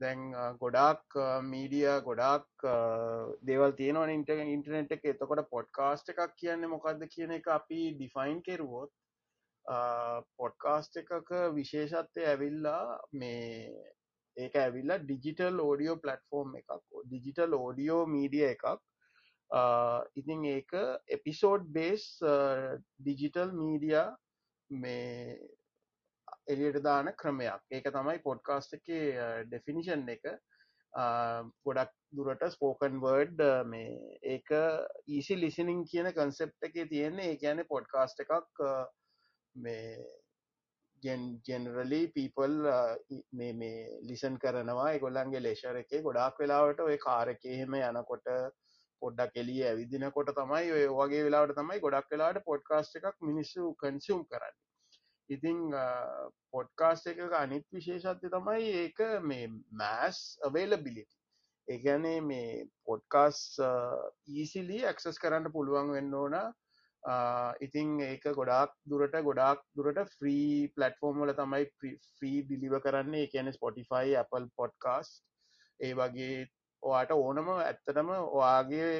දැන් ගොඩාක් මීඩිය ගොඩාක් දේවල් තියෙනවන ඉන්ට ඉන්ටනෙට් එක. එතකොට පොඩ්කාස්ට එකක් කියන්නේ මොකක්ද කියන එක අපි ඩිෆයින් කෙරුවොත් පොඩ්කාස්ට එකක විශේෂත්වය ඇවිල්ලා මේ ඒක ඇවිල්ලා ඩිජිටල් ඕඩියෝ පලටෆෝර්ම් එකක් ඩිජිටල් ඕඩියෝ මීඩිය එකක්. ඉතින් ඒක එපිසෝඩ් බේස් ඩිජිටල් මීඩිය මේ එලියට දාන ක්‍රමයක්. ඒක තමයි පොඩ්කාස්ට එක ඩෙෆිනිෂන් එක. ගොඩක් දුරට ස්පෝකන් වර්ඩ් මේ ඒක ඊසි ලිසිනිං කියන කන්සෙප් එක තියෙන්නේ. ඒ කියන පොඩ්කාස්ට එකක් මේ ජෙනරලි පීපල් මේ මේ ලිසන් කරනවා. එකොල්ලන්ගේ ලේෂර එක ගොඩක් වෙලාවට ඔය කාරකහෙම යනකොට පොඩ්ඩක් එලිය ඇවිදිනකොට තමයි ඔය වගේ වෙලාට තමයි ගොඩක් වෙලාට පොඩ්කාස්ට එකක් මිනිස්සු කන්සියම් කරන්න. ඉතිං පොඩ්කාස්ට එක අනිත් විශේෂත්ය තමයි ඒක මේ මෑස් අවේලබිලිටි ඒගැනේ මේ පොඩ්කාස් ඊසිලි ඇක්සස් කරන්න පුළුවන් වෙන්න ඕන. ඉතිං ඒක ගොඩක් දුරට ගොඩක් දුරට ෆ්‍රී පලටෆෝර්ම් වල තමයි ෆ්‍රී බිලිව කරන්නේ. එකන ස්පොටිෆයි Apple පොඩ්කාස් ඒ වගේ ඔයාට ඕනම ඇත්තටම ඔයාගේ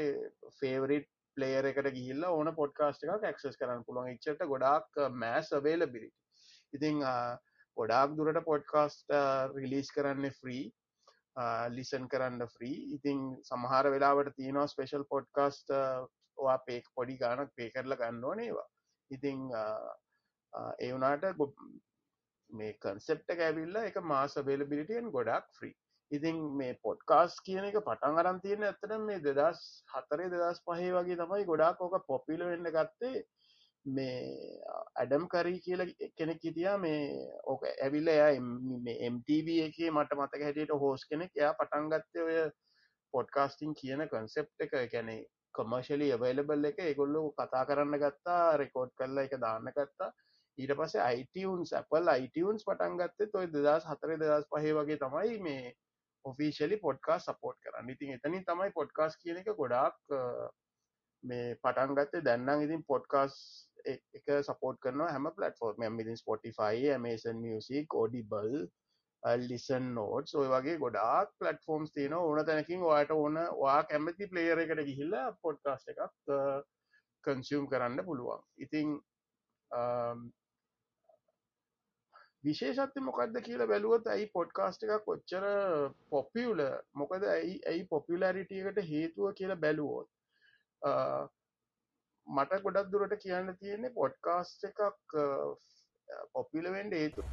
ෆේවරිට් පලේයර එකට ගිල්ල ඕන පොඩ්කාස්ට එකක් ඇක්සස් කරන්න පුළුවන්. එච්චට ගොඩක් මෑස් අවේල බිරි ඉතිං ගොඩාක් දුරට පොඩ්කාස්ට uh, රිලිස් uh, කරන්න ෆ්‍රී ලිසන් කරන්න ෆ්‍රී ඉතිං සමහර වෙලාවට තියෙනවා ස්පේෂල් පොඩ්කාස්ට වා පේක් පොඩි ගානක් පේ කරල ගන්න ඕනේවා ඉතිං uh, ඒ වනාට මේ කන්සෙප්ට ඇවිල්ල එක මාස බේලබිලිටියෙන් ගොඩක් ෆ්‍රී ඉතින් මේ පොඩ්කාස් කියන එක පටන් අරන් තියෙන ඇත්තට මේ දෙදස් හතරේ දෙදස් පහේ වගේ තමයි ගොඩාක් ඕක පොපිල වෙන්න ගත්තේ. මේ ඇඩම් කරී කියල කෙනෙක් හිටියා. මේ ඕක ඇවිල්ල එය MTV එක මට මතක හැටියට හෝස් කෙනෙක් එයා පටන්ගත්තය ඔය පොඩ්කාස්ටිං කියන කන්සෙප් එක. ගැනෙ කොමර්ශලි අවයිලබල් එක. ඒගොල්ලු කතා කරන්න ගත්තා රෙකෝඩ් කරලා එක දාන්න ගත්තා. ඊට පස්සේ අයිටවන්ස් Apple අයිටවන්ස් පටන්ගත්තේ තොයි දෙදස් හතරේ දෙදස් පහේ වගේ තමයි මේ ඔෆිෂලි පොඩ්කා සපෝට් කරන්න. ඉතින් එතනින් තමයි පොඩ්කාස් කියන එක ගොඩාක් මේ පටන්ගත්තේ දැන්නම් ඉතින් පොඩ්කාස් එක සපෝට් කරන හැම platform මිතින් Spotify Amazon music Audible listen note ඔය වගේ ගොඩාක් පලටෆෝර්ම්ස් තියෙන ඕන තැනකින් වාට ඕන වා කැමති පලේයර එකට ගිහිල්ල පොඩ්කාස්ට එකක් කන්සියම් කරන්න පුළුවන්. ඉතිං විශේෂත්ය මොකක්ද කියලා බැලුවොත් ඇයි පොඩ්කාස්ට එක කොච්චර පොපියුල මොකද ඇයි ඇයි පොපිලරිටියකට හේතුව කියලා බැලුවෝත් මට ගොඩක් දුරට කියන්න තියෙන්නේ පොඩ්කාස්ට එකක් පොපිලවෙන්ඩ ඒතු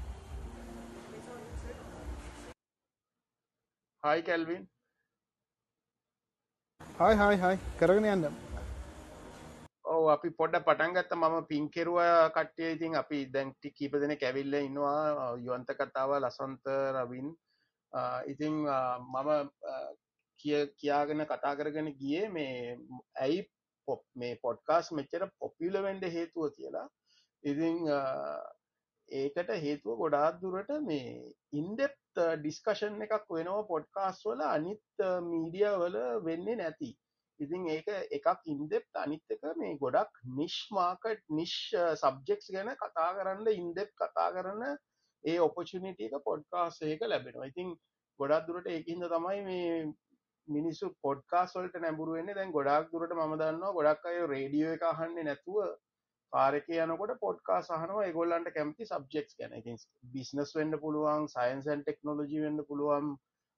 හයි කැල්වින් හයි හයි හයි කරගෙන යන්න. ඔව අපි පොඩ පටන්ගත්ත මම පින්කෙරවා කට්ටිය. ඉතින් අපි දැන්ටි කීප දෙන කැවිල්ල ඉන්නවා. යුවන්ත කතාව ලසන්ත රවින්. ඉතිං මම කිය කියාගෙන කතා කරගෙන ගියේ මේ ඇයි පොප් මේ පොඩ්කාස් මෙච්චර පොපිල වෙන්ඩ හේතුව කියලා. ඉතිං ඒකට හේතුව ගොඩාත් දුරට මේ ඉන්ඩෙප් ඩිස්කෂන් එකක් වෙනවා පොඩ්කාස් වල. අනිත් මීඩිය වල වෙන්නේ නැති. ඉතින් ඒක එකක් ඉන්දෙප් අනිත් එක මේ ගොඩක් නිශ් මාකට් නිශ් සබ්ජෙක්ස් ගැන කතා කරන්න ඉන්දෙප් කතා කරන ඒ ඔපචනිට එක පොඩ්කාස් ඒක ලැබෙනවා. ඉතින් ගොඩක් දුරට ඒකින්ද තමයි මේ මිනිස්සු පොඩ්කාස්වලට නැඹුරුවෙන්නේ දැන් ගොඩක් දුරට ම දන්නවා ගොඩක් අය රේඩියෝ එක අහන්නේ නැතුව පාරක යනකොට පොඩ්කා සහනවා ඒගොල්ලන්ට කැමති සබ්ජෙක්ස් ගැන. ඉතින් බිස්නස් වෙන්න පුළුවන් සයින්සන් ටෙක්නෝලජි වෙන්න පුළුවන්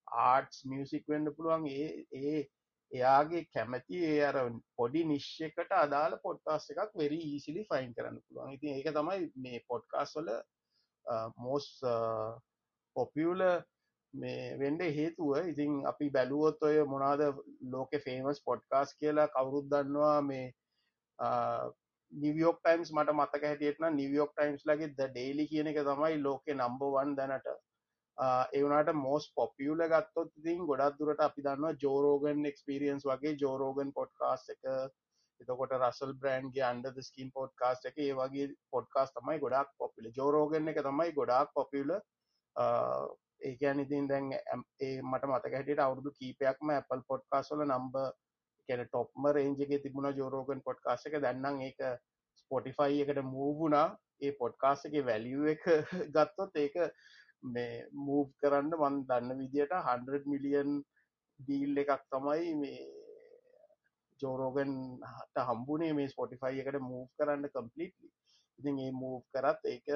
ආර්ටස් මියසික් වෙන්න පුළුවන්. ඒ ඒ එයාගේ කැමැති ඒ අර පොඩි නිශ්්‍යකට අදාළ පොඩ්කාස් එකක් වෙරි ඊසිලි ෆයින් කරන්න පුළුවන්. ඉතින් ඒක තමයි මේ පොඩ්කාස් වල මෝස් පොපියුල මේ වෙන්ඩ හේතුව. ඉතින් අපි බැලුවොත් ඔය මොනාද ලෝක ෆේමස් පොඩ්කාස් කියලා කවුරුත් දන්නවා මේ නිවියෝක් ටයිම්ස් මට මතක හැටියටන නිවියෝක් ටයිම්ස් ලගේ ද ඩේලි කියන එක තමයි ලෝකෙ නම්බවන් දැනට ඒවනට මෝස් පොපියුල ගත්තොත් ඉතින් ගොඩක් දුරට අපි දන්නවා ජෝරෝගන් එක්ස්පිරියන්ස් වගේ ජෝරෝගන් පොඩ්කාස් එක. එතකොට රසල් බ්‍රන්ගේ අන්ඩ ස්කින් පොඩ්කාස් එක. ඒ වගේ පොඩ්කාස් තමයි ගොඩක් පොපිල ජෝරෝගන් එක තමයි ගොඩක් පොපියල ඒකන් ඉතින් දැන් ඒ මට මතක හැටියට අවුදු කීපයක්ම ඇපල් පොඩ්කාස් වල නම්බ කැන ටොප්ම රේන්ජගේ තිබුණ ජෝරෝගන් පොඩ්කාස් එක. දැන්නම් ඒක ස්පොටිෆයි එකට මූවුණා ඒ පොඩ්කාස් එක වැලිය එක ගත්තොත් ඒක මේ මූව් කරන්න මන් දන්න විදියට 100 මිලියන් ඩීල් එකක් තමයි මේ ජෝරෝගන් හට හම්බුනේ මේ ස්පොටිෆයි එකට මූව් කරන්න කම්පලිටලි ඉතින් ඒ මූව් කරත් ඒක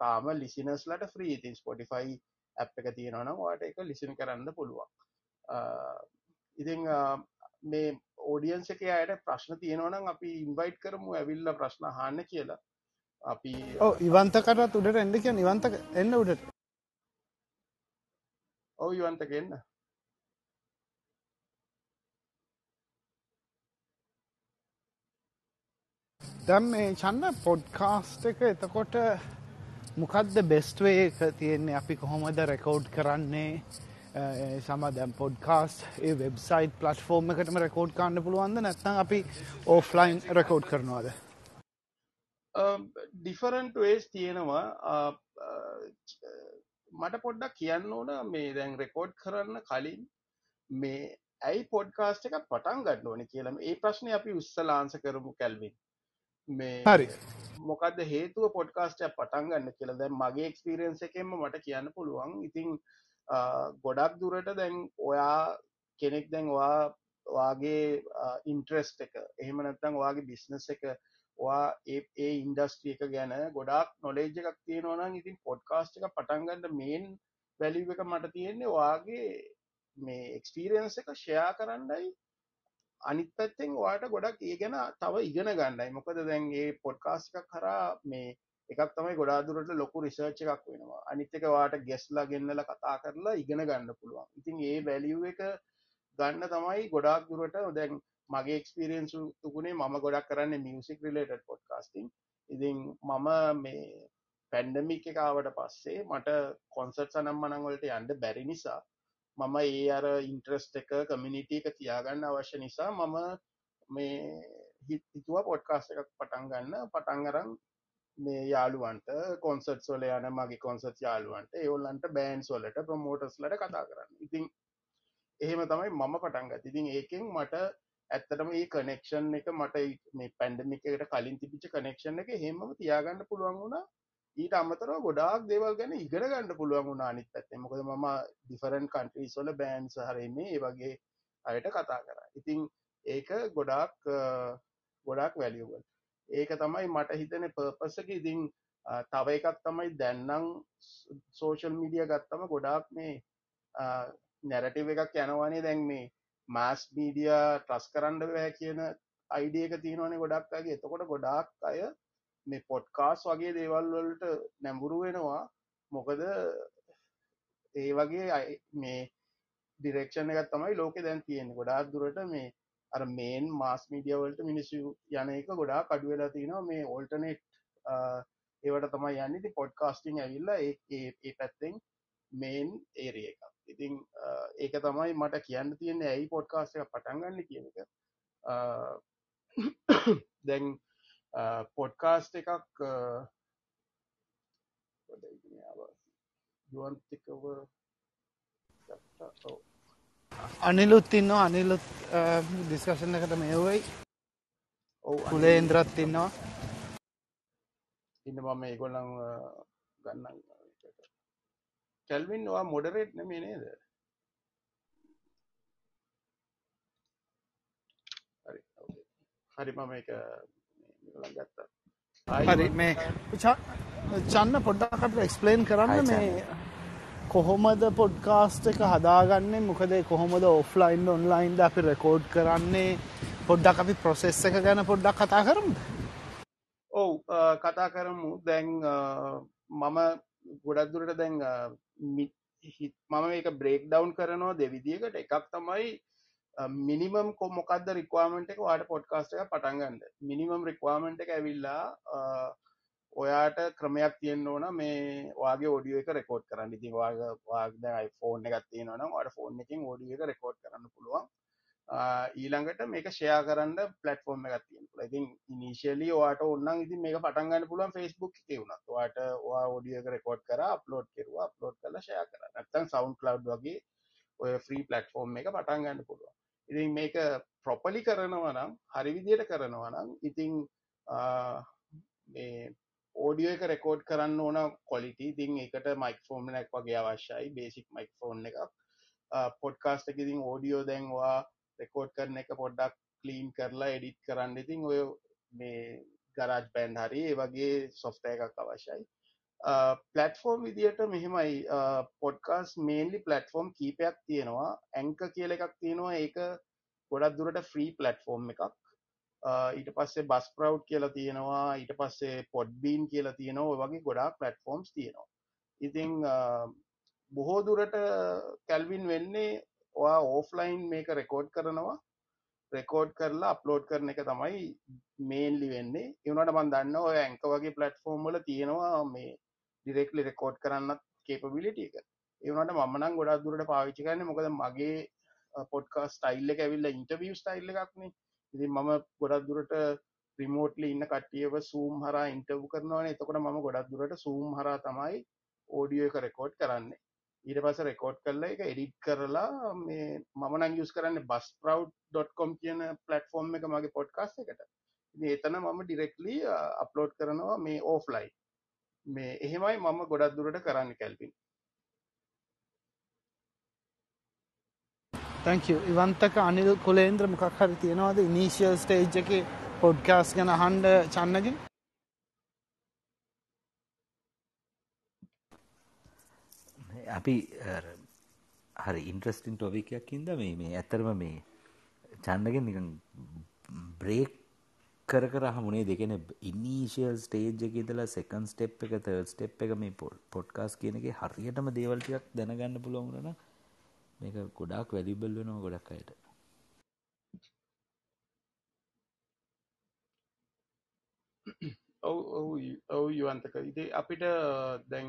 තාම ලිසිනස්ලට ෆ්‍රී ඉතින් ස්පොටිෆයි ඇ් එක තියෙනවනම් වාට එක ලිසින් කරන්න පුළුවන්. ඉතිං මේ ඕඩියන්ස එක අයට ප්‍රශ්න තියෙනවනම් අපි ඉන්වයිට් කරමු ඇවිල්ල ප්‍රශ්න හන්න කියලා. අපි ඕ ඉවන්තකට උඩට එඩ කිය නිවන්තක එන්න උඩට. ඔව ඉවන්තක එන්න. දැම් මේ චන්න පොඩ්කාස්ට එක එතකොට මොකක්ද බෙස්ට්වේ එක තියෙන්නේ? අපි කොහොමද රෙකෝඩ් කරන්නේ? සම දැම් පොඩ්කාස් ඒ වෙබ්සයිට් පලට්ෆෝර්ම් එකටම රෙකෝඩ් කන්න පුළුවන්ද? නැත්නම් අපි ඕෆ්ලයින් රෙකෝඩ් කරනවාද ඩිෆරන්ට වේස් තියෙනවා. මට පොඩ්ඩක් කියන්න ඕන මේ දැන් රෙකෝඩ් කරන්න කලින් මේ ඇයි පොඩ්කාස්ට එක පටන් ගන්න ඕන කියලම ඒ ප්‍රශ්නය අපි උත්සලාන්ස කරමු කැල්වින්. මේ හරි. මොකද හේතුව පොඩ්කාස්ටය පටන් ගන්න කියලා? දැන් මගේ එක්ස්පිරියන්ස එකෙන්ම මට කියන්න පුළුවන්. ඉතිං ගොඩක් දුරට දැන් ඔයා කෙනෙක් දැන් වා වාගේ ඉන්ට්‍රෙස්ට එක එහෙම නැත්තං වාගේ බිස්නස් එක වා ඒ ඒ ඉන්ඩස්ට්‍රිය එක ගැන ගොඩක් නොලේජ් එකක් තියෙනවනම් ඉතින් පොඩ්කාස්ට් එක පටන්ගන්න මේන් වැලිව එක මට තියෙන්නේ වාගේ මේ එක්ස්පීරියන්ස එක ෂයා කරන්නයි. අනිත් පැත්තෙන් වාට ගොඩක් ඒ ගැන තව ඉගෙන ගන්නයි. මොකද දැන්ගේ පොඩ්කාස් එකක් කරා මේ එකක් තමයි ගොඩාදුරට ලොකු රිසර්ච් එකක් වෙනවා. අනිත් එක වාට ගෙස්ලා ගෙන්නල කතා කරලා ඉගෙන ගන්න පුළුවන්. ඉතින් ඒ වැලිව් එක ගන්න තමයි ගොඩාක් දුරට දැන් මගේ එක්ස්පිරියන්ස් තුකුණේ මම ගොඩක් කරන්න මියසික් රිලේට පොඩ්කාස්ටිං ඉතින් මම මේ පැන්ඩමික් එකාවට පස්සේ මට කොන්සර්ට සනම් මනංවලට යන්ඩ බැරි නිසා මම ඒ අර ඉන්ට්‍රස්ට එක කමිනිිටි එක තියාගන්න අවශ්‍ය නිසා මම මේ හිතුව පොඩ්කාස්ට එකක් පටන් ගන්න. පටන්ගරන් මේ යාළුවන්ට කොන්සර්ට් සොල යන මගේ කොන්සර්ත් යාළුවන්ට ඒවල්ලන්ට බෑන්ස් වලට ප්‍රමෝටස් ලට කතා කරන්න. ඉතින් එහෙම තමයි මම පටන්ගත් ඉතින් ඒකෙන් මට ඇත්තටම ඒ කනෙක්ෂන් එක මට මේ පැන්ඩමික් එකට කලින් තිබිච්ච කනෙක්ෂන් එක හෙමම තියාගන්න පුළුවන් වුණා. ඊට අමතරව ගොඩාක් දේවල් ගැන ඉගෙන ගන්න පුළුවන් වුණා අනිත් පැත්තේ මොකද මම ඩිෆරන්ට් කන්ට්‍රීස් වල බෑන්ඩ්ස් හරින්නේ ඒ වගේ අයට කතා කරා. ඉතින් ඒක ගොඩාක් ගොඩාක් වැලියබල් ඒක තමයි මට හිතන පර්පස් එක. ඉතින් තව එකක් තමයි දැන්නම් සෝෂල් මීඩිය ගත්තම ගොඩාක් මේ නැරටිව එකක් යනවානේ දැන් මේ මාස් මීඩිය ට්‍රස් කරන්න බෑ කියන අයිඩිය එක තියෙනවනේ ගොඩක්ගේ එතකොට ගොඩාක් අය මේ පොඩ්කාස් වගේ දේවල් වලට නැඹුරු වෙනවා. මොකද ඒ වගේ මේ ඩිරෙක්ෂණ එකත් තමයි ලෝක දැන් තියෙන ගොඩාක් දුරට මේ අර මේන් මාස් මීඩියවලට මිනිස්සු යන එක ගොඩා කඩුවෙලා තියෙනවා. මේ ඕල්ටනෙට් ඒවට තමයි යන්නති පොඩ්කාස්ටිං ඇවිල්ලා ඒ පැත්තෙන් මේන් ඒරිය එකක්. ඉතිං ඒක තමයි මට කියන්න තියෙන ඇයි පොඩ්කාස්ට එක පටන්ගන්න කියන එක. දැන් පොඩ්කාස්ට එකක් යුවන්තිකව අනිලුත් ඉන්න අනිලුත් දිස්කශන එකට මේවයි ඔවු කුලේන්ද්‍රත් ඉන්නවා. ඉන්න මම ඒගොල්ලං ගන්න කැල්වින් වා මොඩරේට් නෙමේ නේද? හරි හරි මම එක ගත්තා. හරි මේ චන්න පොඩ්ඩකට එක්ස්පලේන් කරන්න මේ කොහොමද පොඩ්කාස්ට එක හදාගන්නේ? මොකද කොහොමද ඔෆ්ලයින් ඔන්ලයින්ද අපි රෙකෝඩ් කරන්නේ? පොඩ්ඩක් අපි ප්‍රොසෙස් එක ගැන පොඩ්ඩක් කතා කරමුද? ඔව් කතා කරමු. දැන් මම ගොඩක් දුරට දැන් මම මේක බ්‍රේක් ඩවන්් කරනවා දෙවිදිකට එකක් තමයි මිනිමම් කොමොකක්ද රික්වාමට එක වාට පොඩ්කාස්ට එක පටන්ගන්න මිනිමම් රික්වාමට එක ඇවිල්ලා ඔයාට ක්‍රමයක් තියෙන් ඕන මේ වගේ ෝඩිය එක රෙකෝඩ් කරන්න. ඉතින් වාග වාගද ෆෝන් එකත් තියෙනවනම් වට ෆෝන් එකින් ෝඩිය එක රෙකෝඩ් කරන්න පුළුවන්. ඊළඟට මේක ෂයා කරන්න පලටෆෝර්ම් එකක් තියෙන ඉතින් ඉනිශලි වාට ඔන්න ඉතින් මේක පටන්ගන්න පුළුවන් ෆෙස්බුක් තිවුණත් වාට වා ෝඩියක රෙකෝඩ් කර අප්ලෝඩ් කෙරවා අප්ලෝඩ් කල ෂය කර. නැත්තන් සවන්් කලව් වගේ ඔය ෆ්‍රී පලටෆෝර්ම් එක පටන්ගන්න පුළුවන්. ඉතින් මේක ප්‍රොපලි කරනවා නම් හරි විදියට කරනවා නම් ඉතිං මේ ඕඩියෝ එක රෙකෝඩ් කරන්න ඕන කොලිටි තින් එකට මයික් ෆෝර්ම් එකක් වගේ අවශ්‍යයි බේසික් මයික් ෆෝන් එකක් පොඩ්කාස්ට එක ඉතින් ඕඩියෝ දැන්වා රෙකෝඩ් කරන එක පොඩ්ඩක් කලීන් කරලා එඩිට් කරන්න. ඉතින් ඔය මේ ගරාජ් බැන්් හරි ඒ වගේ සොෆ්ට එකක් අවශ්‍යයි. පලටෆෝර්ම් විදියට මෙහෙමයි. පොඩ්කාස් මේන්ලි පලටෆෝර්ම් කීපයක් තියෙනවා. ඇංක කියල එකක් තියෙනවා. ඒක ගොඩක් දුරට ෆ්‍රී පලටෆෝර්ම් එකක්. ඊට පස්සේ බස් ප්‍රව් කියලා තියෙනවා. ඊට පස්සේ පොඩ්බීන් කියලා තියෙනවා. වගේ ගොඩක් පලටෆෝර්ම්ස් තියෙනවා. ඉතිං බොහෝ දුරට කැල්වින් වෙන්නේ ඔයා ඕෆ්ලයින් මේක රෙකෝඩ් කරනවා. රෙකෝඩ් කරලා අප්ලෝඩ් කරන එක තමයි මේන්ලි වෙන්නේ. එවනට මන් දන්න ඔය ඇංක වගේ පලට්ෆෝර්ම් වල තියෙනවා මේ ඩිරෙක්ලි රෙකෝඩ් කරන්නත් කේපබිලිට එක. ඒවනට මමනං ගොඩක් දුරට පාවිච්චි කරන්න මොකද මගේ පොඩ්කා ස්ටයිල්ල එක ඇවිල්ල ඉන්ටවිය ස්ටයිල්ල එකක්නේ ඉති මම ගොඩක් දුරට රිමෝට්ලි ඉන්න කට්ටියව සූම් හර ඉන්ටව් කරනවන එතකොට ම ගොඩක් දුරට සූම් හර තමයි ඕඩියෝ එක රෙකෝඩ් කරන්න. ඊට පස රෙකෝඩ් කරලා එක එඩිට් කරලා මේ මමනං යස් කරන්න බස් ප්‍රව්.කොම් කියන පලටෆෝර්ම් එක මගේ පොඩ්කාස් එකට. ඒතන මම ඩිරෙක්ලි අප්ලෝඩ් කරනවා මේ ඕෆ්ලයි මේ එහෙමයි මම ගොඩක් දුරට කරන්න කැල්පින් තැංක ඉවන්තක අනිල් කොලේන්ද්‍ර මොකක් හරි තියෙනවාද? ඉනීශල් ස්ටේජ් එක පොඩ්කාස් ගැන හන්ඩ චන්නගින්? අපි හරි ඉන්ට්‍රස්ටින් ටොවිකයක් ඉද මේ මේ ඇතරම මේ චන්නගෙන් නිකන් බ්‍රේක් කර කර හමුණේ දෙකෙන ඉනීශල් ස්ටේජ් එක ඉදලා සෙකන් ස්ටෙප් එක තර්ඩ් ස්ටෙප් එක මේ පොඩ්කාස් කියන එක හරියටම දේවල් ටිකක් දැනගන්න පුළුවන් වුණා මේක ගොඩාක් වැලිබල් වෙනවා ගොඩක් අයට. ඔව් ඔව් යුවන්තක. ඉති අපිට දැන්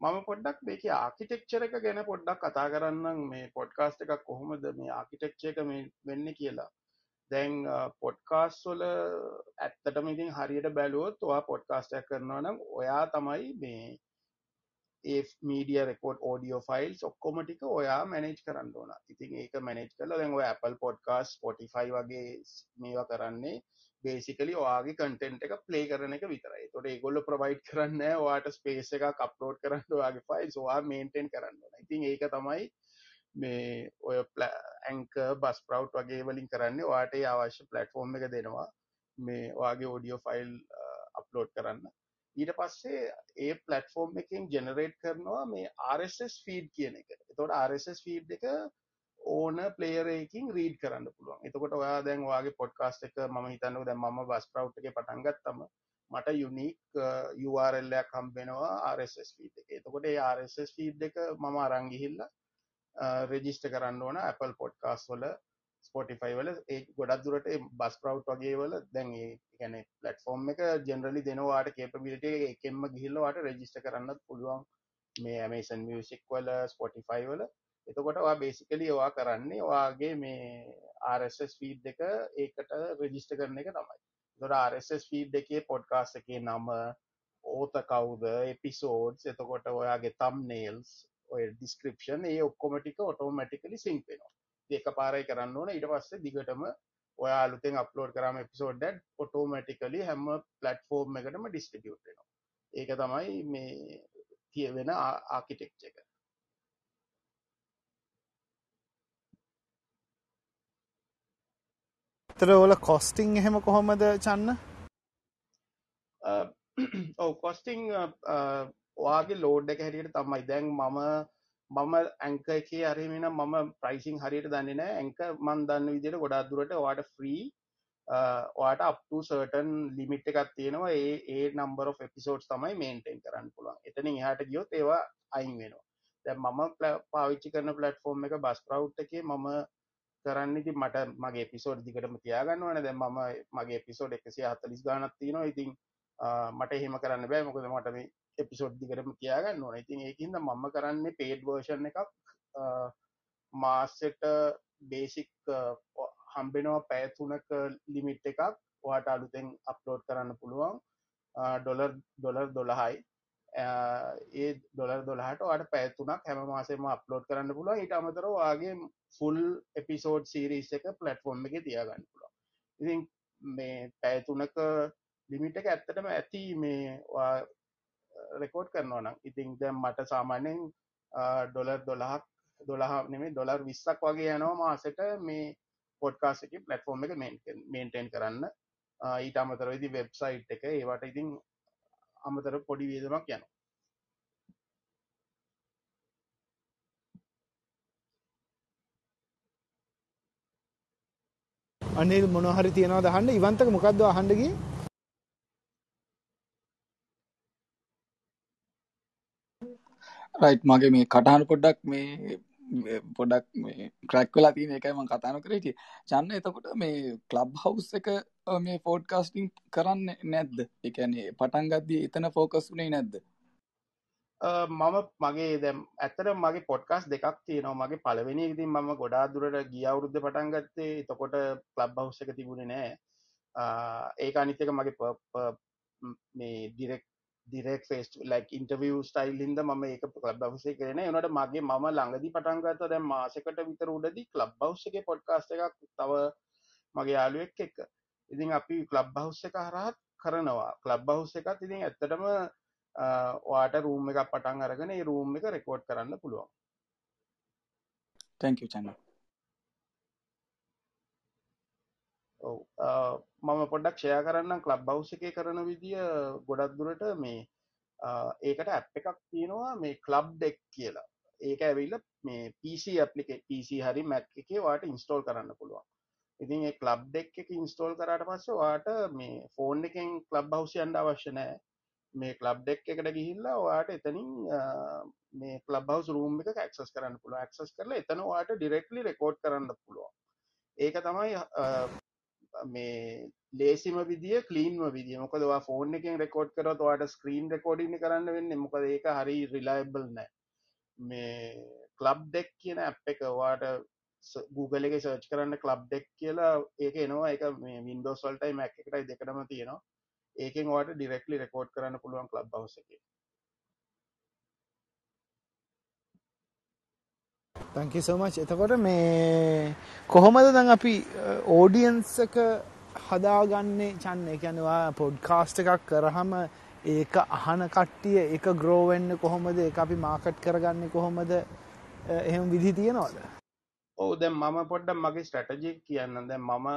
මම පොඩ්ඩක් මේක ආකිටෙක්චර එක ගැන පොඩ්ඩක් කතා කරන්න මේ පොඩ්කාස්ට එකක් කොහොමද මේ ආකිටෙක්ච එක වෙන්න කියලා. දැන් පොඩ්කාස් වල ඇත්තටම ඉතින් හරියට බැලුවොත් ඔයා පොඩ්කාස්ටයක් කරනවා නම් ඔයා තමයි මේ ඒ මීඩිය රෙකෝඩ් ෝඩියෝ ෆයිල්ස් ඔක්කොම ටික ඔයා මැනේජ් කරන්න ඕන. ඉතින් ඒක මැනේජ් කරලා දැන් ඔය Apple පොඩ්කාස් ස්පොටිෆයි වගේ මේවා කරන්නේ බේසිකලි ඔයාගේ කන්ටෙන්ට් එක ප්ලේ කරන එක විතරයි. තොට ඒගොල්ල ප්‍රවයිඩ් කරන්න ඔයාට ස්පේස එක කප්ලෝඩ් කරන්න ඔයාගේ ෆයිල් සවා මේන්ටෙන් කරන්න ඉතින් ඒක තමයි මේ ඔය ඇංක බස් ප්‍රව් වගේ වලින් කරන්න. වාට අවශ්‍ය පලටෆෝර්ම් එක දෙනවා. මේ ඔයාගේ ෝඩියෝ ෆයිල් අප්ලෝඩ් කරන්න. ඊට පස්සේ ඒ පලටෆෝර්ම් එකින් ජෙනරේට් කරනවා මේ RSS ෆීඩ් කියන එක. තොට RSS ෆීඩ් එක ඕන පලේරයකින් රීඩ් කරන්න පුළුවන්. එතකොට ඔයා දැන් වගේ පොඩ්කාස්ට එක ම හිතන්න දැ ම බස් ප්‍රව් එක පටන්ගත්තම මට යුනික් URLයක් හම්බෙනවා RSS ෆීඩ් එක. එතකොට RSS ෆීඩ් එක මම uh, අරංගිහිල්ලා රෙජිස්ට uh, කරන්න ඕන Apple පොඩ්කාස් වල ස්පොටිෆයි වල. ඒ ගොඩක් දුරට බස් ප්‍රව් වගේ වල දැන් ගැන පලටෆෝර්ම් එක ජෙනරලි දෙනවාට කේපබිලිට එකෙන්ම ගිහිල්ලවාට රෙජිස්ට කරන්න පුළුවන්. මේ ඇමේසන් මියසික් වල ස්පොටිෆයි වල. එතකොටවා බේසිකලි වා කරන්නේ වාගේ මේ RSS ෆීඩ් එක ඒකට රෙජිස්ට කරන එක තමයි. දොර RSS ෆීඩ් එකේ පොඩ්කාස් එකේ නම ඕත කවුද එපිසෝඩ්ස් එතකොට ඔයාගේ තම් නේල්ස් ඔය ඩිස්ක්‍රපෂන් ඒ ඔක්කොමටික ඔටෝමටිකලි සිංක් වෙනවා. දෙක පාරයි කරන්න ඕන. ඉට පස්සේ දිගටම ඔයා අලුතෙන් අප්ලෝඩ් කරම එපිසෝඩ් ඔටෝමටිකලි හැම පලට්ෆෝර්ම් එකටම ඩිස්ටිටියුට් වෙනවා. ඒක තමයි මේ කියවෙන ආකිටෙක්ච එක. තර ඕල කොස්ටිං එහෙම කොහොමද චන්න? ඔව කොස්ටිං ඔයාගේ ලෝඩ් එක හැටියට තමයි. දැන් මම මම ඇංක එකේ අරහෙමෙන මම ප්‍රයිසිං හරියට දන්නේ නෑ ඇංක මන් දන්න විදියට ගොඩක් දුරට වාට ෆ්‍රී ඔයාට අප්ටු සර්ටන් ලිමිට් එකක් තියෙනවා. ඒ ඒ නම්බර එපිසෝඩ් තමයි මේන්ටෙන් කරන්න පුළුවන්. එතනින් එහට ගියොත් ඒවා අයින් වෙනවා. දැ මම පාවිච්චි කරන පලට්ෆෝර්ම් එක බස් ප්‍රව් එකේ මම කරන්න ඉති මට මගේ පිසෝඩ් දිකටම තියාගන්නවන. දැ මම මගේ පිසෝඩ් එකසිය හතලිස් ගානත් තිනවා ඉතින් මට එහෙම කරන්න බෑ. මොකද මට මේ එපිසෝඩ් දිකටම තියාගන්න ඕන. ඉතින් ඒකින්ද මම කරන්නේ පේඩ් වර්ෂන් එකක්. මාස්සට බේසික් හම්බෙනවා පෑතුනක ලිමිට් එකක්. වාට අලුතෙන් අප්ලෝඩ් කරන්න පුළුවන්. ඩොලර් ඩොලර් දොළහයි. ඒ ඩොලර් දොලහට අට පැතුනක් හැම මාසේම අප්ලෝඩ් කරන්න පුළුව ඉට අමතර වගේ ෆුල් එපිසෝඩ් සීරිස් එක පලට්ෆෝර්ම් එක තියාගන්න පුළුව ඉතින් මේ පැතුනක ලිමිට එක ඇත්තටම ඇති මේ රෙකෝඩ් කරනවා නම් ඉතින් දැම් මට සාමාන්‍යෙන් ඩොලර් දොළහක් දොළහ නෙමේ ඩොලර් විස්සක් වගේ යනවා මාසට මේ පොඩ්කාස් එක පලටෆෝර්ම් එක මේන්ටෙන් කරන්න. ඊට අමතර ඉදි වෙබ්සයිට් එක ඒවට ඉතින් අමතර පොඩි වේදමක් යනවා. අනිල් මොනහරි තියෙනවා දහන්න ඉවන්තක මොකක්ද අහන්ඩගේ රයිට් මගේ මේ කටහන පොඩ්ඩක් මේ පොඩක් මේ ක්‍රැක් වෙලා තියෙන එකයිම කතාන කරේට චන්න එතකොට මේ කලබ් හවස් එක මේ ෆෝඩ්කාස්ටිං කරන්න නැද්ද? එකනේ පටන්ගත්දී එතන ෆෝකස් වනේ නැද්ද? මම මගේ දැම් ඇතර මගේ පොඩ්කාස් දෙකක් තියෙනවා. මගේ පලවෙනි ඉතින් මම ගොඩා දුරට ගිය අවුරුද්ධ පටන්ගත්තේ එතකොට කලබ් හවස් එක තිබුණේ නෑ ඒක අනිතක මගේ මේ direct direct face like interview style හිද ම ඒක ලබ් බවසේ කරන නට මගේ මම ළඟදි පටන්ගත දැ මාසකට විතර උඩදි ලබ් බව්සගේ පොඩ්කාස්ට එකක් තව මගේ යාලුවෙක් එක්ක. ඉතින් අපි ලබ් බවස් එක හරහත් කරනවා. ලබ් බවස් එකත් ඉතින් ඇත්තටම වාට රූම් එක පටන් අරගෙන රූම් එක රෙකෝඩ් කරන්න පුළුවන්. තැංක චන්න මම පොඩක් ෂය කරන්න කලබ් බවස් එක කරන විදිිය ගොඩක් දුරට මේ ඒකට ඇප් එකක් තියෙනවා මේ කලබ් ඩෙක් කියලා. ඒක ඇවිල්ල මේ PC අපපලික PC හරි මැක් එක වාට ඉන්ස්ටෝල් කරන්න පුළුවන්. ඉතින් ඒ කලබ් ඩෙක් එක ඉන්ස්ටෝල් කරට පස්ස වාට මේ ෆෝන් එකෙන් කලබ් හවස අන්ඩ අවශ්‍යනෑ මේ කලබ් ඩෙක් එකට ගිහිල්ලා වාට එතනින් මේ කලබ් හවස් රූම් එක ඇක්සස් කරන්න පුළුව ඇක්සස් කරලා එතන වාට ඩිරෙක්ලි රෙකෝඩ් කරන්න පුළුවන්. ඒක තමයි මේ ලේසිම විදිිය කලීන්ම විදිිය. මොකදවා ෆෝන් එකෙන් රෙකෝඩ් කරත් වාට ස්ක්‍රීන් රෙකෝඩින කරන්න වෙන්න. මොකද ඒක හරි රිලයිබල් නෑ. මේ කලබ් ඩෙක් කියන ඇප් එක වාට Google එක සර්ච් කරන්න කලබ් ඩෙක් කියලා ඒක එනවා. එක මේ වින්ඩෝ සල්ටයි මැක් එකටයි දෙකටම තියෙනවා. ඒකෙන් වාට ඩිරෙක්ලි රෙකෝඩ් කරන්න පුළුවන් කලබ් බවස එක තැංකි සෝමච් එතකොට මේ කොහොමද දැන් අපි ඕඩියන්සක හදාගන්නේ? චන්න එකැනවා පොඩ්කාස්ට එකක් කරහම ඒක අහන කට්ටිය එක ග්‍රෝවෙන්න කොහොමද? එක අපි මාකට් කරගන්න කොහොමද? එහෙම විදි තියෙනවාද? ඕ දැ මම පොඩ්ඩ මගේ ස්ටටජික් කියන්න දැ මම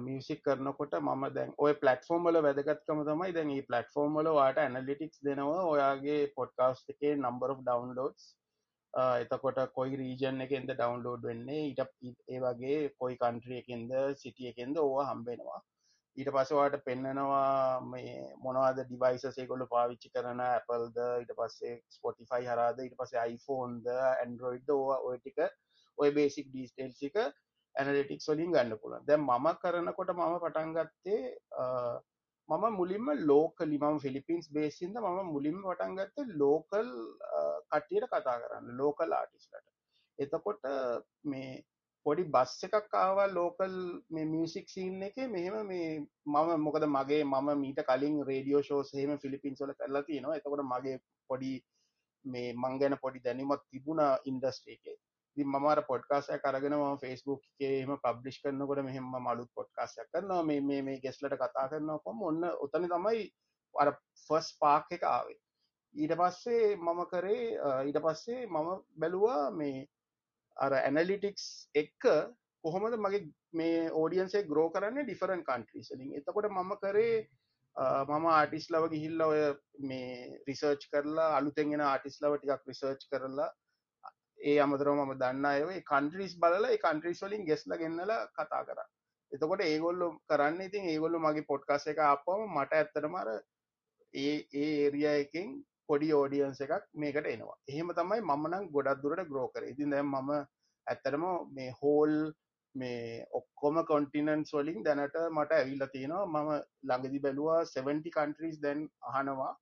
මියසික් කරනකොට ම දැන් ඔය පලටෆෝර්ම්ල වැදගත්කම තමයි දැන් ඒ පලටෆෝර්ම්ල වාට ඇනලිටික්ස් දෙනවා ඔයාගේ පොඩ්කාස්ට එකේ නම්බර් ඩවන්ලෝඩ්ස් එතකොට කොයි රීජන් එකෙන්ද ඩවන්ලෝඩ් වෙන්නේ ඊට ඒ වගේ කොයි කන්ට්‍රිය එකෙන්ද සිටිය එකෙන්ද ඕවා හම්බෙනවා. ඊට පසවාට පෙන්නනවා මේ මොනවාද ඩිවයිසසේ කොල්ල පාවිච්චි කරන Appleද ඊට පස්සේ ස්පොටිෆයි හරාද ඊට පස්සේ iPhoneද ඇන්ඩරෝයිඩ් ඕවා ඔය ටික ඔය බේසික් ඩීස්ටේල්සික ඇනලිටික් වලින් ගන්න පුළුවන්. දැන් මම කරනකොට මම පටන්ගත්තේ මම මුලින්ම ලෝකලි මම ෆිලිපින්ස් බේසින්ද මම මුලින්ම පටන්ගත්ත ලෝකල් කටියට කතා කරන්න ලෝකල් ආටිස්ලට එතකොට මේ පොඩි බස් එකක් ආවා ලෝකල් මේ මියසික් සීන් එක. මෙහෙම මේ මම මොකද මගේ මම මීට කලින් රේඩියෝ ෂෝස් හෙම ෆිලිපින්ස් වල කරලා තියෙනවා. එතකොට මගේ පොඩි මේ මං ගැන පොඩි දැනීමක් තිබුණ ඉන්ඩස්ට්‍රී එකේ මමර පොඩ්කාසය කරගෙන ම ෆෙස්බුක් එකේම පබ්ලිෂ් කරනකොට මෙහෙම මලුත් පොඩ්කාසයක් කරනවා. මේ මේ මේ ගෙස්ලට කතා කරනවා කොම ඔන්න ඔතන තමයි අර ෆස් පාක් එක ආවේ. ඊට පස්සේ මම කරේ ඊට පස්සේ මම බැලුවා මේ අර ඇනලිටික්ස් එක්ක කොහොමද මගේ මේ ඕඩියන්සේ ග්‍රෝ කරන්න ඩිෆරන් කන්ට්‍රීසලින් එතකොට මම කරේ මම ආටිස් ලව ගිහිල්ල ඔය මේ රිසර්ච් කරලා අලුතෙන්ගෙන ආටිස් ලව ටිකක් රිසර්ච් කරලා ඒ අමතරව මම දන්න අයවේ කන්ට්‍රීස් බලල කන්ට්‍රීස් වලින් ගෙස්ල ගෙන්නල කතා කර. එතකොට ඒගොල්ලු කරන්න ඉතින් ඒගොල්ලු මගේ පොඩ්කාස එක අපම මට ඇත්තරමර ඒ ඒ ඒරිය එකින් පොඩි ෝඩියන්ස එකක් මේකට එනවා. එහෙම තමයි මමනම් ගොඩක් දුරට ග්‍රෝකර ඉතින් දැම් මම ඇත්තරම මේ හෝල් මේ ඔක්කොම කොන්ටිනන්ස් වලින් දැනට මට ඇවිල්ල තියෙනවා. මම ළඟදි බැලවා 70 කන්ට්‍රීස් දැන් අහනවා.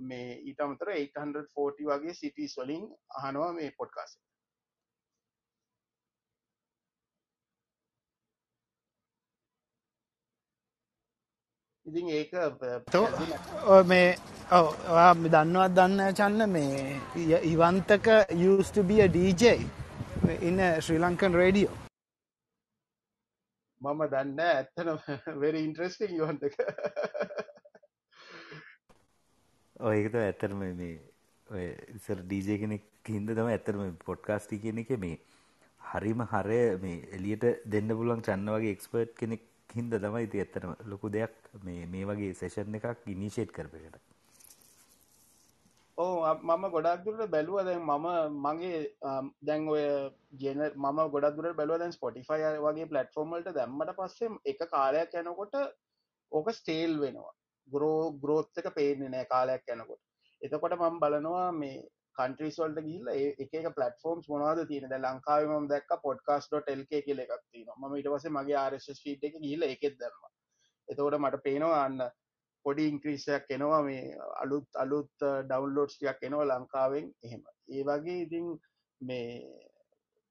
මේ ඊට අමතර 840 වගේ සිටිස් වලින් අහනවා මේ පොඩ්කාස් ඉතින් ඒක මේ ඔයා දන්නවත් දන්න චන්න? මේ ඉවන්තක යස්ටබිය DJ ඉන්න ශ්‍රී ලංකන් රේඩියෝ මම දන්න ඇත්තන වෙරි ඉන්ට්‍රස්ටිං යොන්ට ඔයකත ඇත්තරම මේ ඔය ඉසර ඩීජය කෙනෙක් හින්ද තම ඇත්තරම පොඩ්කාස්ටි කියන එක මේ හරිම හරය මේ එලියට දෙන්න පුලන් චන්න වගේ එක්ස්පර්ට් කෙනෙක් හින්ද තමයි ති ඇත්තටම ලොකු දෙයක් මේ මේ වගේ සේෂන් එකක් ඉනිශේට් කරපකට. ඕ මම ගොඩක් දුරට බැලුව දැන් මම මගේ දැන් ඔය ජන මම ගොඩක් දුරට බැලුව දැන් ස්පොටිෆයි වගේ පලටෆෝර්මල්ට දැම්මට පස්සේ එක කාලයක් යනකොට ඕක ස්ටේල් වෙනවා. ග්‍රෝ ග්‍රෝත්තක පේන්නේ නෑ කාලයක් යනකොට. එතකොට මම බලනවා මේ කන්ට්‍රීස්වල්ට ගිල්ල එක පලටෆෝර්ම්ස් මොනවාද තියෙන ද ලංකාවම දැක් පොඩ්කාස්.ල්ක කියල එකක් තින ම ඉට වස මගේ ආරස් ෆීට එක ගිල්ල එකෙත් දම එතකොට මට පේනවා අන්න පොඩි ඉංක්‍රීසයක් එනවා මේ අලුත් අලුත් ඩවන්ලෝඩ්ස්ටියක් එනවා ලංකාවෙන් එහෙම. ඒ වගේ ඉතින් මේ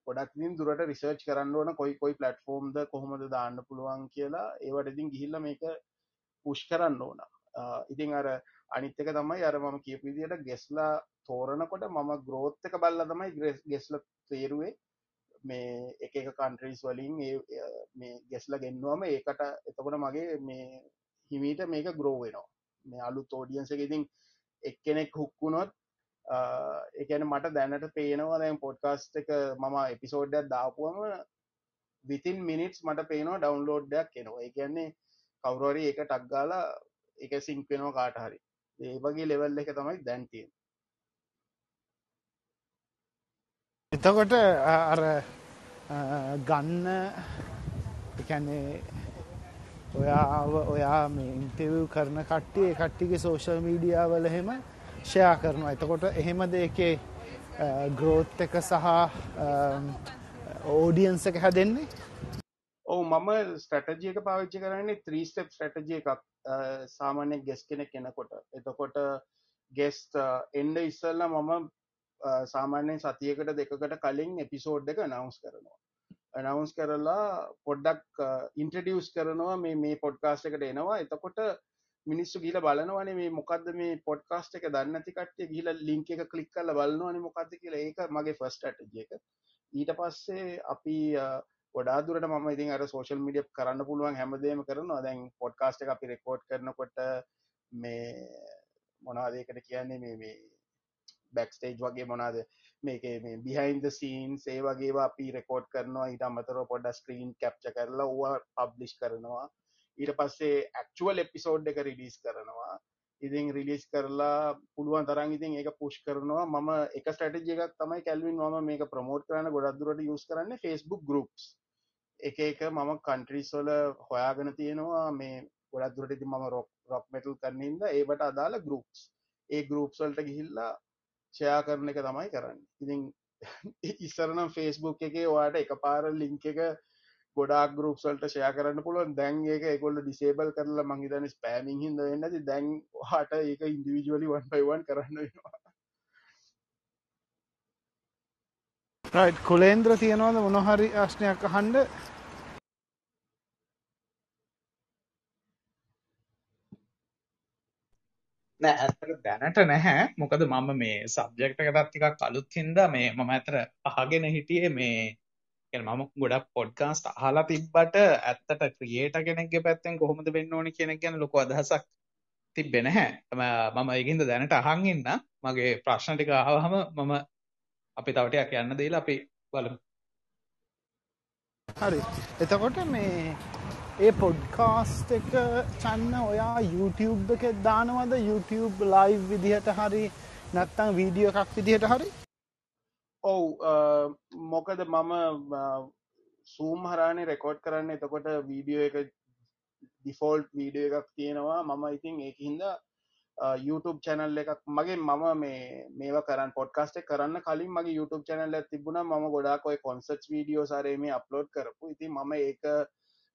ගොඩක් දුරට රිසර්ච් කරන්න ඕන කොයි කොයි පලටෆෝර්ම්ද කොහොමද දාන්න පුළුවන් කියලා. ඒවට ඉතින් ගිහිල්ල මේක පුෂ් කරන්න ඕන. ඉතින් අර අනිත්තක තමයි අර මම කියපු විදියට ගෙස්ලා තෝරනකොට මම ග්‍රෝත් එක බල්ල තමයි ගෙස්ල තේරුවේ. මේ එක එක කන්ට්‍රීස් වලින් මේ ගෙස්ල ගෙන්නුවම ඒකට එතකොට මගේ මේ හිමීට මේක ග්‍රෝවෙනවා මේ අලු තෝඩියන්ස ඉතින් එක්කෙනෙක් හුක්කුණොත් එකන මට දැනට පේනවා දැන් පොඩ්කාස්ට එක මම එපිසෝඩ්ඩක් දාපුුවම විතින් මිනිටස් මට පේනවා ඩවන්ලෝඩ්ඩයක් කෙනවා එකන්නේ කවුරරි එක ටක්ගාලා එක සිංක්වෙනවා කාට හරි. ඒ වගේ ලෙවල් එක තමයි දැන්තිය එතකොට අර ගන්න එකැනේ ඔයාව ඔයා මේ ඉන්ටවව් කරන කට්ටිය කට්ටිගේ සෝෂල් මීඩියාවල එහෙම ෂයා කරනවා. එතකොට එහෙම දෙකේ ග්‍රෝත් එක සහ ඕඩියන්ස එක හැදෙන්නේ? ඔවු මම ස්ටටජියක පාවිච්චි කරන්නේ ත්‍රීස්ටප් ස්ටටජිය එකක් සාමාන්‍ය ගෙස් කෙනෙක් එනකොට. එතකොට ගෙස්ට එන්ඩ ඉස්සල්ල මම සාමාන්‍යයෙන් සතියකට දෙකට කලින් එපිසෝඩ් එක නවස් කරනවා. නවස් කරලා පොඩ්ඩක් ඉන්ට්‍රඩියස් කරනවා මේ මේ පොඩ්කාස්ට එකට එනවා. එතකොට මිනිස්සු ගීල බලනවනේ මේ මොකක්ද මේ පොඩ්කාස්ට එක දන්නති කට්ටේ ගීල ලිංක එක කලික් කල බලන්නවන මොකක්ද කියලා. ඒක මගේ ෆස්ටටජ එක. ඊට පස්සේ අපි ගොඩාදුරට ම ඉතින් අර සෝශල් මිඩිය කරන්න පුළුවන් හැමදේම කරනවා. දැන් පොඩ්කාස්ට අපි රෙකෝඩ් කරනකොට මේ මොනාදේකට කියන්නේ? මේ මේ බැක්ස්ටේජ් වගේ මොනාද මේක මේ බිහින්ද සීන් සේ වගේ අපි රෙකෝඩ් කරනවා. ඊට අමතර පොඩ ස්ක්‍රීන් කැප්ච කරලා ඕවා පබ්ලිෂ් කරනවා. ඊට පස්සේ ඇක්චුවල් එපිසෝඩ් එක රිලිස් කරනවා. ඉතින් රිලිස් කරලා පුළුවන් තරන් ඉතින් ඒක පුෂ් කරනවා. මම එක ස්ටටජ එකක් තමයි කැල්වින් ම මේක ප්‍රමෝට් කරන්න ගොඩක්දුරට යස් කරන්න ෆස්බුක් ගරුප්ස් එක එක මම කන්ට්‍රීස්වල හොයාගෙන තියෙනවා මේ ගොඩක් දුරට ඉති මම රොක් රොක් මෙටල් කරන්නද ඒවට අදාළ ගරුප්ස් ඒ ගරුප්සල්ට ගිහිල්ලා ෂයා කරන එක තමයි කරන්න. ඉතින් ඉස්සරනම් ෆේස්බුක් එක වාට එක පාර ලිංක එක ගොඩක් ගරුප්සල්ට ෂය කරන්න පුළුවන්. දැන් ඒක එකොල්ල ඩිසේබල් කරලා මංහිතන ස්පෑමිං හිද වෙන්නති දැන් හට ඒක ඉන්දිවිජුවලි වන්පයිවන් කරන්න වෙනවා. කුලේන්ද්‍ර තියෙනවාද? මොනොහරි ආශ්නයක් හන්ඩ නෑ ඇත්තට දැනට නැහැ. මොකද මම මේ සබ්ජෙක්ට් එකටත් ටිකක් අලුත් හින්දා මේ මම ඇතර අහගෙන හිටියේ මේ කියන්නේ මම ගොඩක් පොඩ්කාස්ට් අහලා තිබ්බට ඇත්තට ක්‍රියේටර් කෙනෙක්ගේ පැත්තෙන් කොහොමද වෙන්න ඕනි කියන එක ගැන ලොකු අදහසක් තිබ්බේ නැහැ. මම ඒකින්ද දැනට අහන් ඉන්න මගේ ප්‍රශ්න ටික අහවහම මම අපි තව ටිකක් යන්න දීලා අපි බලමු. හරි. එතකොට මේ ඒ පොඩ්කාස්ට් එක චන්න ඔයා YouTube එකේ දානවද YouTube live විදිහට හරි නැත්නම් වීඩියෝ එකක් විදිහට හරි? ඔව් මොකද මම සූම් හරානේ රෙකෝඩ් කරන්න එතකොට වීඩියෝ එක ඩිෆෝල්ට් වීඩියෝ එකක් තියෙනවා මම ඉතින් ඒකින්ද YouTube චැනල් එකක් මගේ මම මේ මේවා කරන්න පොඩ්කාස්ට කරන්න කලින් මගේ YouTube චැනල් තිබුණ. ම ගොඩාක් ඔය කොන්සට් වීඩියෝ සරේ මේ අප්ලෝඩ් කරපු. ඉති මම ඒක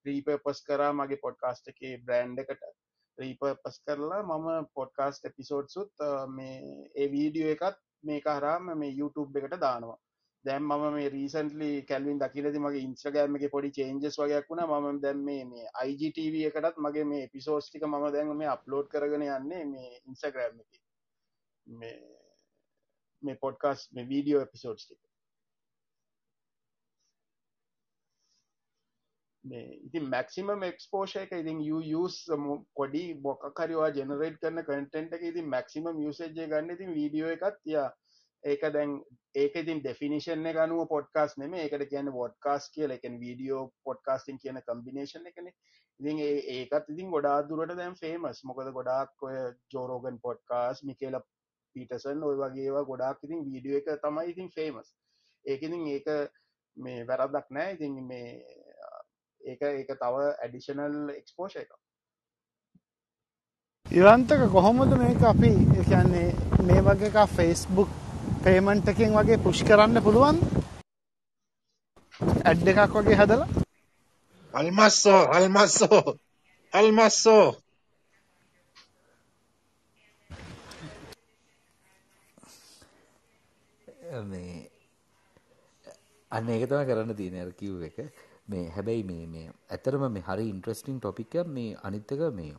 රීපපස් කරා මගේ පොඩ්කාස්ට එක බ්‍රන්් එකට. රීපපස් කරලා මම පොඩ්කාස්ට එපිසෝඩ් සුත් මේ ඒ වීඩියෝ එකත් මේ කරාම මේ YouTube එකට දානවා. දැම් මම මේ රීසන්ටලි කැල්වින් දකිලති මගේ ඉන්ස්්‍රගෑම එක පොඩි චේන්ජස් වගේයක් වුණ. ම දැම් මේ IGTV එකටත් මගේ මේ පිසෝස්ටික ම දැන් මේ අප්ලෝඩ් කරගෙන යන්නේ මේ ඉන්ස්්‍රග්‍රෑම් එක. මේ මේ පොඩ්කාස් මේ වීඩියෝ එපිසෝඩ්ස්ටික මේ ඉතින් මැක්සිමම් එක්ස්පෝෂ එක ඉතින් යස් පොඩි බොකකරවා ජනරේට් කරන කටෙන්ට එක ඉතින් මැක්සිමම් යුසේජය ගන්න. ඉතින් වීඩියෝ එකත් ය ඒක දැන් ඒක ඉතින් ඩෙෆිනිෂන් එක අනුව පොඩ්කාස් නෙම ඒකට කියන්න වොඩ්කාස් කියල. එකෙන් වීඩියෝ පොඩ්කාස්ටිං කියන කම්බිනේෂන් එකන. ඉතින් ඒකත් ඉතින් ගොඩා දුරට දැම් ෆේමස් මොකද ගොඩක් ඔය ජෝරෝගන් පොඩ්කාස් මිකේල පිටසන් ඔය වගේවා ගොඩක් ඉතින් වීඩියෝ එක තමයි ඉතින් ෆේමස් ඒකඉතින් ඒක මේ වැරදක් නෑ. ඉතින් මේ ඒක ඒක තව ඇඩිෂනල් එක්ස්පෝෂ එක ඉවන්තක කොහොමද මේක අපි කියන්නේ මේ වගේ එක ෆෙස්බුක් පේමන්ට් එකෙන් වගේ පුෂ් කරන්න පුළුවන්. ඇඩ් එකක් වගේ හදලා. අල්මස්සෝ අල්මස්සෝ අල්මස්සෝ මේ අන්න ඒක තමයි කරන්න තියෙන අර කිව් එක. මේ හැබැයි මේ මේ ඇතරම මේ හරි ඉන්ට්‍රස්ටිං ටොපික් එකක්. මේ අනිත් එක මේ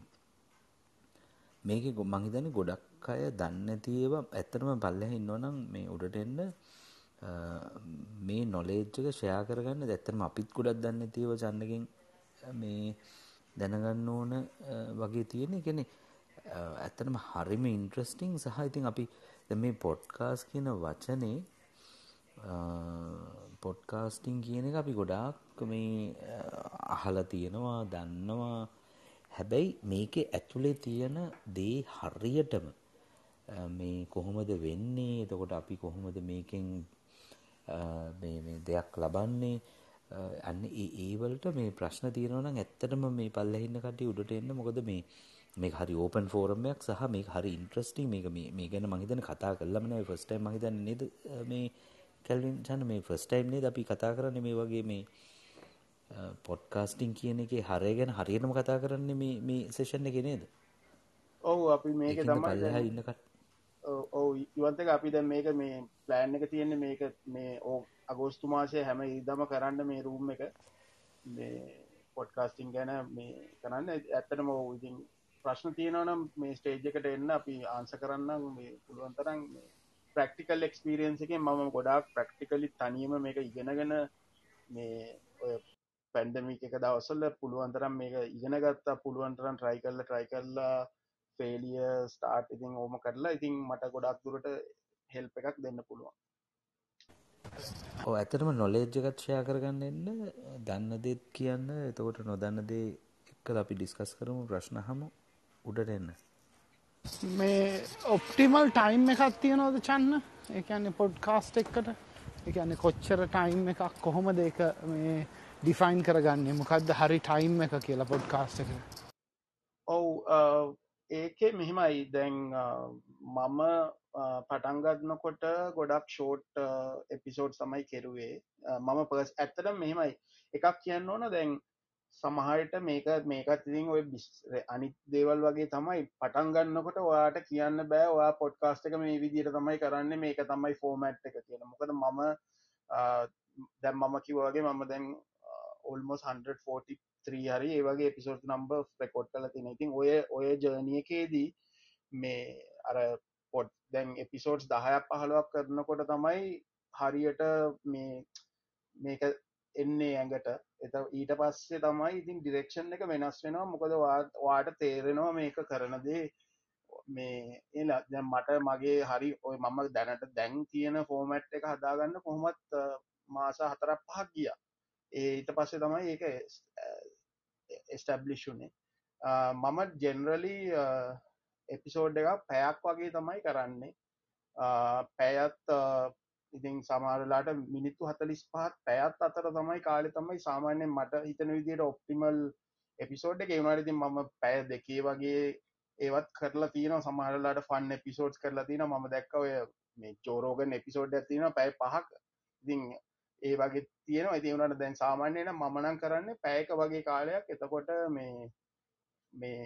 මේකේ මං හිතන්නේ ගොඩක් අය දන්නේ නැති ඒවා ඇත්තටම පල්ලෙහා ඉන්නවනම් මේ උඩට එන්න මේ නොලෙජ් එක ෂෙයා කරගන්න ඇත්තටම අපිත් ගොඩක් දන්නේ නැති ඒවා චන්නකින් මේ දැනගන්න ඕන වගේ තියෙන. ඒ කියන්නේ ඇත්තටම හරිම ඉන්ට්‍රස්ටිං සහ ඉතින් අපි දැන් මේ පොඩ්කාස්ට් කියන වචනේ පොඩ්කාස්ටිං කියන එක අපි ගොඩාක් මේ අහලා තියෙනවා දන්නවා හැබැයි මේකේ ඇතුලේ තියෙන දේ හරියටම මේ කොහොමද වෙන්නේ? එතකොට අපි කොහොමද මේකෙන් මේ දෙයක් ලබන්නේ? අන්න ඒ ඒවලට මේ ප්‍රශ්න තියෙනවා නම් ඇත්තටම මේ පල්ලෙහා ඉන්න කට්ටිය උඩට එන්න මොකද මේ මේක හරි ඕපන් ෆෝරම් එකක් සහ මේක හරි ඉන්ට්‍රස්ටිං මේක මේ මේ ගැන මම හිතන්නේ කතා කළාම නෑ ෆස්ට් ටයිම් මම හිතන්නේ නේද? මේ කැල්වින් චන්න මේ ෆස් ටයිම් නේද අපි කතා කරන්න මේ වගේ මේ පොඩ්කාස්ටිං කියන එක හරය ගැන හරියටම කතා කරන්න මේ මේ සේෂන් එක නේද? ඔවු අපි මේක තමයි ඉන්නකට ඔව ඉවන්තක අපි දැ මේක මේ ප්ලෑන් එක තියෙන්නේ මේක මේ අගෝස්තු මාසය හැම ඉදම කරන්න මේ රූම් එක. මේ පොඩ්කාස්ටිං ගැන මේ කරන්න. ඇත්තටම ඉතින් ප්‍රශ්න තියෙනවනම් මේ ස්ටේජ් එකට එන්න අපි ආන්ස කරන්න මේ පුළුවන්තරන් ප්‍රක්ටිකල් එක්ස්පිරියන්ස එක මම ගොඩක් ප්‍රක්ටිකලි තනියම මේක ඉගෙනගෙන මේ පැන්ඩමික එක දවසල්ල පුළුවන්තරම් මේක ඉගෙන ගත්තා පුළුවන්තරන් ට්‍රයි කල්ල ට්‍රයි කල්ලා ෆේලිය ස්ටාර්ට් ඉතින් ඕම කරලා ඉතින් මට ගොඩක් දුරට හෙල්ප එකක් දෙන්න පුළුවන්. ඇතරම නොලේජ් එකත්ෂයා කරගන්න එන්න දන්න දෙත් කියන්න. එතකොට නොදන්න දේ එක්ක අපි ඩිස්කස් කරමු ප්‍රශ්න හමු උඩට එන්න. මේ ඔප්ටිමල් ටයිම් එකක් තියනවද චන්න? එකන්නේ පොඩ්කාස්ට් එක්කට එකන්නේ කොච්චර ටයිම් එකක් කොහොම දෙක මේ ඩිෆයින් කරගන්නේ? මොකක්ද හරි ටයිම් එක කියලා පොඩ්කාස්ට් එක? ඔව් ඒකේ මෙහෙමයි. දැන් මම පටන්ගත්නකොට ගොඩක් ෂෝට් එපිසෝඩ් සමයි කෙරුවේ. මම පර්ස් ඇත්තට මෙහෙමයි. එකක් කියන්න ඕන දැන් සමහයට මේක මේකත් ඉතින් ඔය බිස් අනිත් දේවල් වගේ තමයි. පටන් ගන්නකොට ඔයාට කියන්න බෑ ඔයා පොඩ්කාස්ට් එක මේ විදිහට තමයි කරන්න මේක තමයි ෆෝමැට් එක කියලා. මොකද මම දැන් මම කිව්වාගේ මම දැන් ඔල්මොස් 143 හරි ඒ වගේ එපිසෝඩ් නම්බර් රෙකෝඩ් කරලා තියෙනවා ඉතින් ඔය ඔය ජර්නි එකේදී මේ අර පොඩ් දැන් එපිසෝඩ්ස් 10ක් 15ක් කරනකොට තමයි හරියට මේ මේක එන්නේ ඇඟට. එත ඊට පස්සේ තමයි ඉතින් ඩිරෙක්ෂන් එක වෙනස් වෙනවා. මොකද වාට තේරෙනවා මේක කරනදේ මේ එලා දැන් මට මගේ හරි ඔය මම දැනට දැන් තියෙන ෆෝමැට් එක හදාගන්න කොහොමත් මාස හතරක් පහක් ගියා. ඒ ඊට පස්සේ තමයි ඒක එස්ටබ්ලිෂුනේ මම ජෙනරලි එපිසෝඩ් එක පැයක් වගේ තමයි කරන්නේ. පැයත් ඉතින් සමාරලාට මිනිත්තු හතලිස් පහත් පැයත් අතර තමයි කාලෙ තමයි සාමාන්‍යයෙන් මට හිතන විදියට ඔප්ටිමල් එපිසෝඩ් එක ඒවුණාට ඉතින් මම පැය දෙකේ වගේ ඒවත් කරලා තියෙනවා. සමහරලාට ෆන් එපිසෝඩ්ස් කරලා තියෙනවා. මම දැක්ක ඔය මේ ජෝරෝගන් එපිසෝඩ් එකක් තියෙනවා. පැය පහක්. ඉතින් ඒ වගේ තියෙනවා. ඉතින් උනාට දැන් සාමාන්‍යයෙන් මම නම් කරන්නේ පැයක වගේ කාලයක්. එතකොට මේ මේ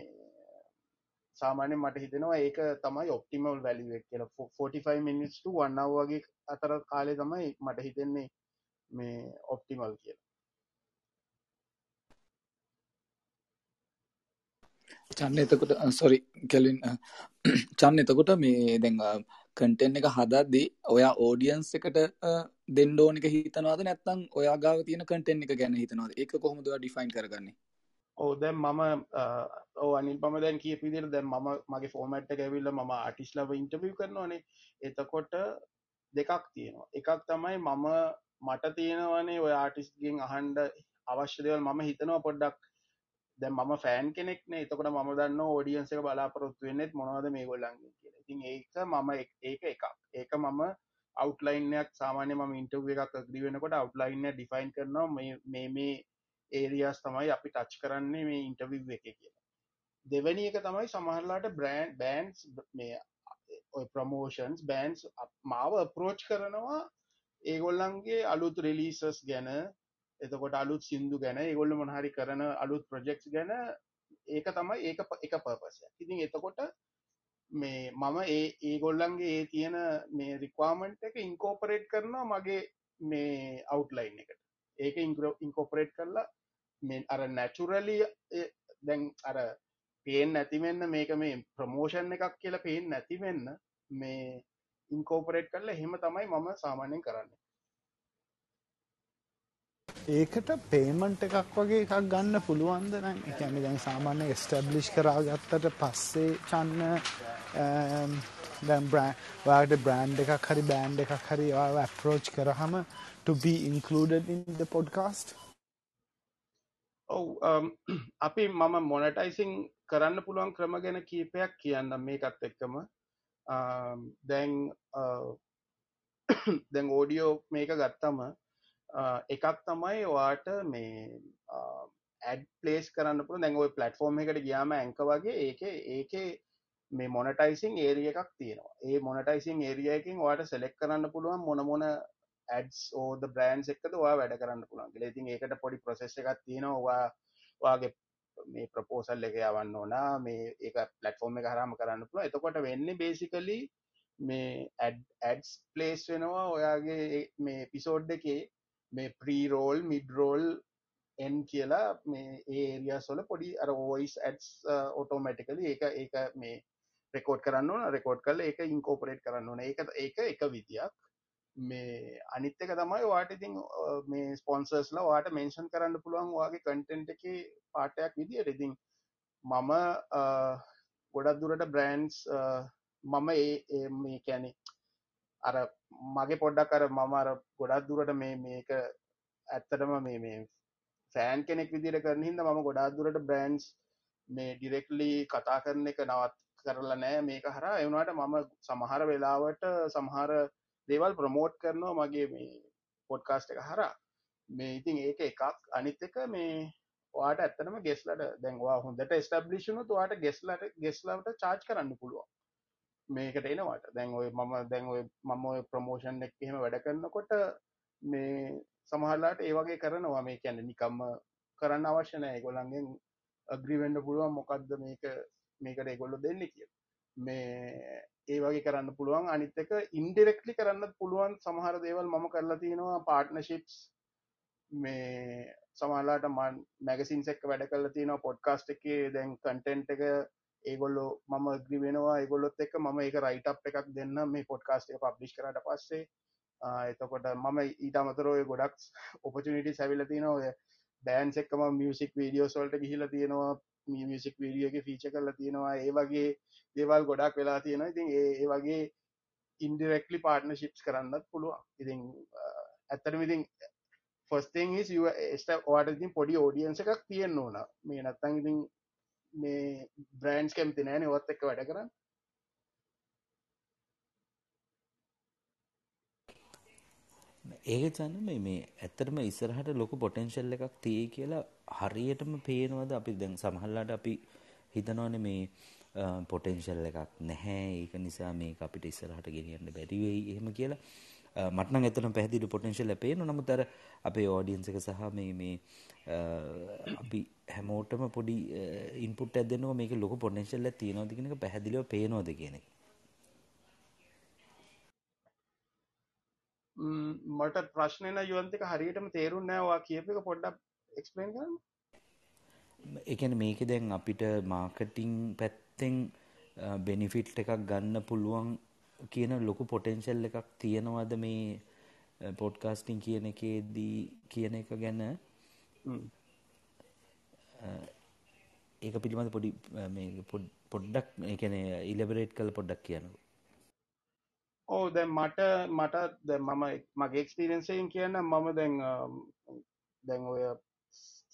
සාමාන්‍ය මට හිතෙනවා ඒක තමයි ඔප්ටිමල් වැලිුවක් කියල. 45 මිනිස්ට වන්න වගේ අතර කාලය තමයි මට හිතෙන්නේ මේ ඔප්ටිමල් කියල. චන්න එතකොට සොරි කැලින් චන්න එතකොට මේ දැන් කන්ටෙන්් එක හදද්දී ඔයා ඕඩියන්ස් එකට දෙන්න ඕනික හිතනවාද? නැත්තං ඔයා ගාව තියෙන කටෙන් එක ගැන හිතනවාද? එක කොහොමද ඩිෆයින් කරගන්නේ? ඕ දැන් මම ඕ අනිල් පම දැන් කිය පිදිර දැන් මම මගේ ෆෝමට් ඇවිල්ල ම ආටිස් ලබ ඉන්ටවිය කරනවානේ. එතකොට දෙකක් තියෙනවා. එකක් තමයි මම මට තියෙනවනේ ඔය ආටිස්ගෙන් අහන්ඩ අවශ්‍ය දෙවල් මම හිතනවා පොඩ්ඩක් දැ ම ෆෑන් කෙනෙක්න එතකට ම දන්න ෝඩියන්ස එක බලාපොරොත්තු වෙන්නෙත් මොනවද මේ ගොල්ලන්ගේ කිය ඉතින් ඒක මම ඒක එකක්. ඒක මම අවටලයින්යක් සාමානය ම ඉන්ටව එකක් ග්‍රීවෙනකොට අවටලයින්න ඩිෆයින් කරනවා මේ මේ ඒරියස් තමයි අපි ටච් කරන්නේ මේ ඉන්ටවිව් එක කියලා. දෙවැනි එක තමයි සමහරලාට බ්‍රන්් බෑන්ස් මේ ප්‍රමෝෂන්ස් බෑන්ස් මාව අප්‍රෝච් කරනවා ඒගොල්ලන්ගේ අලුත් රිලිසස් ගැන එතකොට අලුත් සිින්දු ගැන ඒගොල්ල මොහරි කරන අලුත් ප්‍රජෙක්ස් ගැන ඒක තමයි ඒක එක පර්පසය ඉතින් එතකොට මේ මම ඒ ඒගොල්ලන්ගේ ඒ තියෙන මේ රික්වාමන්ට් එක ඉන්කෝපරේට් කරනවා මගේ මේ අවුට්ලයින් එකට. ඒක ඉන්කෝපරේට් කරලා මේ අර නැචුරලි දැන් අර පේෙන් නැතිවෙන්න මේක මේ ප්‍රමෝෂන් එකක් කියලා පේෙන් නැතිවෙන්න මේ ඉන්කෝපරේට් කරලා හෙම තමයි මම සාමාන්‍යයෙන් කරන්න. ඒකට පේමන්ට් එකක් වගේ එකක් ගන්න පුළුවන්ද නම්? එකැනි දැන් සාමාන්‍ය ස්ටබ්ලිෂ් කරාගත්තට පස්සේ චන්න දැම් වාට බ්‍රන්් එකක් හරි බෑන්් එකක් හරි ඇප්‍රෝච් කරහම to be included in the podcast? ඔව් ehm, අපි මම මොනටයිසිං කරන්න පුළුවන් ක්‍රම ගැන කීපයක් කියන්න මේකත් එක්කම. Ehm, දැන් ehm, දැන් ඕඩියෝ මේක ගත්තම එකක් තමයි වාට මේ ඇඩ් පලේස් කරන්න පුළ දැන් ඔය පලටෆෝර්ම් එකට ගියාම ඇංක වගේ ඒක ඒක මේ මොනටයිසිං ඒරිය එකක් තියෙනවා. ඒ මොනටයිසිං ඒරියයකින් වාට සෙලෙක් කරන්න පුළුවන් මොන මොන ඇඩස් ඕද බ්‍රන්ස් එක්කද වා වැඩ කරන්න පුළන් ඉතින් ඒකට පොඩි ප්‍රසෙස් එකක් තියෙනවා. වාගේ මේ ප්‍රපෝසල් එක යවන්න ඕනා. මේ ඒක පලටෆෝර්ම් එක හරම කරන්න පුළුව එතකොට වෙන්න බේසිකලි මේ ඇඩ්ස් පලේස් වෙනවා ඔයාගේ මේ පිසෝඩ් එකේ මේ ප්‍රීරෝල් මිඩරෝල් එන් කියලා මේ ඒරිය සොල පොඩි අර ඕයිස් ඇඩ්ස් ඔටෝමැටිකලි ඒක ඒක මේ රෙකෝඩ් කරන්න ඕන. රෙකෝඩ් කල එක ඉන්කෝපරේට් කරන්න ඕන. ඒක ඒක එක විදියක්. මේ අනිත් එක තමයි වාට ඉතින් මේ ස්පොන්සර්ස්ලා වාට මෙන්ෂන් කරන්න පුළුවන් වගේ කටෙන්ට් එක පාටයක් විදියට. ඉතින් මම ගොඩක් දුරට බ්‍රන්ස් මම ඒ මේ කැනෙ අර මගේ පොඩ්ඩක් අර මම අර ගොඩක් දුරට මේ මේක ඇත්තටම මේ මේ ෆෑන් කෙනෙක් විදිර කරන හිද මම ගොඩක් දුරට බ්‍රන්ස් මේ ඩිරෙක්ලි කතා කරන එක නවත් කරලා නෑ. මේක හර එවුණට මම සමහර වෙලාවට සමහර දේවල් ප්‍රමෝට් කරනවා මගේ මේ පොඩ්කාස්ට එක හර මේ ඉතින් ඒක එකක්. අනිත් එක මේ වාට ඇත්තනම ගෙස්ලට දැන්වා හොඳට ස්ටබ්ලිෂුණු තුවාට ගෙස්ලට ගෙස්ලවට චාච් කරන්න පුළුවන්. මේකට එනවාට. දැන් ඔය මම දැන් ඔය මම ඔය ප්‍රමෝෂන් එක් එහෙම වැඩ කරන්නකොට මේ සමහල්ලාට ඒවගේ කරනවා. මේ කැන නිකම්ම කරන්න අවශ්‍යනෑ ගොලන්ගෙන් අග්‍රීවෙන්ඩ පුළුවන් මොකක්ද මේක මේකට එගොල්ලො දෙන්න කිය මේ ඒ වගේ කරන්න පුළුවන්. අනිත්තක ඉන්ඩිරෙක්ලි කරන්න පුළුවන් සමහර දේවල් මම කරලා තියෙනවා. පාර්ට්නශිප්ස් මේ සමහලාට මන් මැගසින් එක්ක වැඩ කරලා තියෙනවා. පොඩ්කාස්ට් එක දැන් කන්ටෙන්ට් එක ඒගොල්ලෝ මම ග්‍රි වෙනවා ඒගොල්ලොත් එක්ක මම ඒක රයිට් අප් එකක් දෙන්න මේ පොඩ්කාස්ට් එක පබ්ලිෂ් කරාට පස්සේ. එතකොට මම ඊට අමතරව ඔය ගොඩක් ඔපචනිටි සැවිල තියෙනවා. ඔය බෑන්ස් එක්කම මියසික් වීඩියෝස් වලට ගිහිලා තියෙනවා මියසික් වීඩියෝගේ ෆීච කරලා තියෙනවා. ඒ වගේ දේවල් ගොඩක් වෙලා තියෙන ඉතින් ඒ වගේ ඉන්ඩිරෙක්ලි පාර්ටනශිප්ස් කරන්නත් පුළුවන්. ඉතින් ඇත්තටම ඉතින් ෆස්තිං ස්ට වාට ඉතින් පොඩි ෝඩියන්ස එකක් තියෙන් ඕන. මේ නත්තං ඉතින් මේ බ්‍රන්ස් කැමති නෑන ඔත් එක්ක වැඩ කරන්න. ඒක චන්න මේ ඇත්තටම ඉස්සරහට ලොක පොටෙන්ශල් එකක් තිය කියලා හරියටම පේනවද? අපි දැන් සමහල්ලාට අපි හිතනවන මේ පොටෙන්ශල් එකක් නැහැ. ඒක නිසා මේ අපිට ඉස්සරහට ගෙනියන්න බැරිවෙයි එහෙම කියලා. මටන එතන පැදිලි පොටෙන්ශල් පේන නමුතර අපේ ඕඩියන්සක සහ මේ මේ අපි හැමෝටම පොඩි ඉන්පුට ඇදනවා මේක ලොක පොටෙන්ශල්ල තියෙනවදගෙනක පැහැදිලිව පේනෝද කියන මට ප්‍රශ්නන යුවන්තික හරියටම තේරුම් නෑවා කියප එක පොඩ්ඩක් එක්ස්පලන් කරන්න. එකන මේක දැන් අපිට මාකටිං පැත්තෙන් බෙනිෆිට් එකක් ගන්න පුළුවන් කියන ලොකු පොටෙන්ශල් එකක් තියෙනවද මේ පොඩ්කාස්ටිං කියන එකේදී කියන එක ගැන? ඒක පිළිබඳ පොඩි පොඩ්ඩක් එකන ඉලබරේට් කල පොඩ්ඩක් කියනු ඕ දැ මට මට මම මගේ එක්ස්පිරන්සයෙන් කියන්න මම දැන් දැන් ඔය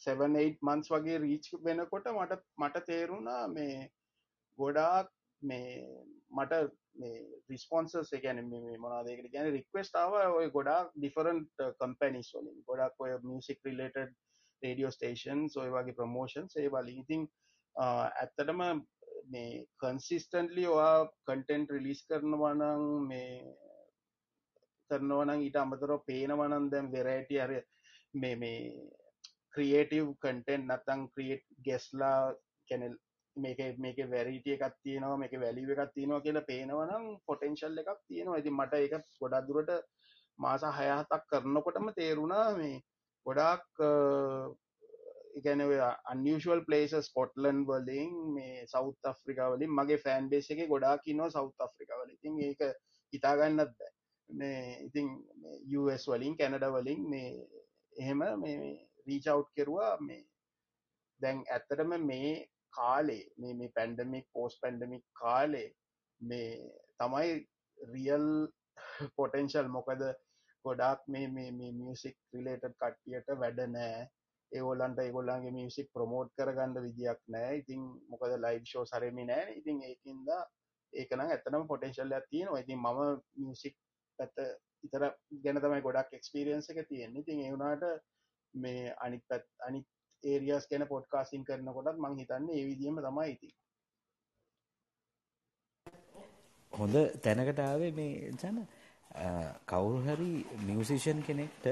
7 මන්ස් වගේ රීච් වෙනකොට මට මට තේරුණා මේ ගොඩාක් මේ මට රිස්පොන්සස් ගැන මොනාදකට ගැන රික්වස්ටාව ඔය ගොඩක් ඩිෆරන්ට කම්පැනිස් වලින්. ගොඩක් ඔය මියසික් රිලේටඩ් රේඩියෝ ස්ටේෂන් ඔය වගේ ප්‍රමෝෂන් ඒ වලින්. ඉතින් uh, ඇත්තටම මේ කන්සිස්ටන්ටලි ඔයා කටෙන්ට් රිලිස් කරනවනං මේ කරනවනං ඊට අමතරව පේනවනන් දැම් වෙරයිට අර මේ මේ ක්‍රියේටව් කටෙන්් නතං ක්‍රියට් ගෙස්ලා කැනල් මේක මේක වැරිටිය එකක් තියෙනවා මේක වැලිව එකක් තියෙනවා කියලා පේනවනම් පොටෙන්ශල් එකක් තියෙනවා. ඉතින් මට ඒක ගොඩක් දුරට මාස හයහතක් කරනකොටම තේරුණා මේ ගොඩාක් ඉගැන අන්ියල් පලේස ස්කොට්ලන් වලින් මේ සෞත් අෆ්‍රිකා වලින් මගේ ෆෑන් බේස එක ගොඩාක් නවා සෞත් අෆ්‍රිකා වල. ඉතින් ඒක හිතාගන්නත් බෑ. මේ ඉතින් US වලින් කැනඩ වලින් මේ එහෙම මේ රීචව් කෙරවා. මේ දැන් ඇත්තටම මේ කාලේ මේ මේ පැන්ඩමික් පෝස් පැන්ඩමික් කාලේ මේ තමයි රියල් පොටෙන්ශල් මොකද ගොඩක් මේ මේ මියසික් රිලේටඩ් කට්ටියට වැඩ නෑ. ඒගොල්ලන්ට ඒගොල්ලන්ගේ මියසික් ප්‍රමෝට් කරගන්න විදියක් නෑ. ඉතින් මොකද ලයි් ෂෝ සරමි නෑ ඉතින් ඒකින්ද ඒකනම් ඇතනම පොටෙන්ශල්ල තියෙනවා. ඉතින් මම මියසික් පැත්ත ඉතර ගැන තමයි ගොඩක් එක්ස්පිරියන්ස එක තියෙන්නේ. ඉතින් ඒවුනාට මේ අනිත් පැත් අනිත් ඒරියස් ගැන පොඩ්කාසින් කරනකොටත් මං හිතන්න ඒ විදිම තමයි ඉති හොඳ තැනකට ආවේ මේ ජන කවුරු හරි මියසිෂන් කෙනෙක්ට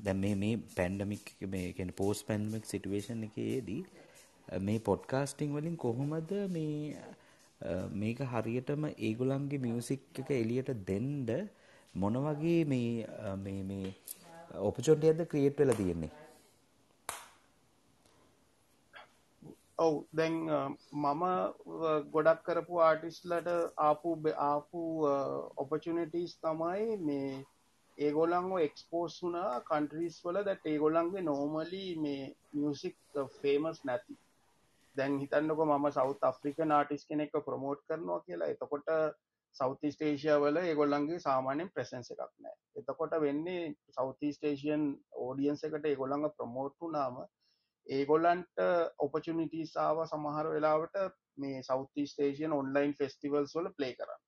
දැ මේ මේ පැන්ඩමික් මේකෙන පෝස් පැන්ඩමික් සිටුවේෂන් එකේදී මේ පොඩ්කාස්ටිං වලින් කොහොමද මේ මේක හරියටම ඒගොලන්ගේ මියසික් එක එලියට දෙන්ඩ මොන වගේ මේ මේ ඔපචොන්ටියද ක්‍රියට් වෙලා තියෙන්නේ? ඔව් දැන් මම ගොඩක් කරපු ආටිස්ලට ආපු ආපු ඔපචනිටස් තමයි මේ ඒගොලංව එක්ස්පෝස් වුනා කන්ට්‍රීස් වල දැට ඒගොලන්ගේ නෝමලි මේ මියසික් ෆේමස් නැති. දැන් හිතන්නක මම සෞත් අප්‍රික නාටිස් කෙනෙක් ප්‍රමෝට් කරනවා කියලා. එතකොට සෞති ස්ටේෂය වල ඒගොල්ලන්ගේ සාමානයෙන් ප්‍රසන්ස එකක් නෑ එතකොට වෙන්නේ සෞති ස්ටේෂන් ඕඩියන්ස එකට ඒගොල්ලඟ ප්‍රමෝට්ටු නාම ඒගොල්ලන්ට ඔපචනිටසාාව සමහර වෙලාවට මේ සෞති ස්ටේෂන් ඔන්ලයින් ෆෙස්ටිවල්ස් වල ප්ලේ කරන්න.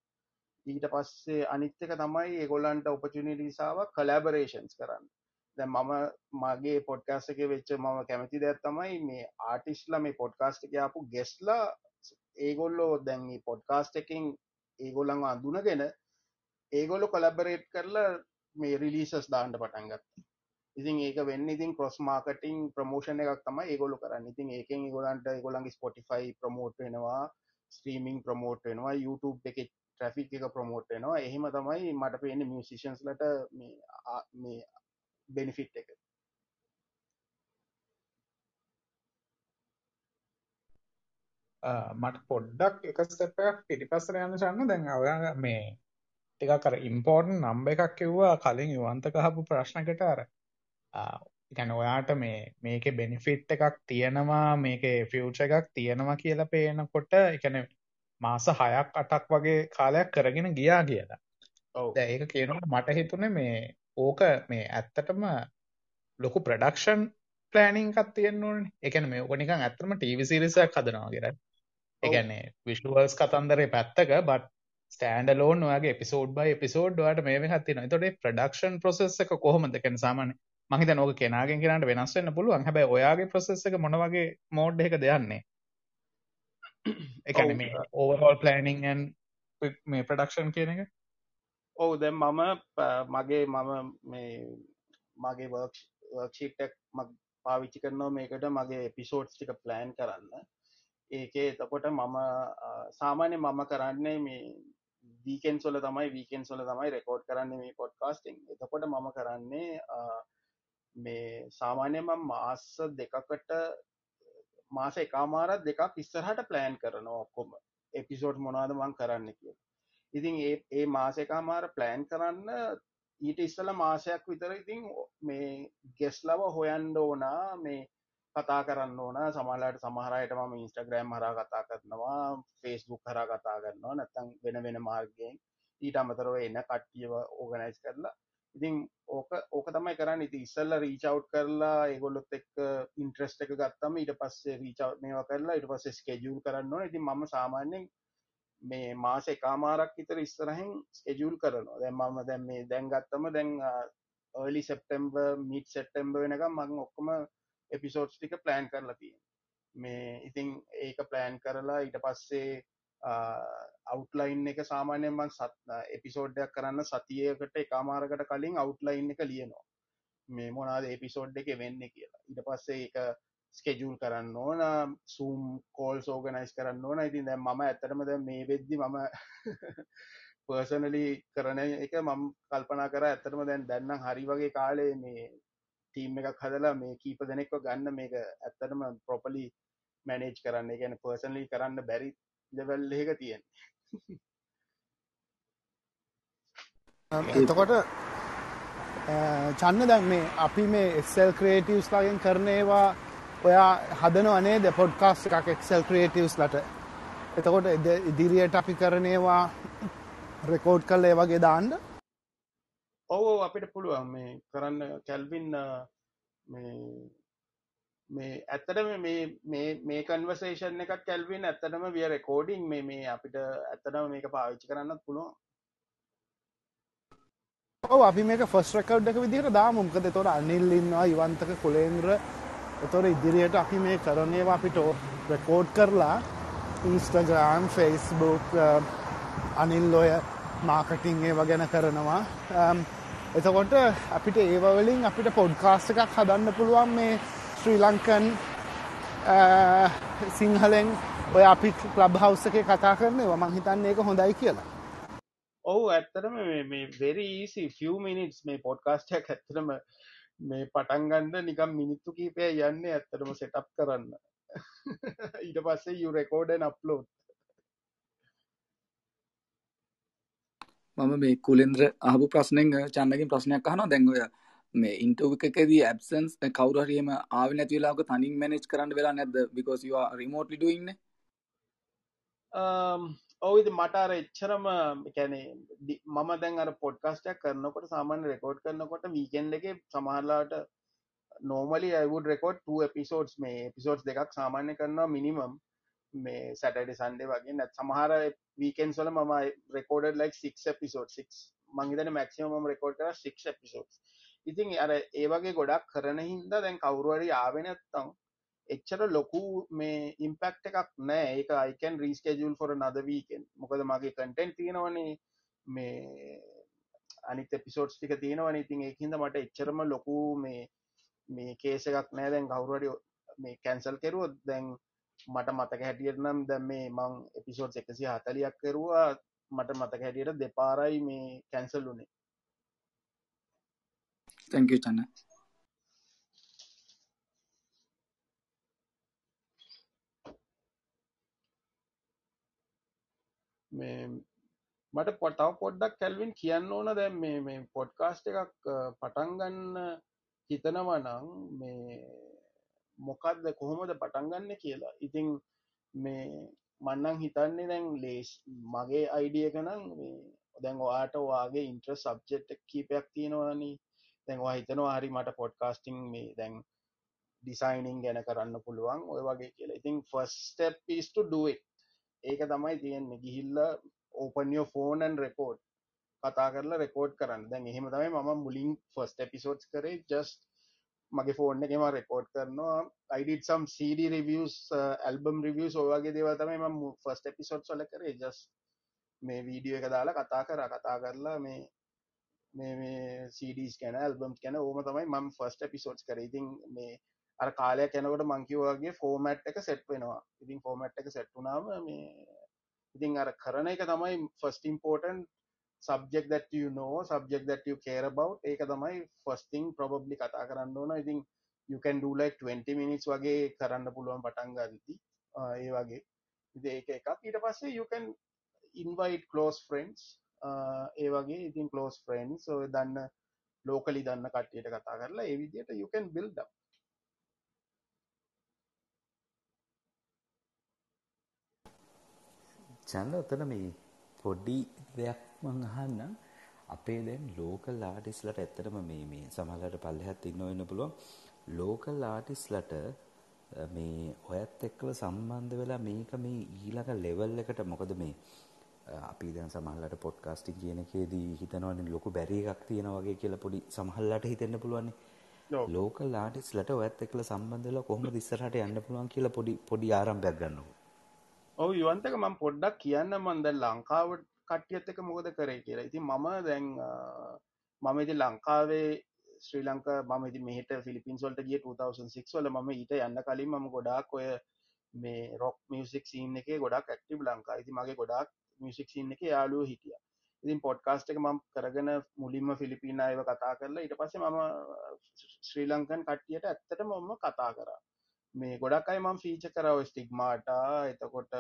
ඊට පස්සේ අනිත්්‍යක තමයි ඒගොල්ලන්ට ඔපචනිටසාාව කලබරේෂන්ස් කරන්න. දැ මම මගේ පොඩ්කාස් එක වෙච්ච මම කැමති දැත් තමයි මේ ආටිස්ල මේ පොඩ්කාස්ට එක අපපු ගෙස්ලා ඒගොල්ලෝ දැන් පොඩ්කාස්ට එකින් ඒගොල්ලන් අඳුනගෙන ඒගොල්ලො කොලබරේට් කරලා මේ රිලිසස් දාන්ට පටන්ගත්ත ඉතින් ඒක වෙන්න ඉතින් කොස් මාර්කටිං ප්‍රමෝෂණ එකක් තමයි ඒගොලු කරන්න. ඉතින් ඒකෙන් ගොලන්ට ගොලන්ගේ ස්පොටිෆයි ප්‍රමෝට් වෙනවා ස්ත්‍රීමිං ප්‍රමෝට් වෙනවා YouTube එක ට්‍රෆික් එක ප්‍රමෝට් වෙනවා. එහෙම තමයි මට පේන මියසිෂන්ස් ලට මේ බෙනිෆිට් එක. මට පොඩ්ඩක් එක ස්ටප්යක් පිටිපස්සර යන්න සන්න දැන් ඔයා මේ ටිකක් අර ඉම්පෝර්ටන් නම්බ එකක් කිව්වා කලින් යුවන්තක හපු ප්‍රශ්නකට අර ඉගැන ඔයාට මේ මේක බෙනිෆිට් එකක් තියෙනවා මේක ෆියච එකක් තියෙනවා කියලා පේනකොට එකන මාස හයක් අටක් වගේ කාලයක් කරගෙන ගියා කියලා. ඒක කියනට මට හිතුනේ මේ ඕක මේ ඇත්තටම ලොකු ප්‍රඩක්ෂන් පලෑනිංකත් තියෙන්නුවන් එකන මේ ඕනිකන් ඇත්තම ටීවිසිරිසක් හදනවා ගෙර එකන්නේ විශ්ුවල්ස් කතන්දරේ පැත්තක බට් ස්ටෑන්ඩ ලෝන් වගේ පිසෝඩ් බයි පිසෝඩ් වට මේ හත්තින තොට ප්‍රඩක්ෂන් ප්‍රසෙස් එක කොහොමද? කැන සාමන මම හිතන්නේ ඕක කෙනාගෙන් කෙනාට වෙනස් වෙන්න පුළුවන්. හැබැයි ඔයාගේ process එක මොන වගේ mode එකකද යන්නේ? ඒ කියන්නේ මේ planning and මේ production කියන එක? ඔව් දැන් මම මගේ මම මේ මගේ එක මම පාවිච්චි කරනවා මේකට මගේ එපිසෝඩ්ස් ටික ප්ලෑන් කරන්න. ඒකේ එතකොට මම සාමාන්‍ය මම කරන්නේ මේ වීකෙන්ස් වල තමයි වීකෙන්ස් වල තමයි රෙකෝඩ් කරන්නේ මේ පොඩ්කාස්ටිං. එතකොට මම කරන්නේ මේ සාමාන්‍යම මාස දෙකකට මාස එකමාරත් දෙකක් ඉස්සරහට ප්ලෑන් කරනවා ඔක්කොම. එපිසෝඩ් මොනාද මං කරන්න කිය ඉතින් ඒ ඒ මාසෙකාමාර ප්ලෑන් කරන්න ඊට ඉස්සල මාසයක් විතර ඉතින් මේ ගෙස්ලව හොයන්ඩ ඕනා මේ කතා කරන්න ඕන. සමහලට සමහරයට මම ඉන්ස්ටග්‍රෑම් හරා කතා කරනවා ෆේස්බුක් හරා කතා කරනවා නැත්තං වෙන වෙන මාර්ගයෙන්. ඊට අමතරව එන්න කට්ටියව ඕගනයිස් කරලා ඉතින් ඕක ඕක තමයි කරන්න. ඉති ඉස්සල්ල රීචව් කරලා ඒගොල්ලොත් එක් ඉන්ට්‍රස්ට එක ගත්තම ඊට පස්සේ රීචව් මේවා කරලා ඉට පස්සේ ස්කෙජූල් කරන්න ඕන. ඉතින් මම සාමාන්‍යෙන් මේ මාස එකමාරක් විතර ඉස්සරහින් ස්කෙජූල් කරනවා. දැන් මම දැන් මේ දැන් ගත්තම දැන් ඔලි සෙප්ටම්බ මිට සෙට්ටම්බ වෙනකම් මං ඔක්කොම එපිසෝඩ්ස් ටික ප්ලෑන් කරලා තියෙන මේ ඉතිං ඒක ප්ලෑන් කරලා ඊට පස්සේ අවුට්ලයින් එක සාමාන්‍යයෙන් මං සත් එපිසෝඩ්ඩයක් කරන්න සතියකට එකමාරකට කලින් අවුට්ලයින් එක ලියනවා. මේ මොනාද එපිසෝඩ් එක වෙන්න කියලා. ඊට පස්සේ එක ස්කෙජූල් කරන්න ඕන සූම් කෝල් සෝගනයිස් කරන්න ඕන. ඉතින් දැන් මම ඇත්තටම දැන් මේ වෙද්දි මම පර්සනලි කරන එක මම කල්පනා කර ඇත්තටම දැන් දැන්නම් හරි වගේ කාලේ මේ ටීම් එකක් හදලා මේ කීප දෙනෙක්ව ගන්න මේක ඇත්තටම ප්‍රොපලි මැනේජ් කරන්න. ගැන පර්සනලි කරන්න බැරි ලෙවල් එක තියෙන එතකොට චන්න දැන් මේ අපි මේ එක්සෙල් ක්‍රේටවස් ලගෙන් කරනේවා ඔයා හදන අනේ ද පොඩ්කාස් එකක් එක්සෙල් ක්‍රේටවස් ලට එතකොට ඉදිරියට අපි කරනේවා රෙකෝඩ් කල් ඒ වගේ දාන්න. ඔවෝ අපිට පුළුවන් මේ කරන්න. කැල්වින් මේ ඇත්තටම මේ මේ කන්වසේෂන් එකක් කැල්වින් ඇත්තටම විය රෙකෝඩිං මේ මේ අපිට ඇත්තටම මේක පාවිච්චි කරන්න පුළුවන්. ඔව අපි මේක ෆස් රකව් එක විදිහට දාමුම්කද තොට අනිල්ලින්වා ඉවන්තක කොළේන්ද්‍ර එතොර ඉදිරියට අපි මේ කරනේවා අපිට රෙකෝඩ් කරලා ඉන්ස්ටග්‍රම් ෆෙස්බුක් uh, අනිල් ඔය මාකටිං ඒව ගැන කරනවා. Um, එතකොට අපිට ඒවවලින් අපිට පොඩ්කාස්ට එකක් හදන්න පුළුවන් මේ ශ්‍රී ලංකන් සිංහලෙන් ඔය අපි ලබ් හවස එක කතා කරන්නේ මං හිතන්නේ එක හොඳයි කියලා. ඔහු ඇත්තරම මේ වෙරීසි ෆිය මිනිටස් මේ පොඩ්කාස්ටයක් ඇත්තරම මේ පටන්ගන්න නිකම් මිනිත්තු කීපය යන්න ඇත්තරම සෙටප් කරන්න. ඊට පස්සේ යු රෙකෝඩන් අප්ලෝඩ් මම මේ කුලෙන්ද්‍ර අහපු ප්‍රශ්නෙන් චන්නකින් ප්‍රශ්නයක් අහනවා. දැන් ඔය මේ ඉන්ටව එකකදී ඇබ්සන්ස් කවුරහරියම ආව නැතිවෙලාක තනින් මැනෙජ් කරන්න වෙලා නැද බිකෝස් රිමෝට් ලිඩුඉන්න ඔවුද මටර එච්චරම කැනේ මම දැන් අර පොඩ්කාස්ටක් කරනකොට සාමාන්‍ය රෙකෝඩ් කරනකොට වීකෙන්ඩ එක සමහරලාට normally I would record 2 episodes මේ එපිසෝඩ්ස් දෙකක් සාමාන්‍ය කරනවා මිනිමම් මේ සැටඩ සන්ඩේ වගේ. නැත් සමහර වීකෙන් සොල මම රෙකෝඩ ලයික් 6 එපිසෝඩ් 6 මංගේතන මැක්සිමම රෙකෝඩ් කර 6 එපිසෝඩ්ස් ඉතින් අර ඒ වගේ ගොඩක් කරන හින්දා දැන් කවුරුහරි ආවේ නැත්තම් එච්චර ලොකු මේ ඉම්පැක්ට් එකක් නෑ. ඒක I can reschedule for another weekend. මොකද මගේ content තියෙනවනේ. මේ අනිත් එපිසෝඩ්ස් ටික තියෙනවනේ. ඉතින් ඒකින්ද මට එච්චරම ලොකු මේ මේ කේස් එකක් නෑ. දැන් කවුරුහරි මේ කැන්සල් කෙරුවොත් දැන් මට මතක හැටියට නම් දැන් මේ මං එපිසෝඩ්ස් 140ක් කරුවා. මට මතක හැටියට දෙපාරයි මේ කැන්සල් වුනේ තැංක චන්න මේ මට පොටව පොඩ්ඩක් කැල්වින් කියන්න ඕන දැම් මේ මේ පොඩ්කාස්ට එකක් පටන්ගන්න හිතනවනං මේ මොකක්ද කොහොමද පටන්ගන්න කියලා. ඉතිං මේ මන්නං හිතන්නේ දැන් ලේස් මගේ අයිඩියකනම් මේ දැන් ඔයාට වාගේ ඉන්ට්‍ර සබ්ජෙට් කීපයක් තියෙනවානී. දැන්වා හිතනවා හරි මට පොඩ්කාස්ටිං මේ දැන් ඩිසයිනිං ගැන කරන්න පුළුවන් ඔය වගේ කියලා. ඉතින් ෆස්ටප් පිස්ට ඩුව ඒක තමයි තියෙන්නේ. ගිහිල්ල ඕපනියෝ ෆෝනන් රෙකෝඩ් කතා කරලා රෙකෝඩ් කරන්න. දැන් එහෙම තමයි මම මුලින් ෆස්ට එපිසෝඩ්ස් කරේ. ජස් මගේ ෆෝන් එකම රෙකෝඩ් කරනවා. අයිඩ සම් CD රිවියස් ඇල්බම් රිවියස් ඔයගේ දේව තමයි ම ෆස්ට එපිසෝඩ් සොල කරේ. ජස් මේ වීඩියෝ එක දාලා කතා කර. කතා කරලා මේ මේ මේ සඩස් කැන ඇල්බම් කැන ඕම තමයි මම ෆස්ට පිසෝඩ්ස් කර. ඉතින් මේ අර කාලය කැනකට මංකිවගේ ෆෝමට් එක සෙට් වෙනවා. ඉතින් ෆෝමට් එක සෙට්ටුනාම මේ ඉතින් අර කරන එක තමයි first important subject that you know subject that you care about. ඒක තමයි ෆස්ටිං ප්‍රබ්ලි කතා කරන්න ඕන. ඉතින් you can do like 20 මිනිස් වගේ කරන්න පුළුවන් පටන් ගන්ති ඒ වගේ. ඉති ඒක එකක්. ඊට පස්සේ you can invite close friends ඒ වගේ ඉතින් කලෝස් ෆ්‍රෙන්න්ස් ඔය දන්න ලෝකලි දන්න කට්ටියට කතා කරලා ඒ විදියට යුකන් බිල්ඩ චන්ද ඔතන මේ පොඩි දෙයක් මං අහන්නම් අපේ දැන් ලෝකල් ආටිස්ලට ඇත්තටම මේ මේ සමහරට පල්ලෙහාත් ඉන්න වෙන්න පුළුවන්. ලෝකල් ආටිස්ලට මේ ඔයත් එක්කලා සම්බන්ධ වෙලා මේක මේ ඊළඟ ලෙවල් එකට මොකද මේ අපි දැන් සමහරලාට පොඩ්කාස්ටිං කියන එකේදී හිතනවනේ ලොකු බැරි එකක් තියෙනවා වගේ කියලා පොඩි සමහරලාට හිතෙන්න පුළුවන්නේ ලෝකල් ආටිස්ලට ඔයත් එක්කලා සම්බන්ධ වෙලා කොහොමද ඉස්සරහට යන්න පුළුවන් කියලා පොඩි පොඩි ආරම්භයක් ගන්නකො ඔව යුවන්තක මම පොඩ්ඩක් කියන්න මන්ද ලංකාවට කට්ටියත් එක මොකද කරේ කියලා. ඉතින් මම දැන් මම ඉති ලංකාවේ ශ්‍රී ලංක මම ඉති මෙහට ෆිලිපින්ස්වල්ට ගිය 2006 වල මම ඊට යන්න කලින් මම ගොඩාක් ඔය මේ රොක් මියසික් සීන් එක ගොඩක් ඇක්ටිබ් ලංකා ඉති මගේ ගොඩක් මියසික් සින්න එක යාලුව හිටිය. ඉතින් පොඩ්කාස්ට එක මම කරගෙන මුලින්ම ෆිලිපින අයව කතා කරලා ඊට පස්සේ මම ශ්‍රී ලංකන් කට්ටියට ඇත්තට මොම කතා කරා. මේ ගොඩක් අයි මම ෆීච කරව ස්ටිග්මාටා එතකොට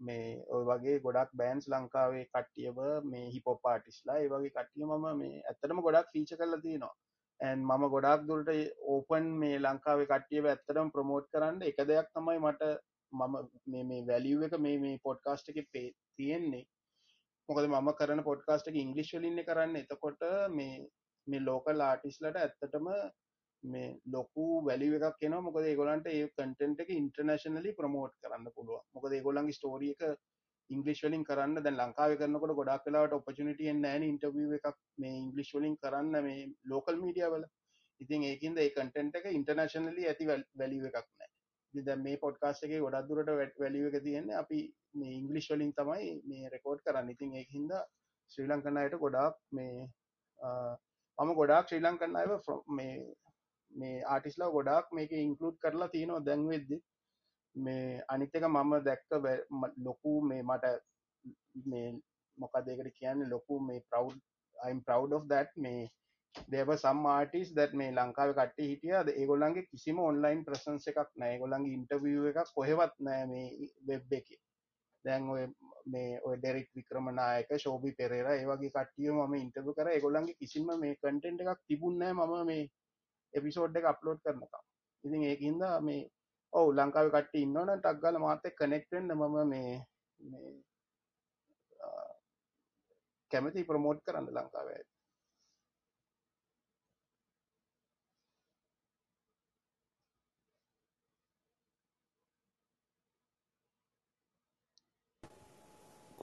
මේ ඔය වගේ ගොඩක් බෑන්ස් ලංකාවේ කට්ටියව මේ හිපෝ පාටිස්ලා ඒ වගේ කට්ටිය මම මේ ඇත්තටම ගොඩක් ෆීච කරලා තියෙනවා. ඇන් මම ගොඩක් දුරට ඕපන් මේ ලංකාවේ කට්ටියව ඇත්තටම ප්‍රමෝට් කරන්න එක දෙයක් තමයි මට මම මේ වැලිුව එක මේ මේ පොඩ්කාස්ට එක පේ තියෙන්නේ. මොකද මම කරන පොඩ්කාස්ට එක ඉංගලිස්වලින්න කරන්න. එතකොට මේ මේ ලෝකල් ආටිස්ලට ඇත්තටම මේ ලොකු වැලි එකක් කෙන මොකද ඒගොලන්ට ඒ කටෙන්ට එක ඉන්ටර්නශනලි ප්‍රමෝට් කරන්න පුළුව මොකද ඒගොලන්ගේ ස්ටෝරිය එක ඉංගලිස් වලින් කරන්න. දැන් ලංකාව කරනකොට ගොඩක් කලාට ඔපචනිටිය නෑන ඉන්ටවිය එකක් මේ ඉංගලිස් වලින් කරන්න මේ ලෝකල් මීඩිය වල. ඉතින් ඒකින්ද ඒ කටෙන්ට එක ඉන්ටර්නශනලි ඇති වැලි එකක් නෑ ද මේ පොඩ්කාස් එක ගොඩක් දුරට වැට වැලිය එක තියෙන්නේ අපි මේ ඉංගලිස් වලින් තමයි මේ රෙකෝඩ් කරන්න. ඉතින් ඒහින්ද ශ්‍රී ලංකනයට ගොඩක් මේ මම ගොඩක් ශ්‍රී ලංකන්න අය මේ මේ ආටිස්ලා ගොඩක් මේක ඉන්කලුඩ් කරලා තියෙනවා දැන්වෙද්දි මේ අනිත්තක මම දැක්ක ලොකු මේ මට මේ මොකදේකට කියන්න ලොකු මේ ප්‍රව් I'm proud of that. මේ දේව සම් ආටිස් දැත් මේ ලංකාව කට්ටි හිටියද ඒගොල්ලන්ගේ කිසිම ඔන්ලයින් ප්‍රසන්ස එකක් නෑ. ගොල්ලන්ගේ ඉන්ටවිය එකක් කොහෙවත් නෑ මේ වෙබ් එක. දැන් ඔය මේ ඔය ඩෙරික් වික්‍රමනායක ශෝබි පෙරේර ඒවගේ කට්ටිය ම ඉන්ටව කර. ඒගොල්ලන්ගේ කිසිම මේ කටෙන්ට් එකක් තිබුන්නෑ මම මේ එපිසෝඩ් එක අප්ලෝඩ් කරනකම්. ඉතින් ඒකින්ද මේ ඔවු ලංකාව කට ඉන්නවන ටක්ගල මාතය කනෙක්ටෙන්න්න මම මේ කැමති ප්‍රමෝට් කරන්න ලංකාවේ.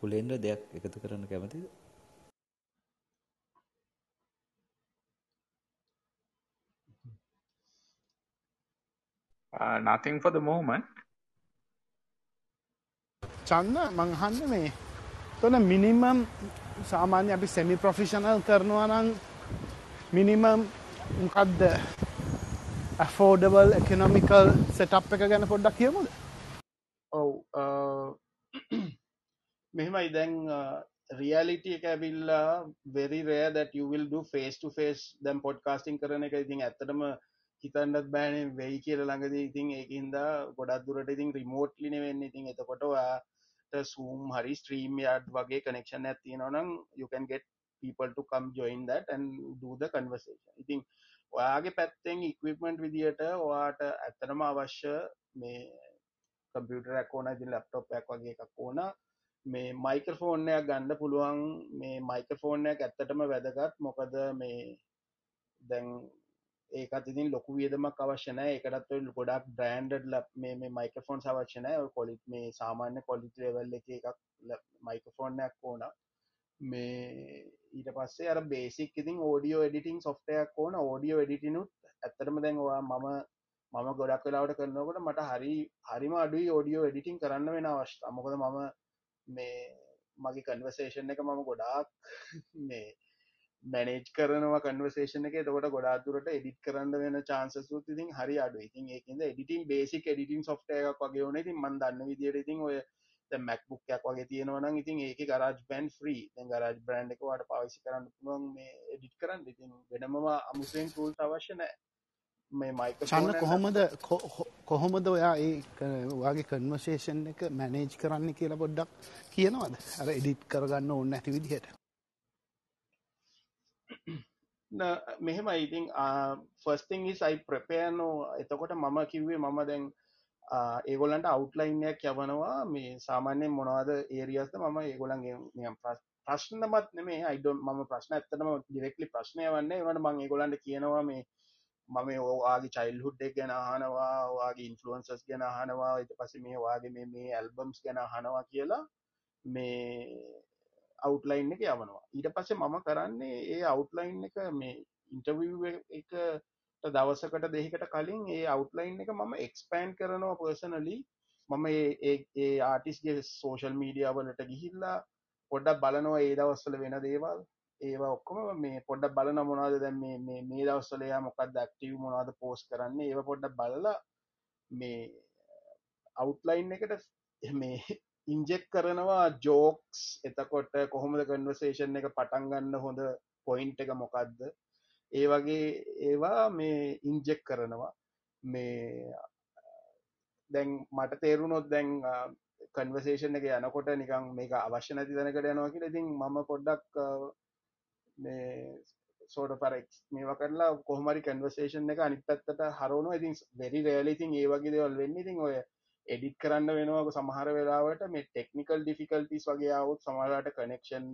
කුලෙන්ඩ දෙයක් එකතු කරන්න කැමතිද? Uh, nothing for the moment. Channa මංහන්න මේ තොන මිනිමම් සාමාන්‍ය අපි සෙමි ප්‍රොෆිෂනල් කරනවා නම් මිනිමම් මොකක්ද ඇෆෝඩබල් එකනොමිකල් සෙටප් එක ගැන පොඩ්ඩක් කියමුද ඔව් මෙහෙමයි දැන් රියලිටිය එක ඇබිල්ලා වෙරි රෑ that you will do face to face. දැන් පොඩ්කාස්ටිං කරන එක ඉතින් ඇත්තටම හිතන්නත් බෑන වෙයි කියල ළඟද. ඉතින් ඒකහින්ද ගොඩක් දුරට ඉතින් රිමෝට්ලින වෙන්න ඉතින් එතකොටවාට සූම් හරි ස්ත්‍රීම් යාඩ් වගේ කනෙක්ෂන් ඇති නොනම් you can get people to come join that and do the conversation. ඉතින් ඔයාගේ පැත්තෙන් ඉක්විපමෙන්ට් විදියට ඔයාට ඇත්තනම අවශ්‍ය මේ කම්පියුටර් ඇකෝන ඉතින් ලැප්ටොප් එකක් වගේ එකක් ඕන. මේ මයිකෆෝර්නයක් ගන්න පුළුවන්. මේ මයිකෆෝර්නයක් ඇත්තටම වැදගත්. මොකද මේ දැන් ඒකත් ඉතින් ලොකු වියදමක් අවශ්‍යනෑ එකටත් ගොඩක් බ්‍රන්ඩ් ලබ් මේ මයිකෆෝන් අවශ්‍යනය කොලිත් මේ සාමාන්‍ය කොලිත් ලෙවල් එක එකක් මයිකෆෝර්නයක් ඕන. මේ ඊට පස්සේ අර බේසික් ඉතින් ඕඩියෝ එඩිටිං සොෆ්ටයක් ඕන. ඕඩියෝ එඩිටිනුත් ඇත්තරම දැන්වා මම මම ගොඩක් වෙලාවට කරනකොට මට හරි හරිම අඩුයි ඕඩියෝ එඩිටිං කරන්න වෙන අවශ්‍ය මොකද මම මේ මගේ කන්වසේෂන් එක මම ගොඩාක් මේ මැනේජ් කරනවා කන්වර්සේෂන එක. තකොට ගොඩාදුරට එඩිට කරන්න වෙන චාන්සසුත් ඉතින් හරි අඩු ඉතින් ඒකද එඩිටින් බේසික් එඩිටින් සොෆ්ට එකක් වගේ ඕන. ඉතින් මන් දන්න විදියට ඉතින් ඔය මැක්බුක්යක් වගේ තියෙනවන ඉතින් ඒක කරාජ් බැන් ්‍රී දැන් ගරාජ් බ්‍රන්් එක වට පාවිසි කරන්න පුළුවන් මේ එඩිට් කරන්න. ඉතින් වෙනමවා අමුසෙන් ටූල් අවශ්‍ය නෑ මේ චන්න මයික්‍රෆෝන් කොහොමද කොහොමද ඔයා ඒ ඔයාගේ කන්වර්සේෂන් එක මැනේජ් කරන්න කියලා පොඩ්ඩක් කියනවද? අර එඩිට් කරගන්න ඕන්න ඇති විදිහට. මෙහෙම ඉතින් ෆස්තිං is අයි ප්‍රපයනෝ එතකොට මම කිව්වේ මම දැන් ඒගොල්ලන්ට අවුට්ලයින්යක් යවනවා. මේ සාමාන්‍යයෙන් මොනවද ඒරියස්ද මම ඒගොල්ලන්ගේ නිකන් ප්‍රශ්- ප්‍රශ්නමත් නෙමේ අයිඩ මම ප්‍රශ්න ඇත්තටම ඩිරෙක්ලි ප්‍රශ්නය වන්නේ ඒවට මං ඒගොල්ලන්ට කියනවා මේ මම ඔයාගේ චයිල්හුඩ් එක ගැන අහනවා ඔයාගේ ඉන්ෆලුවන්සස් ගැන අහනවා ඊට පස්සේ මේ වාගේ මේ මේ ඇල්බම්ස් ගැන අහනවා කියලා මේ අවුට්ලයින් එක යවනවා. ඊට පස්සේ මම කරන්නේ ඒ අවුට්ලයින් එක මේ ඉන්ටර්විව් එක දවසකට දෙහිකට කලින් ඒ අවුට්ලයින් එක මම එක්ස්පෑන්් කරනවා පර්සනලි මම ඒ- ඒ- ඒ ආටිස්ගේ සෝෂල් මීඩිය වලට ගිහිල්ලා පොඩ්ඩක් බලනවා ඒ දවස්වල වෙන දේවල්. ඒවා ඔක්කොම මේ පොඩ්ඩක් බලන මොනවද දැන් මේ මේ මේ දවස්වල එයා මොකක්ද ඇක්ටිව් මොනවද පෝස්ට් කරන්නේ ඒවා පොඩ්ඩක් බලලා මේ අවුට්ලයින් එකට මේ ඉන්ජෙක් කරනවා ජෝක්ස් එතකොට කොහොමද කන්වර්සේෂන් එක පටන් ගන්න හොඳ පොයින්ට් එක මොකක්ද ඒ වගේ ඒවා මේ ඉන්ජෙක් කරනවා. මේ දැන් මට තේරුණොත් දැන් කන්වර්සේෂන් එක යනකොට නිකන් මේක අවශ්‍ය නැති තැනකට යනවා කියලා ඉතින් මම පොඩ්ඩක් අ, මේ සෝට පරක් මේවා කරලා කොහමරි කන්වර්සේෂන් එක අනිත් පැත්තට හරවනවා. ඉතින් වෙරි රෑලිතින් ඒ වගේ දේවල් වෙන්න. ඉතින් ඔය එඩිට් කරන්න වෙනවා සමහර වෙලාවට මේ ටෙක්නිකල් ඩිෆිකල්ටිස් වගේ අවුත් සමහරට කනෙක්ෂන්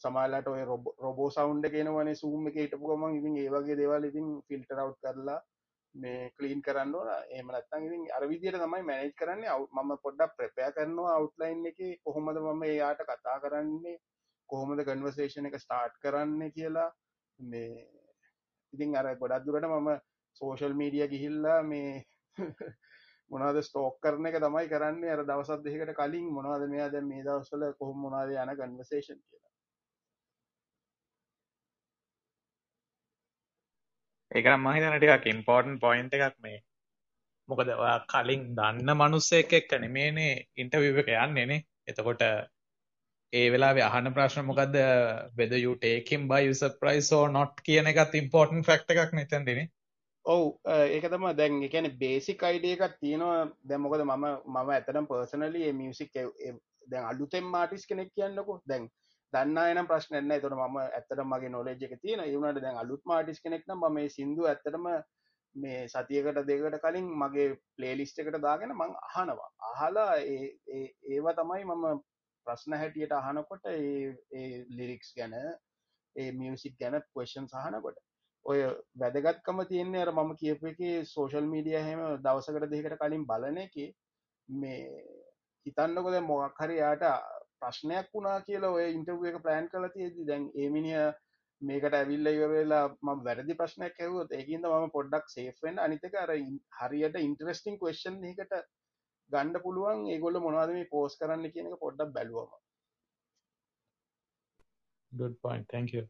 සමහරලාට ඔය රොබෝ සවුන්ඩ කියනවනේ සූම් එක හිටපු ගමන් ඉතින් ඒ වගේ දේවල් ඉතින් ෆිල්ටර් අවුට් කරලා මේ කලීන් කරන්න ඕන. එහෙම නැත්නම් ඉතින් අර විදිහට තමයි මැනේජ් කරන්නේ. අවුට් මම පොඩ්ඩක් ප්‍රෙපෙයාර් කරනවා අවුට්ලයින් එකේ කොහොමද මම එයාට කතා කරන්නේ. කොහොමද කන්වර්සේෂන් එක ස්ටාර්ට් කරන්නේ කියලා මේ ඉතින් අර ගොඩක් දුරට මම සෝෂල් මීඩිය ගිහිල්ලා මේ මොනවද ස්ටෝක් කරන එක තමයි කරන්නේ. අර දවසක් දෙකකට කලින් මොනවද මෙයා දැන් මේ දවස්වල කොහොම මොනවද යන කන්වර්සේෂන් කියලා. ඒකනම් මම හිතන්නේ ටිකක් ඉම්පෝටන්ට් පොයින්ට් එකක් මේ. මොකද ඔයා කලින් දන්න මිනිස්සෙක් එක්ක නෙමේනේ ඉන්ටර්විව් එක යන්නේ නේ. එතකොට ඒ වෙලාවේ අහන ප්‍රශ්න මොකද්ද? whether you take him by surprise or not කියන එකත් ඉම්පෝටන්ට් ෆැක්ට් එකක් නේ එතනදී නේ. ඔව් ඒක තම දැන් එකන බේසික් අයිඩිය එකක් තියෙනවා. දැන් මොකද මම මම ඇතනම් පර්සනලි ඒ මියසික් දැන් අලුතෙන් මාටිස් කෙනෙක් කියන්නකෝ. දැන් දන්න නම් ප්‍රශ්නන්න තොට මම ඇත්තට මගේ නොලෙජ් එක තියෙන ඒවුණට දැන් අලුත් මාටිස් කෙනෙක් නම් මේ සිින්දු ඇත්තටම මේ සතියකට දෙකට කලින් මගේ ප්ලේලිස්ට එකට දාගෙන මං අහනවා. අහලා ඒ- ඒ- ඒවා තමයි මම ප්‍රශ්න හැටියට අහනකොට ඒ ලිරික්ස් ගැන ඒ මියසික් ගැන පේෂන් සහනකොට ඔය වැදගත්කම තියන්නේ අර මම කියපු එකේ සෝෂල් මීඩිය හෙම දවසකට දෙකට කලින් බලන එක මේ හිතන්නකොද මොක් හරි යාට ප්‍රශ්නයක් වුණා කියලා ඔය ඉන්ටර්ව් එක ප්ලෑන් කළ තියෙදි දැන් ඒමිනිිය මේකට ඇවිල්ල ඉවරලා ම වැරදි ප්‍රශ්නයක් ඇවුත් ඒකින්ද මම පොඩ්ඩක් සේෆෙන් අනිතක අර ඉන්- හරියට ඉන්ටරස්ටිං කවස්න් එකට ගණ්ඩ පුළුවන් ඒගොල්ල මොනවද මේ පෝස් කරන්න කියන එක පොඩ්ඩක් බැලුවම. Good point. Thank you.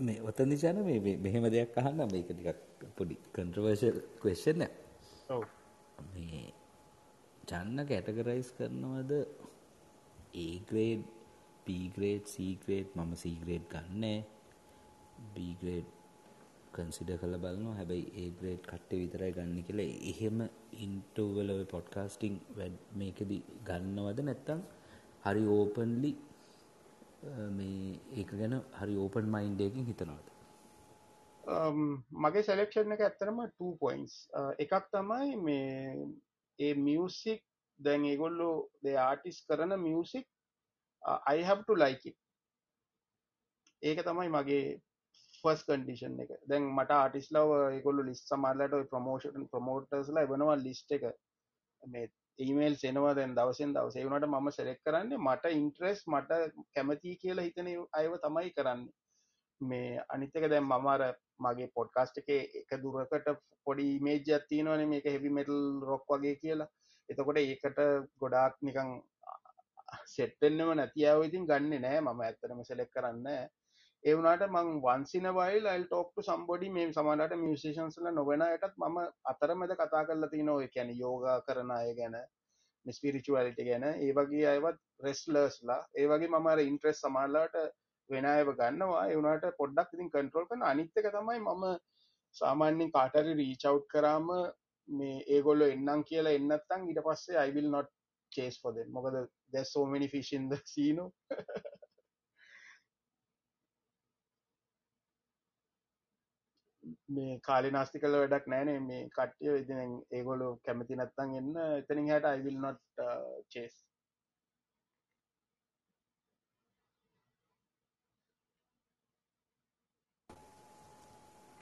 මේ ඔතනදි චන මේ මේ- මෙහෙම දෙයක් අහන්න මේක ටිකක් පොඩි කන්ට්‍රවර්ෂල් ක්වෙස්චන් ඔව්. මේ චන්න කැටගරයිස් කරනවද? ඒග්‍රේඩ් පීග්‍රේඩ් සීග්‍රේඩ් මම සීග්‍රේඩ් ගන්න. බීග්‍රේඩ් කන්සිඩ කළ බලනවා. හැබැයි ඒග්‍රේඩ් කට්ටේ විතරයි ගන්න කියලා. එහෙම ඉන්ටවල පොඩ්කාස්ටිං වැඩ මේකද ගන්නවද නැත්තම් හරි ඕපන්ලි මේ ඒක ගැන හරි ඕපන් මයින්ඩයකින් හිතනවද? Um, මගේ සෙලෙක්ෂන් එක ඇත්තරම 2 පොයින්ස් එකක් තමයි මේ ඒ මියසික් දැන් ඒගොල්ලෝ දෙ ආටිස් කරන music I have to like it. ඒක තමයි මගේ ෆස් කන්ඩිෂන් එක. දැන් මට ආටිස්ලාව ඒගොල්ලු ලිස් සමල්ලට ප්‍රමෝෂන් ප්‍රමෝටර්ස්ලා එවනවා ලිස්ට එක. මේ ඊමේල් සෙනවා දැන් දවසෙන් දවසේ. වුණට මම සෙලෙක් කරන්නේ මට ඉන්ට්‍රෙස් මට කැමති කියලා හිතන අයව තමයි කරන්න. මේ අනිතක දැන් මමර මගේ පොඩ්කාස්ට් එක එක දුරකට පොඩි මේජයක් තියෙනවනේ මේක හෙවි මෙටල් රොක් වගේ කියලා. එතකොට ඒකට ගොඩාක් නිකං සෙට්ටෙන්න්නම නැතියාව ඉතින් ගන්න නෑ. මම ඇත්තරම සෙලෙක් කරන්න ඒ වුණට මං වන්සින වයිල් අල් ටෝක්ට සම්බොඩි මේ සමටට මියසිෂන්ස්ල නොවෙනයටත් මම අතරමැද කතා කරලා තින ඔය කැන යෝග කරන අය ගැන මිස්පිරිචුවලිට ගැන. ඒ වගේ අයවත් රෙස්ලර්ස්ලා ඒ වගේ මමර ඉන්ට්‍රෙස් සමල්ලාට වෙන අයව ගන්නවා. ඒ වුණාට පොඩ්ඩක් ඉතින් කන්ට්‍රෝල් කරන අනිත් එක තමයි මම සාමාන්‍යයෙන් කාට හරි රීච් අවුට් කරාම මේ ඒගොල්ලෝ එන්නම් කියලා එන්න නැත්නම් ඊට පස්සේ I will not chase for them. මොකද there's so many fish in the sea no? මේ කාලේ නාස්ති කළ වැඩක් නෑනේ මේ කට්ටිය ඉතින් ඒගොල්ලෝ කැමති නැත්නම් එන්න. එතනින් එහාට I will not uh, chase.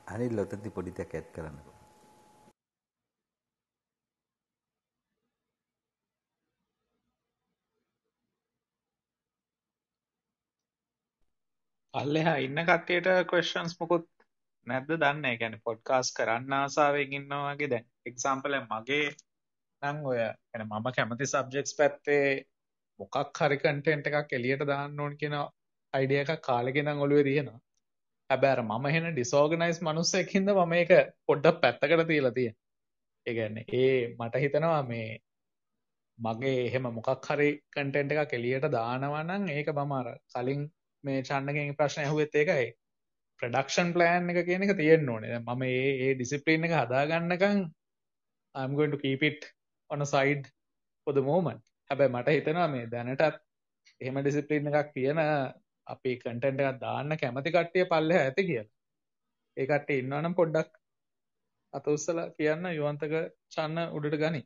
Anil ඔතනදි පොඩි දෙයක් ඇඩ් කරන්නකෝ. පල්ලෙහා ඉන්න කට්ටියට questions මොකුත් නැද්ද දන්නේ නැහැ. කියන්නේ podcast කරන්න ආසාවෙන් ඉන්නවා වගේ දැන් example එක මගේ නම් ඔය يعني මම කැමති subjects පැත්තේ මොකක් හරි content එකක් එළියට දාන්න ඕන කියන idea එකක් කාලෙක ඉඳන් ඔළුවේ තියෙනවා. හැබැයි අර මම එහෙන disorganized මිනිස්සෙක් හින්දා මම මේක පොඩ්ඩක් පැත්තකට තියලා තියෙනවා. ඒ කියන්නේ ඒ මට හිතෙනවා මේ මගේ එහෙම මොකක් හරි content එකක් එළියට දානවා නම් ඒක මම අර කලින් මේ චන්නගෙන් ප්‍රශ්න ඇහුවෙත් ඒකයි. ප්‍රොඩක්ෂන් ප්ලෑන් එක කියන එක තියෙන්න ඕනේ. දැන් මම මේ මේ ඩිසිප්ලින් එක හදාගන්නකම් I'm going to keep it on a side for the moment. හැබැයි මට හිතෙනවා මේ දැනටත් එහෙම ඩිසිප්ලින් එකක් තියෙන අපි කන්ටෙන්ට් එකක් දාන්න කැමති කට්ටිය පල්ලෙහා ඇති කියලා. ඒ කට්ටිය ඉන්නවනම් පොඩ්ඩක් අත උස්සලා කියන්න යුවන්තක චන්න උඩට ගනි.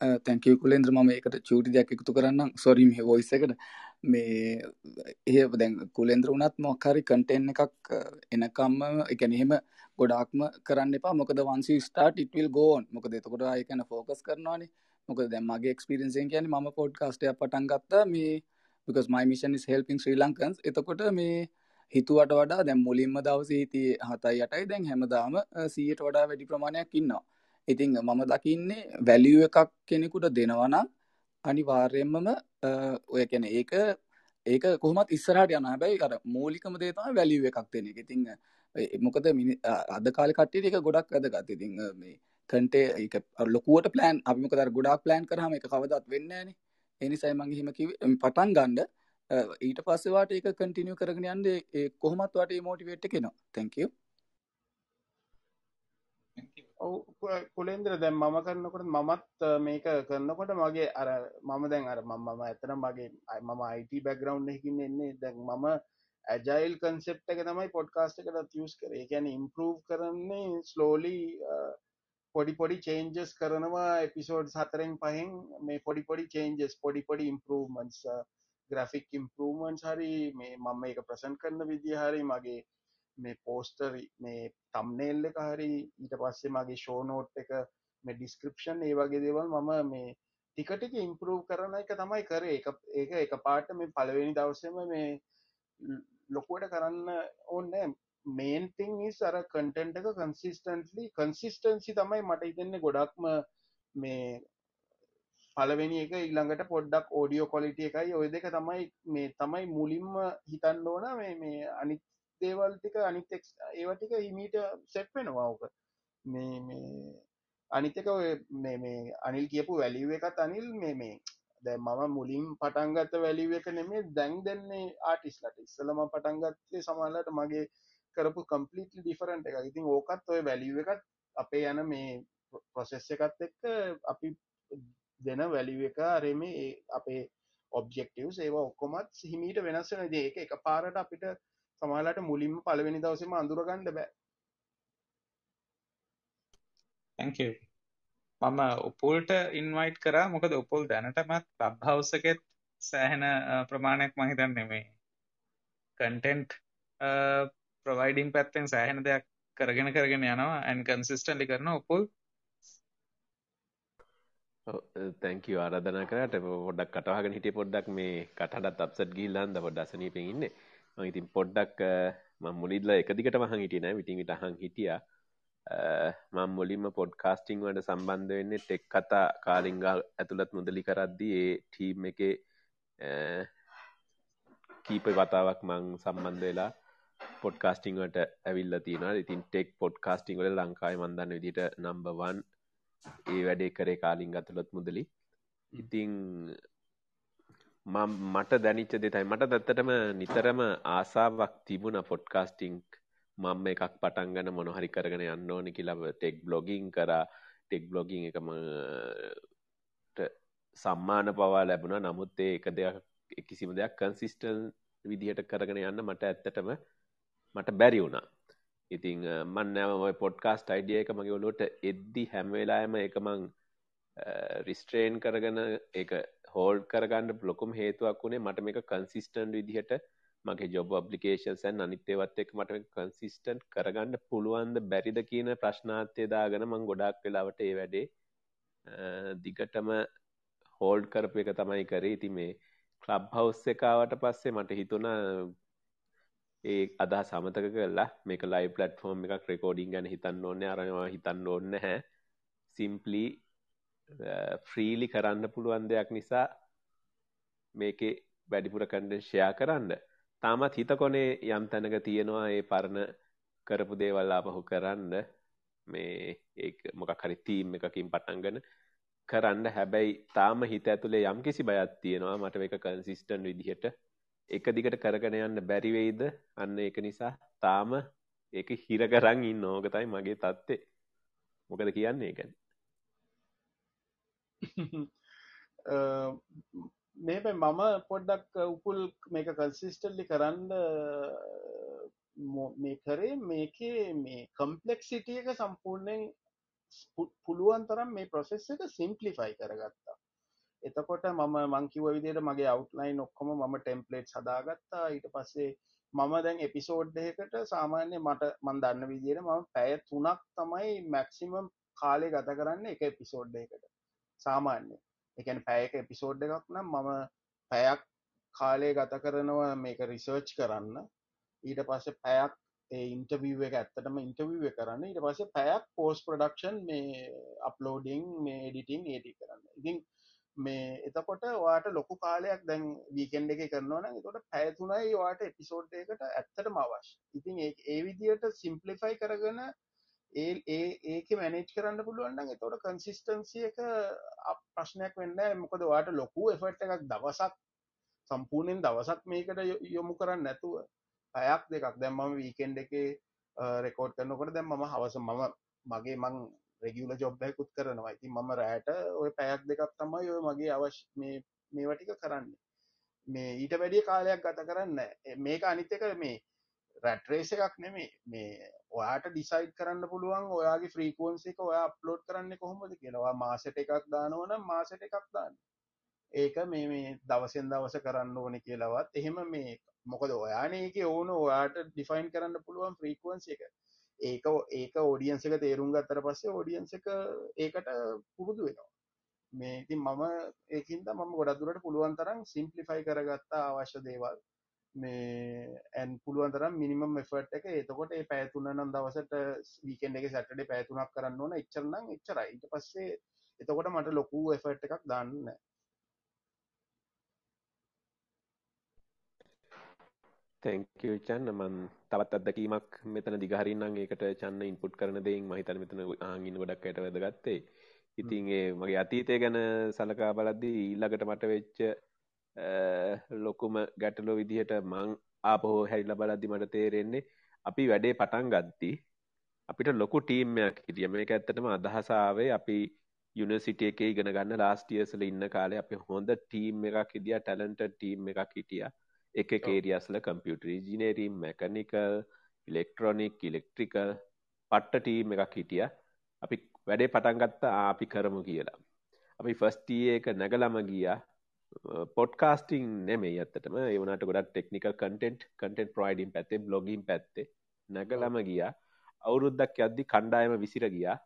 Uh, තැංකව කුලේන්ද්‍ර මම ඒකට චූටි දෙයක් එකතු කරන්න සොරි මේ වොයිස් එකට මේ ඒ දැන් කුලේන්ද්‍ර වුණත් මොක්හරි කන්ටෙන් එකක් එනකම්ම එකන එහෙම ගොඩාක්ම කරන්න එපා. මොකද වන්සි ස්ටාට ඉටවිල් ගෝන් මොකද එතකොට අයකන ෆෝකස් කරනවානේ. මොකද දැම්මගේ එක්ස්පිරන්සිෙන් කියන ම පොඩ්කාස්ටය පටන් ගත්තා. මේ because my mission is helping ශ්‍රී ලංකන්ස් එතකොට මේ හිතුවට වඩා දැම් මුලින්ම දවස හිති හතයි යටයි දැන් හැමදාම සීයට වඩා වැඩි ප්‍රමාණයක් ඉන්නවා. ඉතිං මම දකින්නේ වැලිය එකක් කෙනෙකුට දෙනවනම් අනිවාර්යෙන්මම ඔය කැන ඒක ඒක කොහමත් ඉස්සරහට යන හැබැයි අර මූලිකම දේතම වැලිය එකක් දෙන එක. ඉතිං මොකද මිනි අද කාල කට්ටිය එක ගොඩක් අදගත් ඉතිං මේ කන්ටේ එක ලොකුවට ප්ලෑන් අපිමකදර ගොඩක් ප්ලෑන් කරහම එක කවදත් වෙන්නේන එනිසයි මං හිම පටන් ගණ්ඩ ඊට පස්සවාට ඒක කටිනිය කරගෙන යන්ද කොහොමත් වට මෝටිවේට් කෙනවා තැංකව ඔව් කුලේන්ද්‍ර දැන් මම කරනකොට මමත් මේක කරනකොට මගේ අර මම දැන් අර මම මම ඇත්තට මගේ මම IT බෑග්ග්‍රවුන්ඩ් එකකින් එන්නේ. දැන් මම ඇජයිල් කන්සෙප්ට් එක තමයි පොඩ්කාස්ට් එකටත් යූස් කරේ. ඒ කියන්නේ ඉම්ප්‍රූව් කරන්නේ ස්ලෝලි පොඩි පොඩි චේන්ජස් කරනවා එපිසෝඩ්ස් හතරෙන් පහෙන්. මේ පොඩි පොඩි චේන්ජස් පොඩි පොඩි ඉම්ප්‍රූව්මන්ට්ස් ග්‍රැෆික් ඉම්ප්‍රූව්මන්ට්ස් හරි මේ මම මේක ප්‍රසන්ට් කරන විදිය හරි මගේ මේ පෝස්ටර් මේ තම්නේල් එක හරි ඊට පස්සේ මගේ ෂෝනෝට් එක මේ ඩිස්ක්‍රපෂන් ඒ වගේ දේවල් මම මේ ටිකටික ඉම්පරූව් කරන එක තමයි කරේ. එක ඒක එක පාට මේ පළවෙනි දවසම මේ ලොකුවට කරන්න ඕන්න මේන්තිං අර කටෙන්ට් එක කන්සිස්ටන්ටලි කන්සිස්ටන්සි තමයි මට ඉතන්නේ ගොඩක්ම මේ පලවෙනි එක ඉල්ළඟට පොඩ්ඩක් ඕඩියෝ කොලිටිය එකයි. ඔය දෙක තමයි මේ තමයි මුලින්ම හිතන්න ඕන. මේ මේ අනිත් දේවල් ටික අනිත් ඒවා ටික හිමීට සෙට් වෙනවා ඕක. මේ මේ අනිතක ඔය මේ මේ අනිල් කියපු වැලිුව එකත් අනිල් මේ මේ දැ මම මුලින් පටන්ගත්ත වැලිුව එක නෙමේ දැන් දෙන්නේ ආටිස්ලට ඉස්සලම පටන්ගත්තේ සමාලට මගේ කරපු කම්පලිට ඩිෆරන්ට එක ඉතින් ඕකත් ඔය වැලිුව එකත් අපේ යන මේ ප්‍රොසෙස් එකත් එක්ක අපි දෙන වැලිුව එක අරමේ අපේ ඔබ්ෙක්ටව් ඒවා ඔක්කොමත් හිමීට වෙනස් වෙන දේ එක එක පාරට අපිට සමහරලාට මුලින්ම පළවෙනි දවසේම අඳුරගන්න බෑ. Thank you. මම උපුල්ට ඉන්වයිට් කරා. මොකද උපුල් දැනටමත් ක්ලබ් හවුස් එකෙත් සෑහෙන ප්‍රමාණයක් මම හිතන්නේ මේ කන්ටෙන්ට් ප්‍රොවයිඩින් පැත්තෙන් සෑහෙන දෙයක් කරගෙන කරගෙන යනවා and consistently කරන උපුල් තැංකව ආරධනා කරට පොඩක් කටවාගෙන හිටිය පොඩ්ඩක් මේ කටහටත් අපසට ගිල්ලන්ද පොඩ අසනීපෙන් ඉන්නේ ඉතින් පොඩ්ඩක් මං මුලිල්ල එක දිකට මහන් හිටියන විටින් විට හං හිටිය. මං මුලින්ම පොඩ්කාස්ටිං වලට සම්බන්ධ වෙන්නේ ටෙක් කතා කාලිංගල් ඇතුළත් මුදලි කරද්දී ඒ ටීම් එක කීප වතාවක් මං සම්බන්ධ වෙලා පොඩ්කාස්ටිංවට ඇවිල්ල තියෙන ඉතින් ටෙක් පොඩ්කාස්ටිං වල ලංකායි මන්දන්න විදිට නම්බවන් ඒ වැඩේ කරේ කාලින් අතුළොත් මුදලි. ඉතිං මම මට දැනිච්ච දෙතයි. මට දත්තටම නිතරම ආසාාවක් තිබුණ පොඩ්කාස්ටිං. මම එකක් පටන්ගන මොනහරි කරගෙන යන්න ඕනි කියලා ටෙක් බ්ලොගින් කර. ටෙක් බ්ලොගින් එකම සම්මාන පවා ලැබුණ. නමුත් ඒ එක දෙයක් කිසිම දෙයක් කන්සිිස්ටල් විදිහට කරගෙන යන්න මට ඇත්තටම මට බැරි වුණා. ඉතිං මන්නෑම පොඩ්කාස්ට අයිඩිය එක මගේ ඔලොට එද්දි හැම්වෙලාම එකමං රිස්ට්‍රේන් කරගෙන එක හෝල් කරගන්න බ්ලොකුම් හේතුවක් වුණේ මට මේක කන්සිස්ටන් විදිහට මගේ ජොබ් අපපලිකේෂන්සන් අනිත්තේවත් එක් මට කන්සිස්ටන්් කරගන්න පුළුවන්ද බැරිද කියන ප්‍රශ්නාත්‍යය දාගෙන මං ගොඩක් වෙලාවට ඒ වැඩේ දිගටම හෝල්ඩ් කරප එක තමයි කරේ. ඉති මේ කලබ් හවස් එකාවට පස්සේ මට හිතුන ඒ අදා සමතක කරලා මේක ලයි පලට්ෆෝර්ම් එකක් රෙකෝඩිං ගැන හිතන්න ඕන්න අරවා හිතන්න ඕන්න හැ සිම්පලි ෆ්‍රීලි කරන්න පුළුවන් දෙයක් නිසා මේකේ වැඩිපුර කන්ඩෙන්ෂයා කරන්න. තාමත් හිත කොනේ යම් තැනක තියෙනවා ඒ පරණ කරපු දේවල් ආපහු කරන්න. මේ ඒ මොකක් හරි තීම් එකකින් පටන්ගන කරන්න. හැබැයි තාම හිත ඇතුළේ යම් කිසි බයත් තියෙනවා. මට එක කන්සිිස්ටන් විදිහට එක දිගට කරගෙන යන්න බැරිවෙයිද අන්න ඒක නිසා තාම ඒක හිරකරං ඉන්න ඕකතයි මගේ තත්ත්ේ මොකද කියන්නේ ගැන? මේ මම පොඩ්ඩක් උපුල් මේක කල්සිස්ටල්ලි කරන්න මේ කරේ මේකේ මේ කම්පලෙක් සිටිය එක සම්පූර්ණයෙන් පුළුවන් තරම් මේ ප්‍රොසෙස් එක සිම්පලිෆයි කරගත්තා. එතකොට මම මංකිව විදියට මගේ අවට්ලයින් ඔක්කොම මම ටෙම්පලේට් සදාගත්තා ඊට පස්සේ මම දැන් එපිසෝඩ් දෙකට සාමාන්‍ය මට මන් දන්න විදියට මම පැය තුනක් තමයි මැක්සිමම් කාලය ගත කරන්න එක එපිසෝඩ් එකට සාමාන්‍ය එකන පැයක එපිසෝඩ් එකක් නම් මම පැයක් කාලය ගත කරනවා මේක රිසර්ච් කරන්න. ඊට පස්සේ පැයක් ඉන්ටවිව එක ඇත්තටම ඉන්ටවිව කරන්න. ඊට පස්සේ පැයක් පෝස් ප්‍රඩක්ෂන් මේ අප්ලෝඩිං මේ එඩිටිං ඒටි කරන්න. ඉතින් මේ එතකොට වාට ලොකු කාලයක් දැන් වීකෙන්ඩ එක කරනවන තොට පැයතුනයි වාට එපිසෝඩ් එකට ඇත්තට මවශ් ඉතින් ඒ විදියට සිම්පලිෆයි කරගන ඒ ඒ ඒක මැනේජ් කරන්න පුළුවන්න්න තොට කන්සිස්ටන්සිය එක ප්‍රශ්නයක් වෙන්න මොකද වාට ලොකු එෆට් එකක් දවසක් සම්පූර්ණයෙන් දවසක් මේකට යොමු කරන්න නැතුව අයක් දෙකක්. දැම්මම වීකෙන්ඩ එක රෙකෝඩ් කරනකොට දැම් මම හවස මම මගේ මං රෙගියල ජොබ්බයකුත් කරනවා. ඉති මම රෑට ඔය පැයක් දෙකක් තමයි ඔය මගේ අවශ් මේ මේවටික කරන්න. මේ ඊට වැඩිය කාලයක් ගත කරන්න මේක අනිත්තක මේ රැට්රේස එකක් නෙමේ මේ ඔයාට ඩිසයිඩ් කරන්න පුළුවන් ඔයාගේ ෆ්‍රීකුවන්සික ඔයා අප්ලෝඩ් කරන්න කොහොමද කියලවා මාසට එකක් දානවන මාසට එකක් දාන්න. ඒක මේ මේ දවසෙන් දවස කරන්න ඕන කියලවත්. එහෙම මේ මොකද ඔයානඒක ඕන ඔයාට ඩිෆයින් කරන්න පුළුවන් ෆ්‍රීකුවන්සි එක. ඒක ඒක ෝඩියන්ස එක තේරුම් ගත්තර පස්සේ ෝඩියන්ස එක ඒකට පුරුදු වෙනවා. මේ ඉතින් මම ඒකින්ද මම ගොඩක්දුරට පුළුවන් තරම් සිම්පලිෆයි කරගත්තා අවශ්‍ය දේවල් මේ ඇන් පුළුවන් තරම් මිනිමම් එෆට් එක. එතකොට ඒ පැතුන නම් දවසට වීකෙන්ඩ එක සැටඩේ පැතුනක් කරන්න ඕන. එච්චරනම් එච්චරයි. ඊට පස්සේ එතකොට මට ලොකු එෆට් එකක් දන්න. තැංකචන්න මන් තවත් අදකීමක් මෙතන දිගහරින්නම් ඒකට චන්න ඉන්පුට් කරන දෙයින් මහිතන මෙතන ආගින් ගොඩක් ඇයට වැදගත්තේ ඉතින් ඒ මගේ අතීතය ගැන සලකා බලද්දී ඊල්ලකට මට වෙච්ච ලොකුම ගැටලෝ විදිහට මං ආපහෝ හැරිල බලද්දි මට තේරෙන්නේ අපි වැඩේ පටන් ගත්ති අපිට ලොකු ටීම්මයක් හිටිය. මේක ඇත්තටම අදහසාාවේ අපි යුනිසිටිය එක ඉගෙන ගන්න ලාස්ටියසල ඉන්න කාලේ අපි හොඳ ටීම් එකක් හිදිය ටැලන්ට ටීම් එකක් හිටිය. එක කේරියස්ල computer engineering mechanical electronic electrical පට්ට ටීම් එකක් හිටිය. අපි වැඩේ පටන්ගත්ත අපි කරමු කියලා. අපි ෆස්ටිය එක නැගලම ගියා පොඩ්කාස්ටිං නෙමේ ඇත්තටම. ඒවනට ගොඩක් ටෙක්නිකල් කටෙන්ට් කටෙන්ට් ප්‍රයිඩින් පැත්තේ බ්ලොගින් පැත්තේ නැගලම ගියා. අවුරුද්දක් යද්දි කණ්ඩායම විසිර ගියා.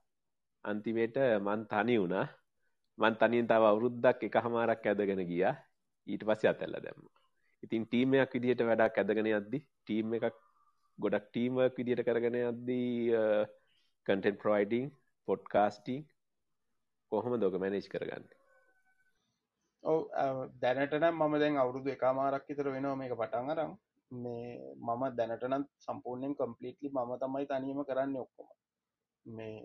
අන්තිමේට මන් තනි වුණා. මන් තනින් තව අවුරුද්දක් එක හමාරක් ඇදගෙන ගියා. ඊට පස්සේ අතැල්ල දැම්ම. ඉතින් ටීමයක් විදිහට වැඩක් ඇදගෙන යද්දි ටීම් එකක් ගොඩක් ටීම්වක් විදිහට කරගෙන යද්දී කටෙන්ට් ප්‍රයිඩිං පොඩ්කාස්ටිං කොහොම දොක මැනේජ් කරගන්න ඔව දැනටනම් මම දැන් අවුරුදු එකමාරක් විතර වෙනවා මේක පටන් අරම් මේ මම දැනටනත් සම්පූර්ණයෙන් කම්පලිටලි මම තමයි තනියම කරන්න ඔක්කොම. මේ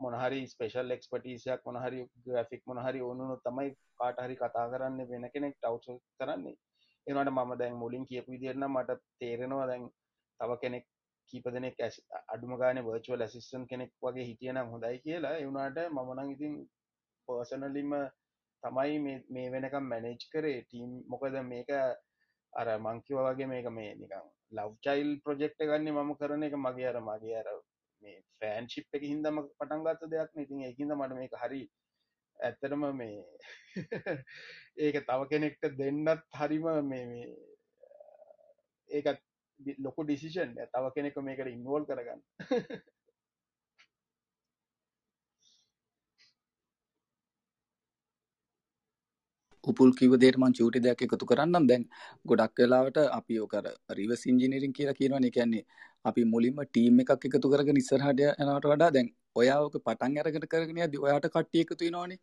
මොනහරි ස්පේෂල් එක්ස්පටීසයක් මොනහරි ග්‍රෆික් මොනහරි ඕනුනු තමයි කාට හරි කතා කරන්න වෙන කෙනෙක් ටව් කරන්නේ. එනට මම දැන් මුලින් කියපු විදිරන්න මට තේරෙනවා දැන් තව කෙනෙක් කීප දෙනෙක් ඇස් අඩුම ගාන වර්චුවල් ඇසිස්ටන් කෙනෙක් වගේ හිටියනම් හොඳයි කියලා. එවුණට මමනං ඉතින් පර්සනලිම තමයි මේ වෙනකම් මැනේජ් කරේ. ටීම් මොකද මේක අර මංකිව වගේ මේක මේ නිකම් ලව් චයිල් ප්‍රජෙක්්ට ගන්න මම කරන එක. මගේ අර මගේ අර මේ ෆෑන් ශිප් එක හින්දම පටන්ගත්ත දෙයක් ඉතින් ඒහින්ද මට මේක හරි ඇත්තටම මේ ඒක තව කෙනෙක්ට දෙන්නත් හරිම මේ ඒකත් ලොකු ඩිසිෂන් තව කෙනෙක මේකට ඉන්වෝල් කරගන්න. උපුල් කිව දේට මං චූටි දෙයක් එකතු කරන්නම්. දැන් ගොඩක් වෙලාවට අපි ඕකර රිවස් ඉංජිනීරින් කියලා කියනවා. කියන්නේ අපි මුලින්ම ටීම් එකක් එකතු කරගෙන ඉස්සරහට යනවට වඩා දැන් ඔයාක පටන් අරගෙන කරගෙන යද්දි ඔයාට කට්ටිය එකතු වෙනවනේ.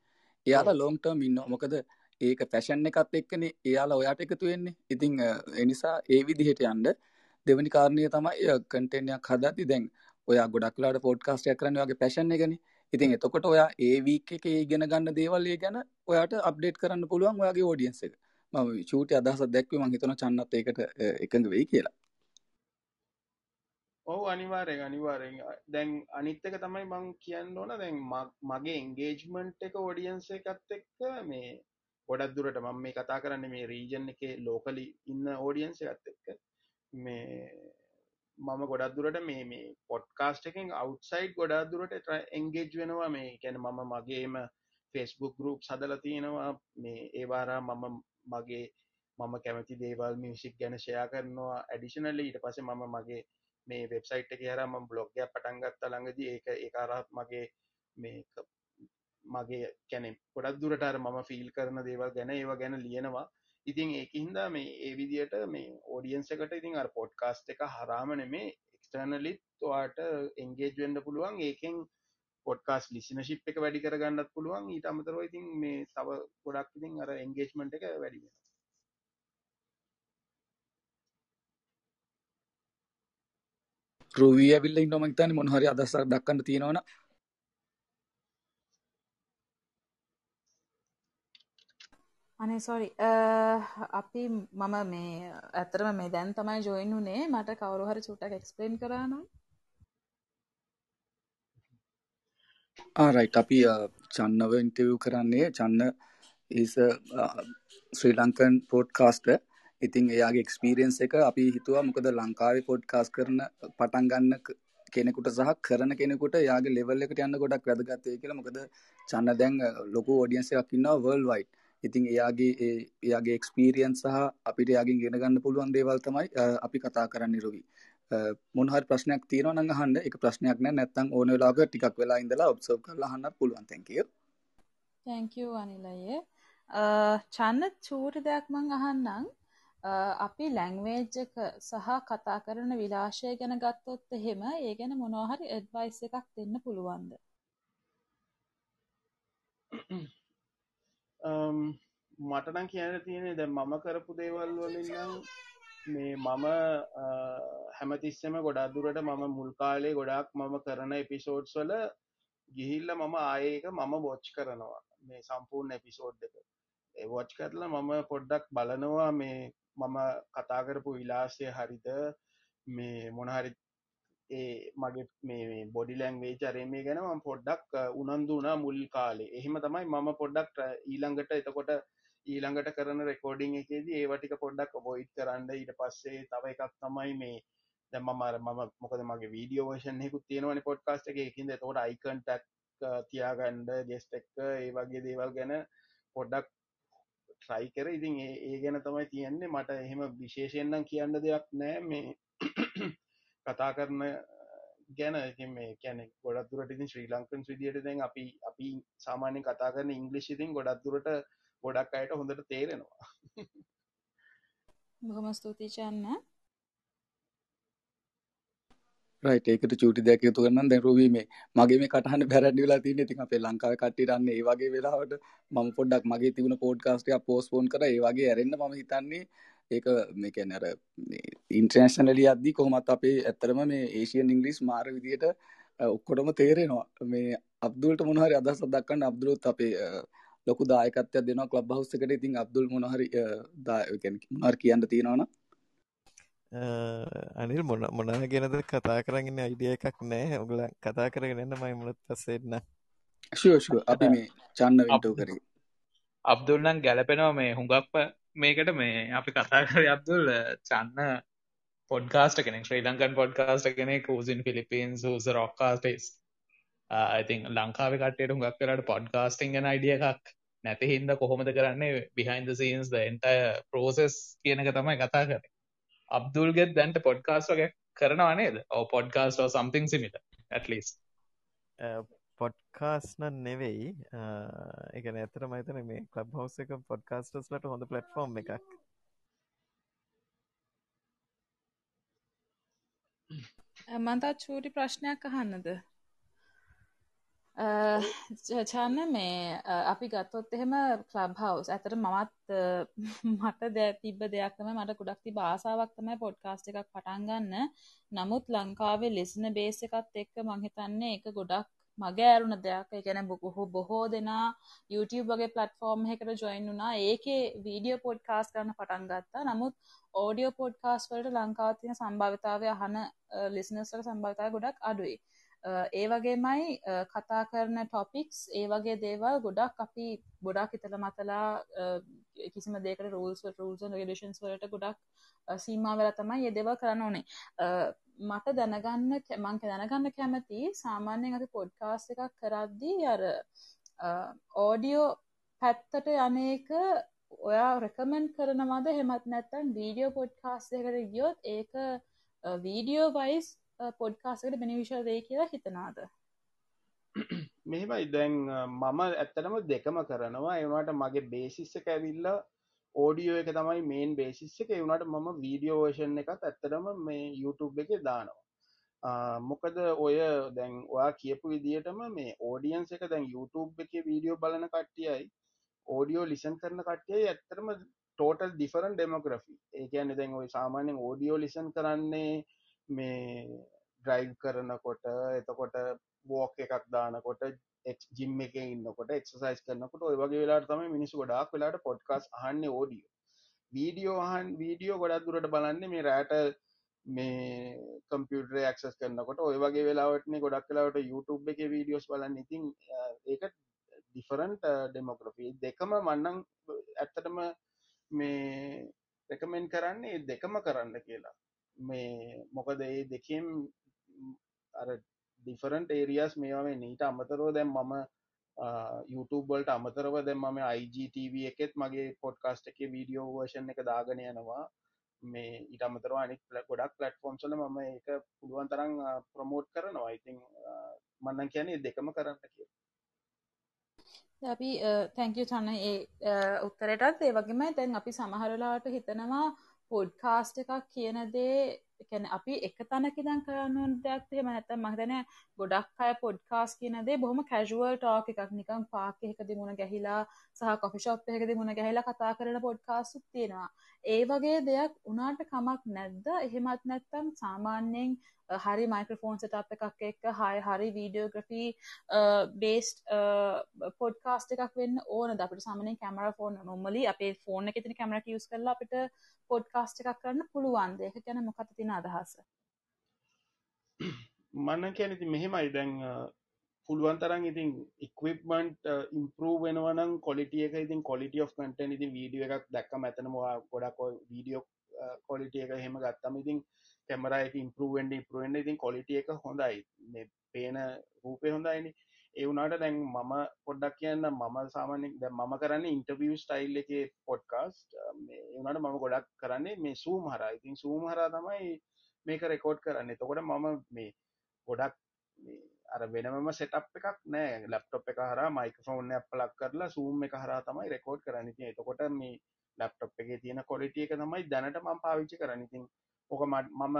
එයාලා ලොං ටර්ම් ඉන්නවා. මොකද ඒක පැෂන් එකත් එක්කනේ. එයාලා ඔයාට එකතු වෙන්නේ. ඉතින් එනිසා ඒ විදිහට යන්න දෙවනි කාරණය තමයි කන්ටෙන්ට්යක් හදද්දි දැන් ඔයා ගොඩක් වෙලාවට පොඩ්කාස්ට් එකක් කරන්නේ ඔයාගේ පැෂන් එකනේ. ඉතින් එතකොට ඔයා ඒ වීක් එකේ ඉගෙන ගන්න දේවල් ඒ ගැන ඔයාට අප්ඩේට් කරන්න පුළුවන් ඔයාගේ ඔඩියන්ස් එක. මම චූටි අදහසක් දැක්වේ මං හිතනවා චන්නත් ඒකට එකඟ වෙයි කියලා. ඔහු අනිවාරයෙන් අනිවාරෙන් දැන් අනිත්තක තමයි මං කියන්න ඕන. දැන් මගේ එන්ගේජ්මන්ට් එක ඔඩියන්ස එකත් එක්ක මේ ගොඩක් දුරට මම මේ කතා කරන්න මේ රීජන් එක ලෝකලි ඉන්න ඕඩියන්ස එකත් එක්ක. මේ මම ගොඩක් දුරට මේ මේ පොඩ්කාස්ට එකින් අවට්සයිඩ් ගොඩක් දුරට එන්ගේජ් වෙනවා. මේ කැන මම මගේම ෆෙස්බුක් ගරුප් සදල තියෙනවා. මේ ඒවාරා මම මගේ මම කැමති දේවල් මියසික් ගැන ෂයා කරනවා. ඇඩිෂනල ඊට පස මම මගේ මේ වෙබ්සයිට් එක හර ම බ්ලොග්ය පටන්ගත්ත ළඟදී. ඒක ඒකාරත් මගේ මේ මගේ කැනෙ ගොඩක් දුරටර මම ෆිල් කරන දේවල් ගැන ඒවා ගැන ලියනවා. ඉතින් ඒකහින්ද මේ ඒ විදියට මේ ඕඩියන්සකට ඉතින් අර පොඩ්කාස්ට එක හරාමන මේ එක්ස්ටර්නලිත් වාට එන්ගේජ්වෙන්ඩ පුළුවන්. ඒකෙන් පොඩ්කාස් ලිසිනශිප් එක වැඩි කරගන්නත් පුළුවන්. ඊට අමතරව ඉතින් මේ තව ගොඩක් ඉතින් අර එන්ගේජ්මන්ට් එක වැඩි රූවී ඇවිල්ල ඉන්නම හිතන්නේ මොන හරි අදහසක් දක්වන්න තියෙනවනේ අනේ සොරි අපි මම මේ ඇතරම මේ දැන් තමයි ජොයින් වුනේ. මට කවුරු හරි චුට්ටක් එක්ස්ප්ලේන් කරා නම්. Ah, ආරයිට් අපි චන්නව ඉන්ටර්විව් කරන්නේ. Channa is Sri Lankan podcaster ඉතින් එයාගේ එක්ස්පීරියන්ස් එක අපි හිතුවා මොකද ලංකාවේ පොඩ්කාස්ට් කරන පටන් ගන්න කෙනෙකුට සහ කරන කෙනෙකුට යාගේ ලෙවල් එකට යන්න ගොඩක් වැදගත් වෙයි කියලා. මොකද චන්න දැන් ලොකු ඔඩියන්ස් එකක් ඉන්නවා වර්ල්ඩ් වයිඩ් ඉතින් එයාගේ එයාගේ එක්ස්පීරියන්ස් සහ අපිට යාගින් ගෙන ගන්න පුළුවන් දේවල් තමයි අපි කතා කරන්න රවි. මොනහරි ප්‍රශ්නයක් තියෙනවා නම් අහන්න. ඒක ප්‍රශ්නයක් නෑ. නැත්නම් ඕන වෙලාවක ටිකක් වෙලා ඉඳලා ඔබ්සර්ව් කරලා අහන්නත් පුළුවන්. Thank you. Thank you Anil අයියේ චන්න චූටි දෙයක් මං අහන්නම්. අපි ලැංවේජ් එක සහ කතා කරන විලාශය ගැන ගත්තොත් එහෙම ඒ ගැන මොනවා හරි ඇඩ්වයිස් එකක් දෙන්න පුළුවන්ද මටනම් කියන තියෙන දැ මම කරපු දේවල් වලින්නම් මේ මම හැමතිස්සම ගොඩක් දුරට මම මුල් කාලේ ගොඩක් මම කරන එපිසෝඩ්ස් වල ගිහිල්ල මම ආයක මම බොච් කරනවා. මේ සම්පූර්ණ එපිසෝඩ් එක. වොච් කරලා මම පොඩ්ඩක් බලනවා මේ මම කතා කරපු විලාසය හරිද? මේ මොනහරි ඒ මගේ මේ බොඩි ලැංවේ චරේ මේ ගැන ම පොඩ්ඩක් උනන්දුනා මුල් කාලේ. එහෙම තමයි මම පොඩ්ඩක් ඊළඟට එතකොට ඊළඟට කරන රෙකෝඩිං එකේදී ඒවටික පොඩ්ඩක් බොයිට් කරන්න. ඊට පස්සේ තව එකක් තමයි මේ දැම මර මම මොකද මගේ වීඩියෝ වර්ෂන් හෙකුත් තියෙනවන පොඩ්කාස්ට එක. එකින්ද තෝට අයිකන්ටක් තියාගන්ඩ ගෙස්ට එක්ක ඒ වගේ දේවල් ගැන පොඩ්ඩක් ට්‍රයි කර. ඉතින් ඒ ගැන තමයි තියෙන්නේ. මට එහෙම විශේෂයෙන්නම් කියන්න දෙයක් නෑ. මේ කතා කරන ගැන මේ කැන ගොඩක් දුරට ඉතින් ශ්‍රී ලංකන් විදියට දැන් අපි අපි සාමාන්‍ය කතා කරන ඉංග්ලිෂ් ඉතින් ගොඩක් දුරට ගොඩක් අයට හොඳට තේරෙනවා. බොහොම ස්තුතියි චන්න. රයිට් ඒකට චූටි දෙයක් එකතු කරන්න දැන් රෝවි මේ මගේ මේ කටහඬ බැරඩි වෙලා තියෙන්නේ. ඉතින් අපේ ලංකාවේ කට්ටියට අන්න ඒ වගේ වෙලාවට මම පොඩ්ඩක් මගේ තිබුණ පොඩ්කාස්ට් එකක් පෝස්ට්පෝන් කරා. ඒ වගේ ඇරෙන්න මම හිතන්නේ ඒක මේ කියන්නේ අර ඉන්ටර්නැෂනලි යද්දි කොහොමත් අපේ ඇත්තටම මේ ඒෂියන් ඉංග්‍රීසි මාර විදියට ඔක්කොටම තේරෙනවා. මේ අබ්දුල්ට මොනහරි අදහසක් දක්වන්න අබ්දුලුත් අපේ ලොකු දායකත්වයක් දෙනවා ක්ලබ් හවුස් එකට. ඉතින් අබ්දුල් මොනහරි අ, දා- ඒ කියන්නේ තියෙනවනම්. අනිල් මොන මොනා ගැනද කතා කරගෙන අයිඩිය එකක් නෑ ඔගල කතා කරගෙන එන්න මයි මුලත් පස්සෙන්න ෂුවර් අපි මේ චන්න වින්ටෝ කරේ අබ්දුල්නම් ගැලපෙනවා මේ හුඟක්ම මේකට මේ අපි කතා කර අබ්දුල් චන්න පොඩ්කාස්ට කෙනෙක් ශ්‍රී ලංකන් පොඩ්කාස්ට කෙනෙක් ූසින් ෆිලිපින්ස් ූස රොක්කාස්ටේස් ඉතින් ලංකාව කටයට හුඟක් කරට පොඩ්කාස්ටිං ගැන අයිඩිය එකක් නැති හින්ද කොහොමද කරන්නේ? බිහින්ද සීන්ස් එන්ටය පෝසෙස් කියනක තමයි කතා කර අබ්දුල්ගෙත් දැන්ට පොඩ්කාස් වගේ කරනවා නේද? ඕ පොඩ්කාස්ට සම්තිං සිමිට ඇටලිස් පොඩ්කාස්න නෙවෙයි. එක ඇතර මතන මේ කලබ් හවස එක පොඩ්කාස්ටස්ලට හොඳ පලට්ෆෝර්ම් එකක්. මන්තත් චූටි ප්‍රශ්නයක් අහන්නද? චන්න මේ අ, අපි ගත්තොත් එහෙම ක්ලබ් හවස් ඇතට මමත් අ, මට දැ තිබ දෙයක්තම මට ගොඩක් තිබ ආසාාවක් තමයි පොඩ්කාස්ට එකක් පටන්ගන්න නමුත් ලංකාවේ ලෙසන බේස එකත් එක්ක මංහිතන්නේ එක ගොඩක් මගේ ඇරුණ දෙයක්. ගැන බොහෝ බොහෝ දෙනා YouTube වගේ පලටෆෝර්ම් එකට ජොයින් වුනා ඒකේ වීඩියෝ පොඩ්කාස් කරන්න පටන් ගත්තා. නමුත් ඕඩියෝ පොඩ්කාස් වලට ලංකාවතින සම්භාවිතාවය අහන ලිසිනස්ට සම්භාවිතාව ගොඩක් අඩුයි. අ, ඒ වගේමයි අ, කතා කරන ටොපික්ස් ඒ වගේ දේවල් ගොඩක් අපි ගොඩක් හිතල මතලා අ, කිසිම දෙකට රෝල්ස් රූල්ස් රඩේෂන්ස් වලට ගොඩක් අ, සීමා වෙලා තමයි ඒ දේවල් කරන්න ඕනේ. අ, මට දැනගන්න කැ- මං දැනගන්න කැමති සාමාන්‍යයෙන් අපි පොඩ්කාස් එකක් කරද්දී අර ඕඩියෝ පැත්තට යනක ඔයා රෙකමෙන්් කරනවාද? හෙමත් නැත්තන් වීඩියෝ පොඩ්කාස්යකට ගියොත් ඒක වීඩියෝ වයිස් පොඩ්කාසකට බෙනිවිශල් වේ කියලා හිතනාද මෙහෙමයි. දැන් අ, මම ඇත්තටම දෙකම කරනවා. ඒවට මගේ බේසිස් එක ඇවිල්ල ඕඩියෝ එක තමයි මේන් බේසිස් එක. වුණට මම වීඩියෝ වර්ෂන් එකත් ඇත්තටම මේ YouTube එක දානවා. ආ, මොකද ඔය දැන් ඔයා කියපු විදිහටම මේ ඕඩියන්ස් එක දැන් YouTube එක වීඩියෝ බලන කට්ටියයි ඕඩියෝ ලිසන් කරන කට්ටියයි ඇත්තටම ටෝටල් ඩිෆරන් ඩෙමෝග්‍රෆි ඒ කියන්නේ දැන් ඔය සාමාන්‍යයෙන් ඕඩියෝ ලිසන් කරන්නේ මේ ඩ්‍රයිව් කරනකොට එතකොට වෝක් එකක් දානකොට ජිම් එක ඉන්නකොට එක්සසයිස් කරනකොට ඔය වගේ වෙලාට තමයි මිනිස්සු ගොඩාක් වෙලාට පොඩ්කාස් අහන්නේ ඕඩියෝ වීඩියෝ අහන් වීඩියෝ ගොඩක් දුරට බලන්නේ මේ රෑට මේ කම්පියුටර ඇක්සස් කරනකොට. ඔය වගේ වෙලාවටනේ ගොඩක් වෙලාවට YouTube එක වීඩියෝස් බලන්න. ඉතින් අ, ඒක ඩිෆරන්ට ඩෙමෝග්‍රෆී දෙකම මන්නං ඇත්තටම මේ රෙකමෙන්් කරන්නේ ඒ දෙකම කරන්න කියලා. මේ මොකද ඒ දෙකම් අර ඩිෆරන්ට ඒරියස් මේවා මේ නීට අමතරෝ දැම් මම YouTube වලට අමතරව දැම් මම IGTV එකෙත් මගේ පොඩ්කාස්ට් එක වීඩියෝ වර්ෂන් එක දාගෙන යනවා. මේ ඊට අමතරව අනික් පල- ගොඩක් පලට්ෆෝම් සල මම ඒක පුළුවන් තරම් ප්‍රමෝට් කරනවා. ඉතින් මන්නන් කියන්නේ දෙකම කරන්න කිය අපි තැංකු චන්න ඒ අ, උත්තරයටත් ඒ වගේම දැන් අපි සමහරලාට හිතනවා පොඩ්කාස්ට් එකක් කියන දේ කැන අපි එක තැනකිදන් කරන්න දෙයක් එහෙම නැත්තම් මහිතන ගොඩක් අය පොඩ්කාස් කියන දේ බොහොම කැජුවල් ටෝක් එකක්. නිකම් පාක එකද මුණ ගැහිලා සහ කොෆිෂප් එකද මුණ ගැහිලා කතා කරන පොඩ්කාස්ුත් තියෙනවා. ඒ වගේ දෙයක් උනාට කමක් නැද්ද? එහෙමත් නැත්තම් සාමාන්‍යයෙන් අ, හරි මයික්‍රෆෝන් සටප් එකක් එක්ක හය හරි වීඩියෝග්‍රෆී බේස්ට පොඩ්කාස්ට එකක් වෙන්න ඕන අපට සාමන කැමර ෆෝන් නොමලි අපේ ෆෝන එක තින කැමරට යස් කරලා අපිට පොඩ්කාස්ට එකක් කරන්න පුළුවන් දෙක ගැන මොකත තින අදහස? මන්න කියන ඉති මෙහෙමයි. දැන් අ, පුළුවන් තරන් ඉතින් ඉක්විප්මන්ට් ඉම්පරූ වෙනවනම් කොලිටිය එක ඉතින් කොලිටිය of කටන් ඉතින් වීඩිය එකක් දැක්ක ඇතනවා ගොඩක් වීඩියෝ කොලිටිය එක හෙම ගත්තම ඉතින් කැමර එක ඉම්පරුවෙන්ඩ ඉපරුවෙන්ඩ ඉතින් කොලිටිය එක හොඳයි. මේ පේන රූපය හොඳයිනි. ඒවුනාට දැන් මම පොඩ්ඩක් කියන්න මම සාමානෙක් දැ මම කරන්න ඉන්ටවිය ස්ටයිල් එක පොඩ්කාස්ට ඒවනට මම ගොඩක් කරන්නේ මේ සූම් හර ඉතින් සූම් හර තමයි මේක රෙකෝඩ් කරන්න. තකොට මම මේ ගොඩක් මේ අර වෙනම සෙටප් එකක් නෑ. ලප්ටොප් එක හර මයිකෆෝන් පලක් කරලා සූම් එක හර තමයි රෙකෝඩ් කරන්න. ති එතකොට මේ ලප්ටොප් එක තියෙන කොලිටිය එක තමයි දැනට මම පාවිච්චි කරනිතින් ඕක මම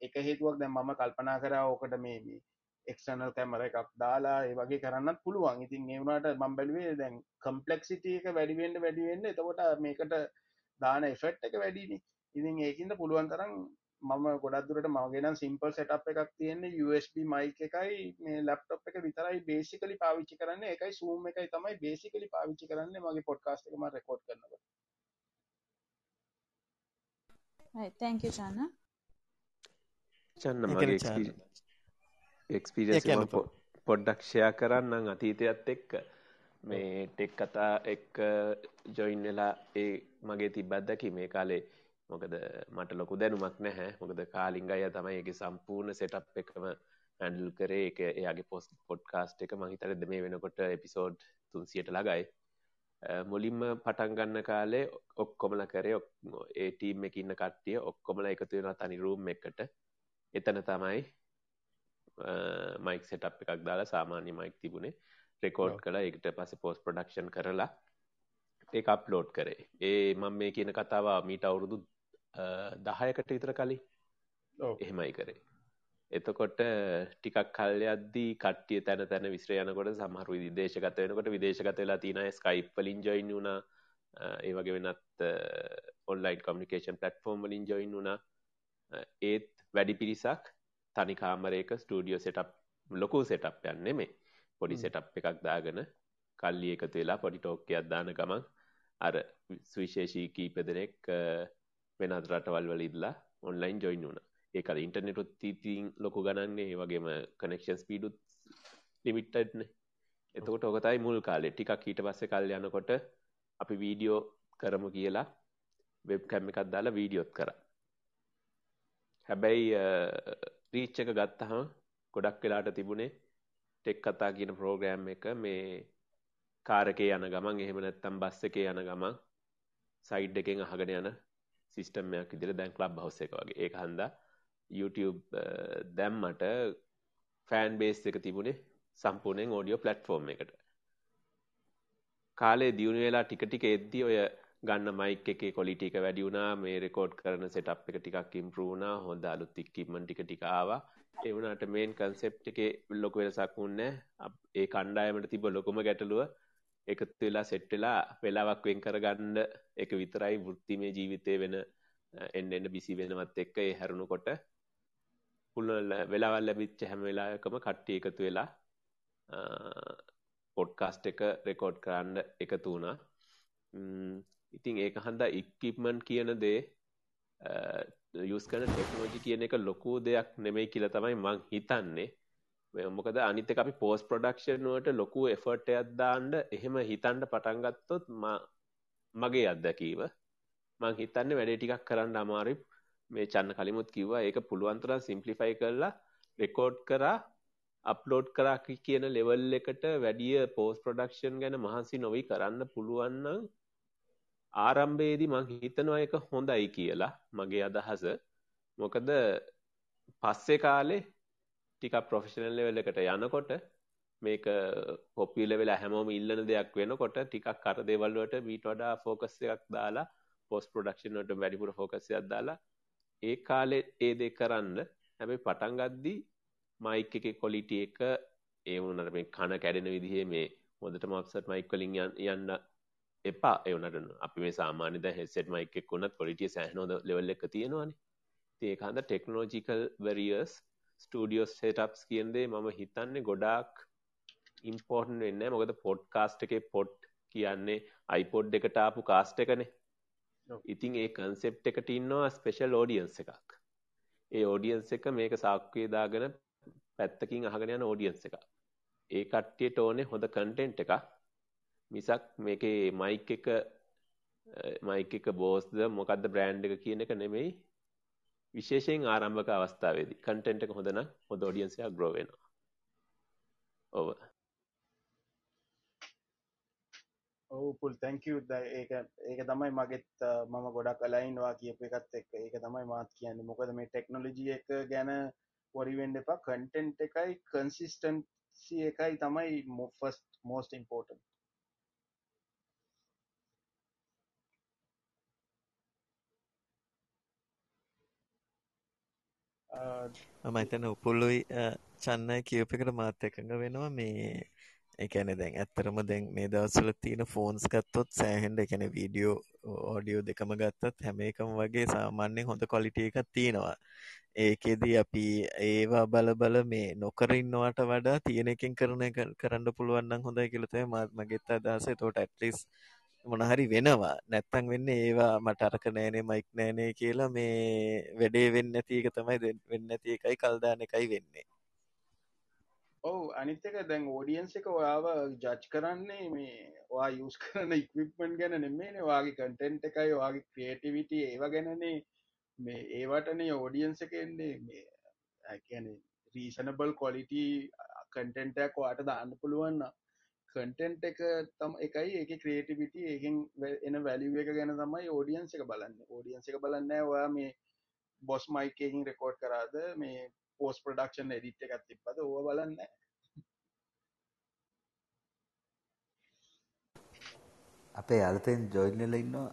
එක හේතුවක් දැන් මම කල්පනා කර ඕකට මේ මේ එක්නල් කැමර එකක් දාලා ඒ වගේ කරන්නත් පුළුවන්. ඉතින් ඒවුණට මම් බැලුවේ දැන් කම්පලෙක්සිටිය එක වැඩිවෙන්ඩ වැඩිවෙන්න එතකොට මේකට දාන එෆෙට් එක වැඩිනි. ඉතින් ඒකින්ද පුළුවන් තරම් මම ගොඩක් දුරට මගෙනම් සිම්පල් සෙටප් එකක් තියෙන්නේ USB මයික් එකයි. මේ ලැප්ටොප් එක විතරයි බේසිකලි පාවිච්චි කරන්න. එකයි සූම් එකයි තමයි බේසිකලි පාවිච්චි කරන්න මගේ පොඩ්කාස්ට් එක මම රෙකෝඩ් කරනකොට. Right. Thank you chana. Channa ඒ මගේ එක්ස්පීරියන්ස් පො- පොඩ්ඩක් ෂයා කරන්නම් අතීතයත් එක්ක. මේ ටෙක් කතා එක්ක ජොයින් වෙලා ඒ මගේ තිබ්බත්දකි මේ කාලේ මොකද මට ලොකු දැනුමක් නැහැ. මොකද කාලිංග අය තමයි එක සම්පූර්ණ සෙටප් එකම හැන්ඩල් කරේ. එක එයාගේ පොස් පොඩ්කාස්ට් එක මහිතරද මේ වෙනකොට එපිසෝඩ් තුන්සියට ලගයි මුලින්ම පටන්ගන්න කාලේ ඔක්කොමල කරේ. ඔක්- ඒ ටීම් එක ඉන්න කට්ටිය ඔක්කොමල එකතු වෙන තනි රූම් එකට එතන තමයි මයික් සෙටප් එකක් දාලා සාමාන්‍ය මයික් තිබුණේ. රෙකෝඩ් කළ එකට පස පෝස් ප්‍රඩක්ෂන් කරලා ඒ අප්ලෝඩ් කරේ. ඒ මං මේ කියන කතාව මීට අවුරුදු දහයකට විතර කලින්. එහෙමයි කරේ. එතකොට ටිකක් කල්යද්දී කට්ටිය තැන තැන විශ්‍ර යනකොට සමහරු විදේශගත වෙනකොට විදේශගත වෙලා තින ස්කයිප් වලින් ජොයින් වුණා. ඒ වගේ වෙනත් ඔන්ලයින් කමිකේෂන් පලට්ෆෝර්ම් වලින් ජොයින් වුණා. ඒත් වැඩි පිරිසක් තනි කාමරයක ස්ටඩියෝ සෙටප් ලොකු සෙටප් යන්න මේ පොඩි සෙටප් එකක් දාගෙන කල්ලි එකතු වෙලා පොඩි ටෝක්කයක් දාන ගමන් අර සුවිශේෂී කීප දෙනෙක් වෙනත් රටවල් වල ඉදලා ඔන්ලයින් ජොයින් වුණ. ඒකද ඉන්ටර්නෙටුත් තීතින් ලොකු ගණන්නේ ඒ වගේම කනෙක්ෂන් ස්පීඩුත් ලිමිට්ටඩ්න එතකොට ඔකතයි මුල් කාලෙ. ටිකක් ඊට පස්සේ කල් යනකොට අපි වීඩියෝ කරමු කියලා වෙබ් කැම් එකක් දාලා වීඩියෝත් කර. හැබැයි රීච්ච එක ගත්තහම ගොඩක් වෙලාට තිබුණේ ටෙක් කතා කියන ප්‍රෝග්‍රෑම් එක මේ කාරකේ යන ගමන් එහෙම නැත්තම් බස් එකේ යන ගමන් සයිඩ් එකෙන් අහගෙන යන සිිස්ටම්මයක් ඉදිර දැන් ලබ් හවස එක වගේ. ඒ හන්දා YouTube දැම්මට ෆෑන් බේස් එක තිබුණේ සම්පූර්ණයෙන් ඕඩියෝ පලට්ෆෝර්ම් එකට. කාලේ දියුණු වෙලා ටික ටික එද්දි ඔය ගන්න මයික් එකේ කොලිටි එක වැඩි වුණා. මේ රෙකෝඩ් කරන සෙටප් එක ටිකක් ඉම්ප්‍රූව් වුණා. හොඳ අලුත් ඉක්විප්මන්ට් ටික ටික ආවා. ඒ වුණාට මේන් කන්සෙප්ට් එකේ ලොකු වෙනසක් වුණේ ඒ කණ්ඩායමට තිබ්බ ලොකුම ගැටලුව එකතු වෙලා සෙට් වෙලා වෙලාවක් වෙන් කරගන්න එක විතරයි වෘත්තිමය ජීවිතේ වෙන එන්න එන්න බිසි වෙනවත් එක්ක ඒ හැරුණුකොට පුළුවන් වෙලාවල් ලැබිච්ච හැම වෙලාවකම කට්ටිය එකතු වෙලා පොඩ්කාස්ට් එක රෙකෝඩ් කරන්න එකතු වුණා. ඉතින් ඒක හන්දා ඉක්කිප්මන්ට් කියන දේ යස් කන ටෙක්නෝජි කියන එක ලොකු දෙයක් නෙමෙයි කියලා තමයි මං හිතන්නේ. මොකද අනිත අපි පෝස් ප්‍රඩක්ෂන්ුවට ලොකු එෆර්ටයක් දාන්ඩ එහෙම හිතන්ඩ පටන්ගත්තොත් මගේ අත්දැකීව මං හිතන්න වැඩේ ටිකක් කරන්න අමාරි මේ චන්න කලිමුත් කිව්වා ඒක පුළුවන්තරන් සිම්පලිෆයි කරලා රෙකෝඩ් කරා අප්ලෝඩ් කරා කියන ලෙවල් එකට වැඩිය පෝස් ප්‍රඩක්ෂන් ගැන මහන්සි නොවී කරන්න පුළුවන්නම් ආරම්භයේදී මං හිතනවා එක හොඳයි කියලා මගේ අදහස. මොකද පස්සේ කාලේ ටික ප්‍රොෆෙෂනල් ලෙවල් එකට යනකොට මේක පොපියුලර් වෙලා හැමෝම ඉල්ලන දෙයක් වෙනකොට ටිකක් අර දේවල් වලට මීට වඩා ફોකස් එකක් දාලා පෝස්ට් ප්‍රොඩක්ෂන් වලට වැඩිපුර ફોකස් එකක් දාලා ඒ කාලේ ඒ දේ කරන්න. හැබැයි පටන් ගද්දී මයික් එකේ ක්වොලිටි එක ඒ වුණාට මේ කන කැඩෙන විදිහේ මේ හොඳටම ඔෆ්සෙට් මයික් වලින් යන්න එපා වුණාට අපි මේ සාමාන්‍ය දැන් හෙඩ්සෙට් මයික් එක උනත් ක්වොලිටි සෑහෙන හොඳ ලෙවල් එක තියෙනවානේ. ඉතින් ඒක හන්ද ටෙක්නොලොජිකල් බැරියර්ස් ස්ටඩියෝ සෙටප්ස් කියන්දේ මම හිතන්නේ ගොඩාක් ඉම්පෝර්ටන් වෙන්න මොකද පොඩ්කාස්ට් එකේ පොඩ් කියන්නේ අයිපොඩ් එකට ආපු කාස්ට් එකනේ. ඉතින් ඒ කන්සෙප් එකට ඉන්නවා ස්පෙෂල් ෝඩියන්ස් එකක්. ඒ ෝඩියන්ස් එක මේක සාක්කේ දාගෙන පැත්තකින් අහගෙන යන ෝඩියන්ස් එක ඒ කට්ටියට ඕනේ හොඳ කන්ටෙන්ට් එක මිසක් මේකේ මයික් එක මයික එක බෝස්ද මොකක්ද බ්‍රෑන්් එක කියන එක නෙමෙයි. විශේෂයෙන් ආරම්භක අවස්ථාවේදී කන්ටෙන්ට් එක හොඳන හොඳ ෝඩියන්සයක් ග්‍රෝ වෙනවා. ඔව. ඔවුපුල් තැංකව ඒක ඒක තමයි මගෙත් මම ගොඩක් කලයින්වා කියප එකත් එක් ඒක තමයි මාත් කියන්න. මොකද මේ ටෙක්නොලජිය එක ගැන පොරිවෙන්ඩ එපා. කන්ටෙන්ට් එකයි කන්සිස්ටන්සි එකයි තමයි මොෆස් මෝස්ට ඉම්පෝර්ටන් මම හිතන උපුල්ලුයි චන්නයි කියප එකට මාත් එකඟ වෙනවා. මේ එකන දැන් ඇත්තරම දැන් මේ දවසල තියෙන ෆෝන්ස් ගත්තොත් සෑහෙන්ඩ එකන වීඩියෝ ඕඩියෝ දෙකම ගත්තත් හැම එකම වගේ සාමාන්‍යෙන් හොඳ කොලිටිය එකක් තියෙනවා. ඒකෙදී අපි ඒවා බල බල මේ නොකරන්නවාට වඩා තියෙන එකින් කරන කරන්න පුළුවන්න හොඳයි කියලතය මගෙත් අදහස. තෝට ඇටලිස් මොනහරි වෙනවා. නැත්තං වෙන්න ඒවා මට අරක නෑනේ මයික් නෑනේ කියලා මේ වැඩේ වෙන්න ඇති එක තමයි වෙන්න ඇති එකයි කල්දාන එකයි වෙන්නේ. ඔවු අනිත්තක දැන් ෝඩියන්ස එක ඔයාව ජච් කරන්නේ මේ වා යස් කරන ඉක්විප්මන් ගැන නෙමේ වාගේ කටෙන්ට් එකයි වගේ ක්‍රේටිවිට ඒව ගැනනේ. මේ ඒවටනේ ෝඩියන්ස එක එන්නේ. මේ ඇන රීසනබල් කොලිටි කටෙන්ටක් වාට දාන්න පුළුවන්න කටෙන්ට් එක තම එකයි ඒක ක්‍රේටිවිට ඒකින් එන වැලිුව එක ගැන තමයි ෝඩියන්ස එක බලන්න. ෝඩියන්ස එක බලන්න ඔයා මේ බොස් මයිකකින් රෙකෝඩ් කරාද මේ පෝස් ප්‍රඩක්ෂන් එඩිට් එකත් තිප්පද ඕ බලන්න අපේ අලතෙන් ජොයිල්ල ඉන්නවා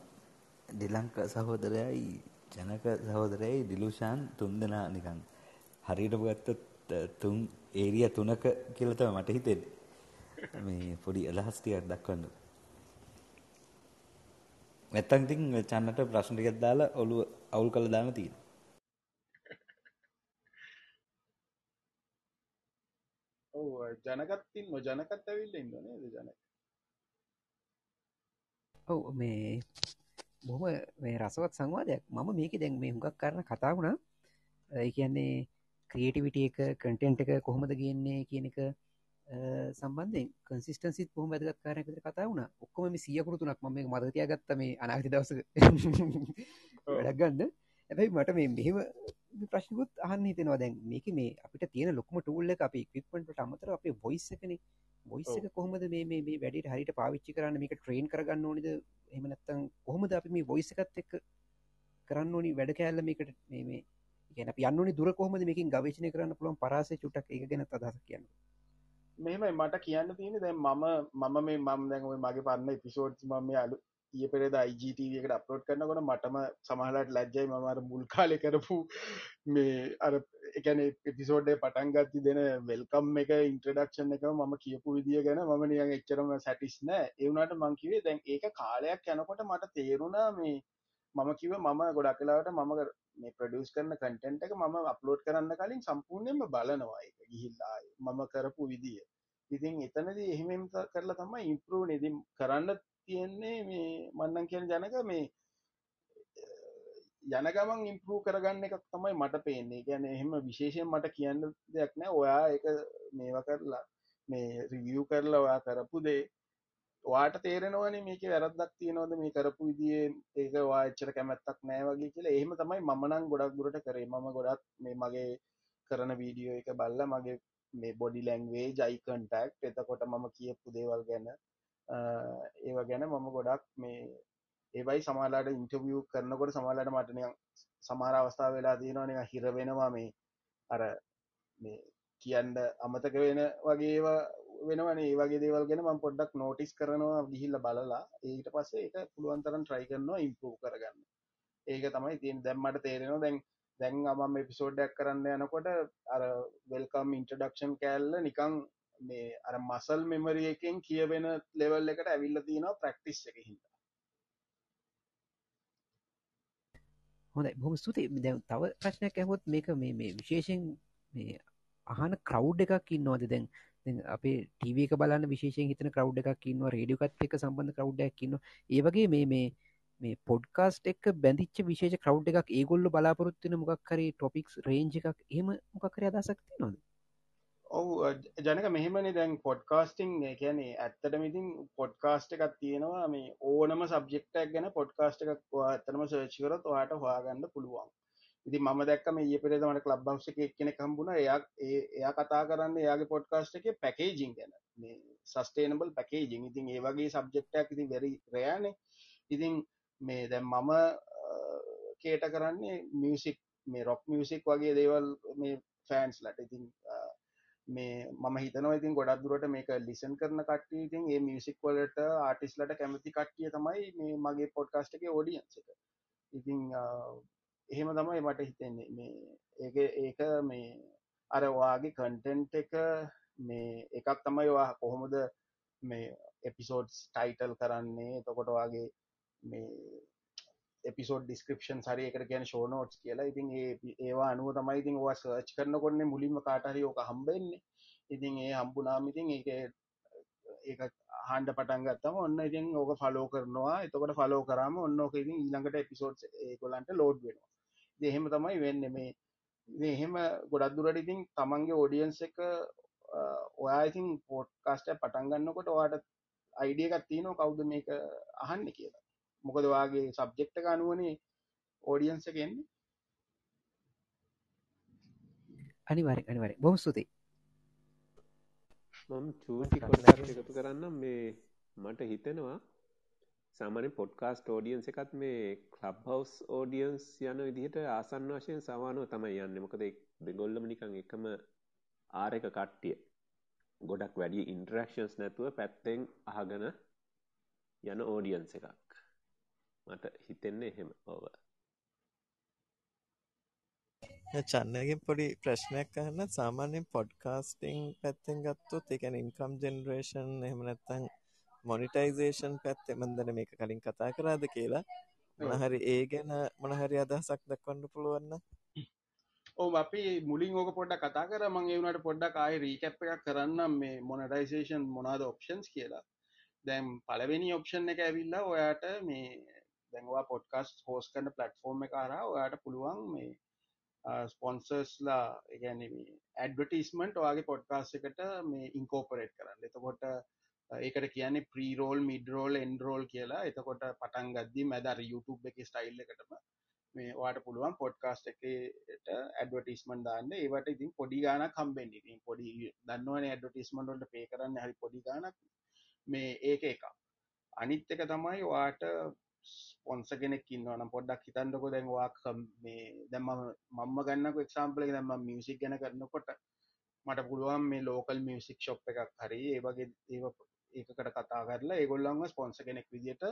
ඩිලංක සහෝදරයයි ජනක සහෝදරයයි ඩිලුෂාන් තුන් දෙනා නිකං හරිට ගත්ත තුන් ඒරිය තුනක කියලතම මට හිතෙන්නේ. මේ පොඩි අදහස් ටිකක් දක්වන්න. නැත්තම් ඉතින් චන්නට ප්‍රශ්න ටිකක් දාලා ඔළුව අවුල් කරලා දාන්න තියෙනවා. ඔව් ජනකත් ඉන්න ජනකත් ඇවිල්ලා ඉන්න නේද ජනක. ඔව් මේ බොහොම මේ රසවත් සංවාදයක් මම මේක දැන් මේ හුඟක් කරන කතා වුණා ඒ කියන්නේ ක්‍රියටිවිට එක කටෙන්ට් එක කොහොමද ගන්නේ කියන එක සම්බන්ධෙන් කන්සිස්ටන්සිත් පොහම වැදගත් කාරයකට කතා වුණ. ඔක්කොම සියකුරු තුනක් ම මදතියා ගත්ත මේ අනාගති දවස වැඩක් ගන්න. ඇැයි මට මේ මෙහෙම ප්‍රශ්නකුත් අහන්න හිතෙනවා. දැන් මේක මේ අපිට තියෙන ලොකම ටූල්ල අපි ක්විප්පන්ට අමතර අපේ බොයිස්සකන බොයිස්සක කොහොමද මේ මේ වැඩට හරිට පාවිච්චි කරන්න මේක ට්‍රේන් කරගන්න ඕනිද? එමනත්තන් කොහොමද අපි මේ බොයිස්සකත් එක්ක කරන්න ඕනි? වැඩ කෑල්ල මේකට මේ ගැන යන්න දුර කොහොමද මේකින් ගවේශනය කරන්න පුළුවන්? පරාසය චුටක් එක ගැන අදහස කියන්න මෙහෙමයි මට කියන්න තියෙන දැන් මම මම මේ මම දැන් ඔය මගේ පරණ එපිසෝඩ්ස් මම මේ අලු ඊයේ පෙරේද IGTV එකට අප්ලෝඩ් කරනකොට මටම සමහරවිට ලැජ්ජයි මම අර මුල් කාලේ කරපු මේ අර ඒ කියන්නේ එපිසෝඩ් එක පටන් ගත්ති දෙන වෙල්කම් එක ඉන්ට්‍රොඩක්ෂන් එක මම කියපු විදිය ගැන මම නිකන් එච්චරම සැටිස් නෑ. ඒ වුණාට මං කිව්වේ දැන් ඒක කාලයක් යනකොට මට තේරුණා මේ මම කිව්ව මම ගොඩක් වෙලාවට මම මේ ප්‍රොඩියුස් කරන කන්ටෙන්ට් එක මම අප්ලෝඩ් කරන්න කලින් සම්පූර්ණයෙන්ම බලනවා ඒක ගිහිල්ලා මම කරපු විදිය. ඉතින් එතනදී එහෙම කරලා තමයි ඉම්ප්‍රූව් නේ. ඉතින් කරන්න තියෙන්නේ මේ මන්නම් කියන ජනක මේ යන ගමන් ඉම්ප්‍රූව් කරගන්න එකක් තමයි මට පේන්නේ. කියන්නේ එහෙම විශේෂයෙන් මට කියන්න දෙයක් නෑ. ඔයා ඒක මේවා කරලා මේ රිවියව් කරලා ඔයා කරපු දේ වාට තේරෙනවනේ මේක වැරද්දක් තියෙනවද? මේ කරපු විදිහේ ඒක වා එච්චර කැමැත්තක් නෑ වගේ කියලා. එහෙම තමයි මම නම් ගොඩක් දුරට කරේ. මම ගොඩක් මේ මගේ කරන වීඩියෝ එක බලලා මගේ මේ බොඩි ලැන්ග්වේජ් අයි කන්ටැක්ට් එතකොට මම කියපු දේවල් ගැන ඒව ගැන මම ගොඩක් මේ ඒවයි සමාලාට ඉන්ටවිය් කරනකොට සමාලට මට නිකන් සමහර අවස්ථාව වෙලා තියෙනවා නිකන් හිර වෙනවා මේ අර මේ කියන්න අමතක වෙන වගේවා වෙනවන ඒ වගේ දේවල් ගැන ම පොඩ්ඩක් නෝටිස් කරනවා ගිහිල්ල බලලා. ඒට පස්සේ එක පුළුවන්තරන් ට්‍රයි කරනවා ඉම්පරූ කරගන්න. ඒක තමයි තින් දැම්මට තේරෙනවා දැන් දැන් අමම එපිසෝඩ්ඩක් කරන්න යනකොට අර වෙල්කම් ඉන්ටඩක්ෂන් කෑල්ල නිකං මේ අර මසල් මෙමරිය එකෙන් කියවෙන ලෙවල් එකට ඇවිල්ල තියෙනවා ප්‍රක්ටිස් එක හිද හොඳ බොහම ස්තුති දැන් තව ප්‍රශ්නයක් ඇහොත් මේක මේ මේ විශේෂෙන් මේ අහන කරව් එකක් ඉන්නවාද දැන්? අපේ ටීවක බලන්න විශේෂෙන් හිතන කරව් එකක් ඉන්න රේඩියකත් එක සම්බඳධ කරව්ඩක් ඉන්න ඒවගේ මේ මේ මේ පොඩ්කාස්ට එක් බැඳිච්ච විශේෂ කරව් එකක් ඒගොල්ල බලාපොරොත්තින මොක්කරේ ටොපික්ස් රේජ් එකක් එහම මොකකර අදසක්ති නොද ඔවු ජනක මෙහෙමනි දැන් පොඩ්කාස්ටිං කියන්නේ ඇත්තට මිතින් පොඩ්කාස්ට එකක් තියෙනවා මේ ඕනම සබ්ජෙක්ටක් ගැන පොඩ්කාස්ට එකක් ඇතනම සර්චිකරත් ඔයාට හොයාගන්න පුළුවන්. ඉති ම දැක්කම ඒ පෙරේද මට ලබ් බවස එක කෙනෙ කම්බුණ එයක් එයා කතා කරන්න එයාගේ පොඩ්කාස්ට එක පැකේජිං ගැන. මේ සස්ටේනබල් පැකේජිං ඉතින් ඒ වගේ සබ්ජෙක්ටක් ඉතින් වෙරි රෑනේ ඉතින් මේ දැම් මම කේට කරන්නේ මියසික් මේ රොක් මියසික් වගේ දේවල් මේ ෆෑන්ස් ලට. ඉතින් මේ මම හිතනව ඉතින් ගොඩක් දුරට මේක ලිසන් කරන කට්ටිය ඉතින් ඒ මියසික් වලට ආටිස්ලට කැමති කට්ටිය තමයි මේ මගේ පොඩ්කාස්ට එක ෝඩියන්ස එක. ඉතින් එහෙම තමයි මට හිතෙන්නේ. මේ ඒක ඒක මේ අර වාගේ කන්ටෙන්ට් එක මේ එකක් තමයි වා කොහොමද මේ එපිසෝඩ්ස් ටයිටල් කරන්නේ. එතකොට වගේ මේ එපිසෝඩ් ඩිස්ක්‍රපෂන් සරි එකට කියන ෂෝනෝට්ස් කියලා. ඉතින් ඒ ඒවා අනුව තමයි ඉතින් වා සර්ච් කරන කොන්න මුලින්ම කාටහරි ඕක හම්බෙන්නේ. ඉතින් ඒ හම්බුනාමිතින් ඒ ඒක හන්ඩ පටන් ගත්තම ඔන්න ඉතින් ඕක ෆලෝ කරනවා. එතකට ෆලෝ කරම ඔන්න ඕක ඉතින් ඊළඟට එපිසෝඩ් ඒකොලන්ට ලෝඩ් වෙනවා. දෙහෙම තමයි වෙන්න. මේ එහෙම ගොඩක් දුරට ඉතින් තමන්ගේ ඕඩියන්ස් එක ඔයා ඉතින් පෝට්කාස්ට පටන්ගන්නකොට වාට අයිඩිය එකත් තියනවා කවුද මේක අහන්න කියලා. මොකද වාගේ සබ්ජෙක්්ට ගනුවනේ ඕඩියන්ස එකෙන්නේ අනිවාරෙන් අනිවර බොහම ස්තුතියි. මම චූටි කොටක් එකතු කරන්න මේ මට හිතෙනවා සාමානෙන් පොඩ්කාස්ට ෝඩියන්ස එකත් මේ කලබ් හවස් ෝඩියන්ස් යන විදිහට ආසන් වශයෙන් සමානුව තමයි යන්න. මොකද දෙගොල්ලම නිකං එකම ආර එක කට්ටිය. ගොඩක් වැඩි ඉන්ටරක්ෂන්ස් නැතුව පැත්තෙන් අහගන යන ඕඩියන්ස එකක්. මට හිතෙන්නේ එහෙම. ඕව චන්නගෙන් පොඩි ප්‍රශ්නයක් අහන්න. සාමාන්‍යයෙන් පොඩ්කාස්ටිං පැත්තෙන් ගත්තොත් ඒ කියන්නේ ඉන්කම් ජෙනරේෂන් එහෙම නැත්නම් මොනිටයිසේෂන් පැත්තේ මම දැන් මේක කලින් කතා කරාද කියලා. මොන හරි ඒ ගැන මොන හරි අදහසක් දක්වන්න පුළුවන් නම්. ඔව් අපි මුලින් ඕක පොඩ්ඩක් කතා කරා. මම ඒ වුණාට පොඩ්ඩක් ආයේ රීකැප් එකක් කරන්නම් මේ මොනටයිසේෂන් මොනවාද ඔප්ෂන්ස් කියලා. දැන් පළවෙනි ඔප්ෂන් එක ඇවිල්ලා ඔයාට මේ දැන් ඔයා පොඩ්කාස්ට් හෝස්ට් කරන ප්ලැට්ෆෝම් එක හරහා ඔයාට පුළුවන් මේ ස්පොන්සර්ස්ලා ගැන ඇඩවටිස්මන්ට් ඔයාගේ පොඩ්කාස් එකට මේ ඉන්කෝපරේට් කරන්න. එතකොට ඒකට කියන්නේ ප්‍රීරෝල් මිඩරෝල් එන්රෝල් කියලා. එතකොට පටන් ගද්දි මැදර YouTube එක ස්ටයිල් එකටම මේ වාට පුළුවන් පොඩ්කාස්ට් එකට ඇඩවටිස්මන් දාන්න. ඒවට ඉතින් පොඩි ගාන කම්බෙන් ඉතින් පොඩි දන්නවන ඇඩවටිස්මන්ට වලට පේ කරන්න හරි පොඩි ගානක් මේ ඒක එක අනිත් එක තමයි වාට ස්පොන්ස කෙනෙක් ඉන්නවනම් පොඩ්ඩක් හිතන්නකො දැන් වාක් මේ දැන් මම මම්ම ගන්නකො එක්සාම්පල් එක. දැන් මම මියුසික් ගැන කරනකොට මට පුළුවන් මේ ලෝකල් මියුසික් ෂොප් එකක් හරි. ඒ වගේ ඒව ඒකකට කතා කරලා ඒගොල්ලන්ව ස්පොන්ස කෙනෙක් විදිහට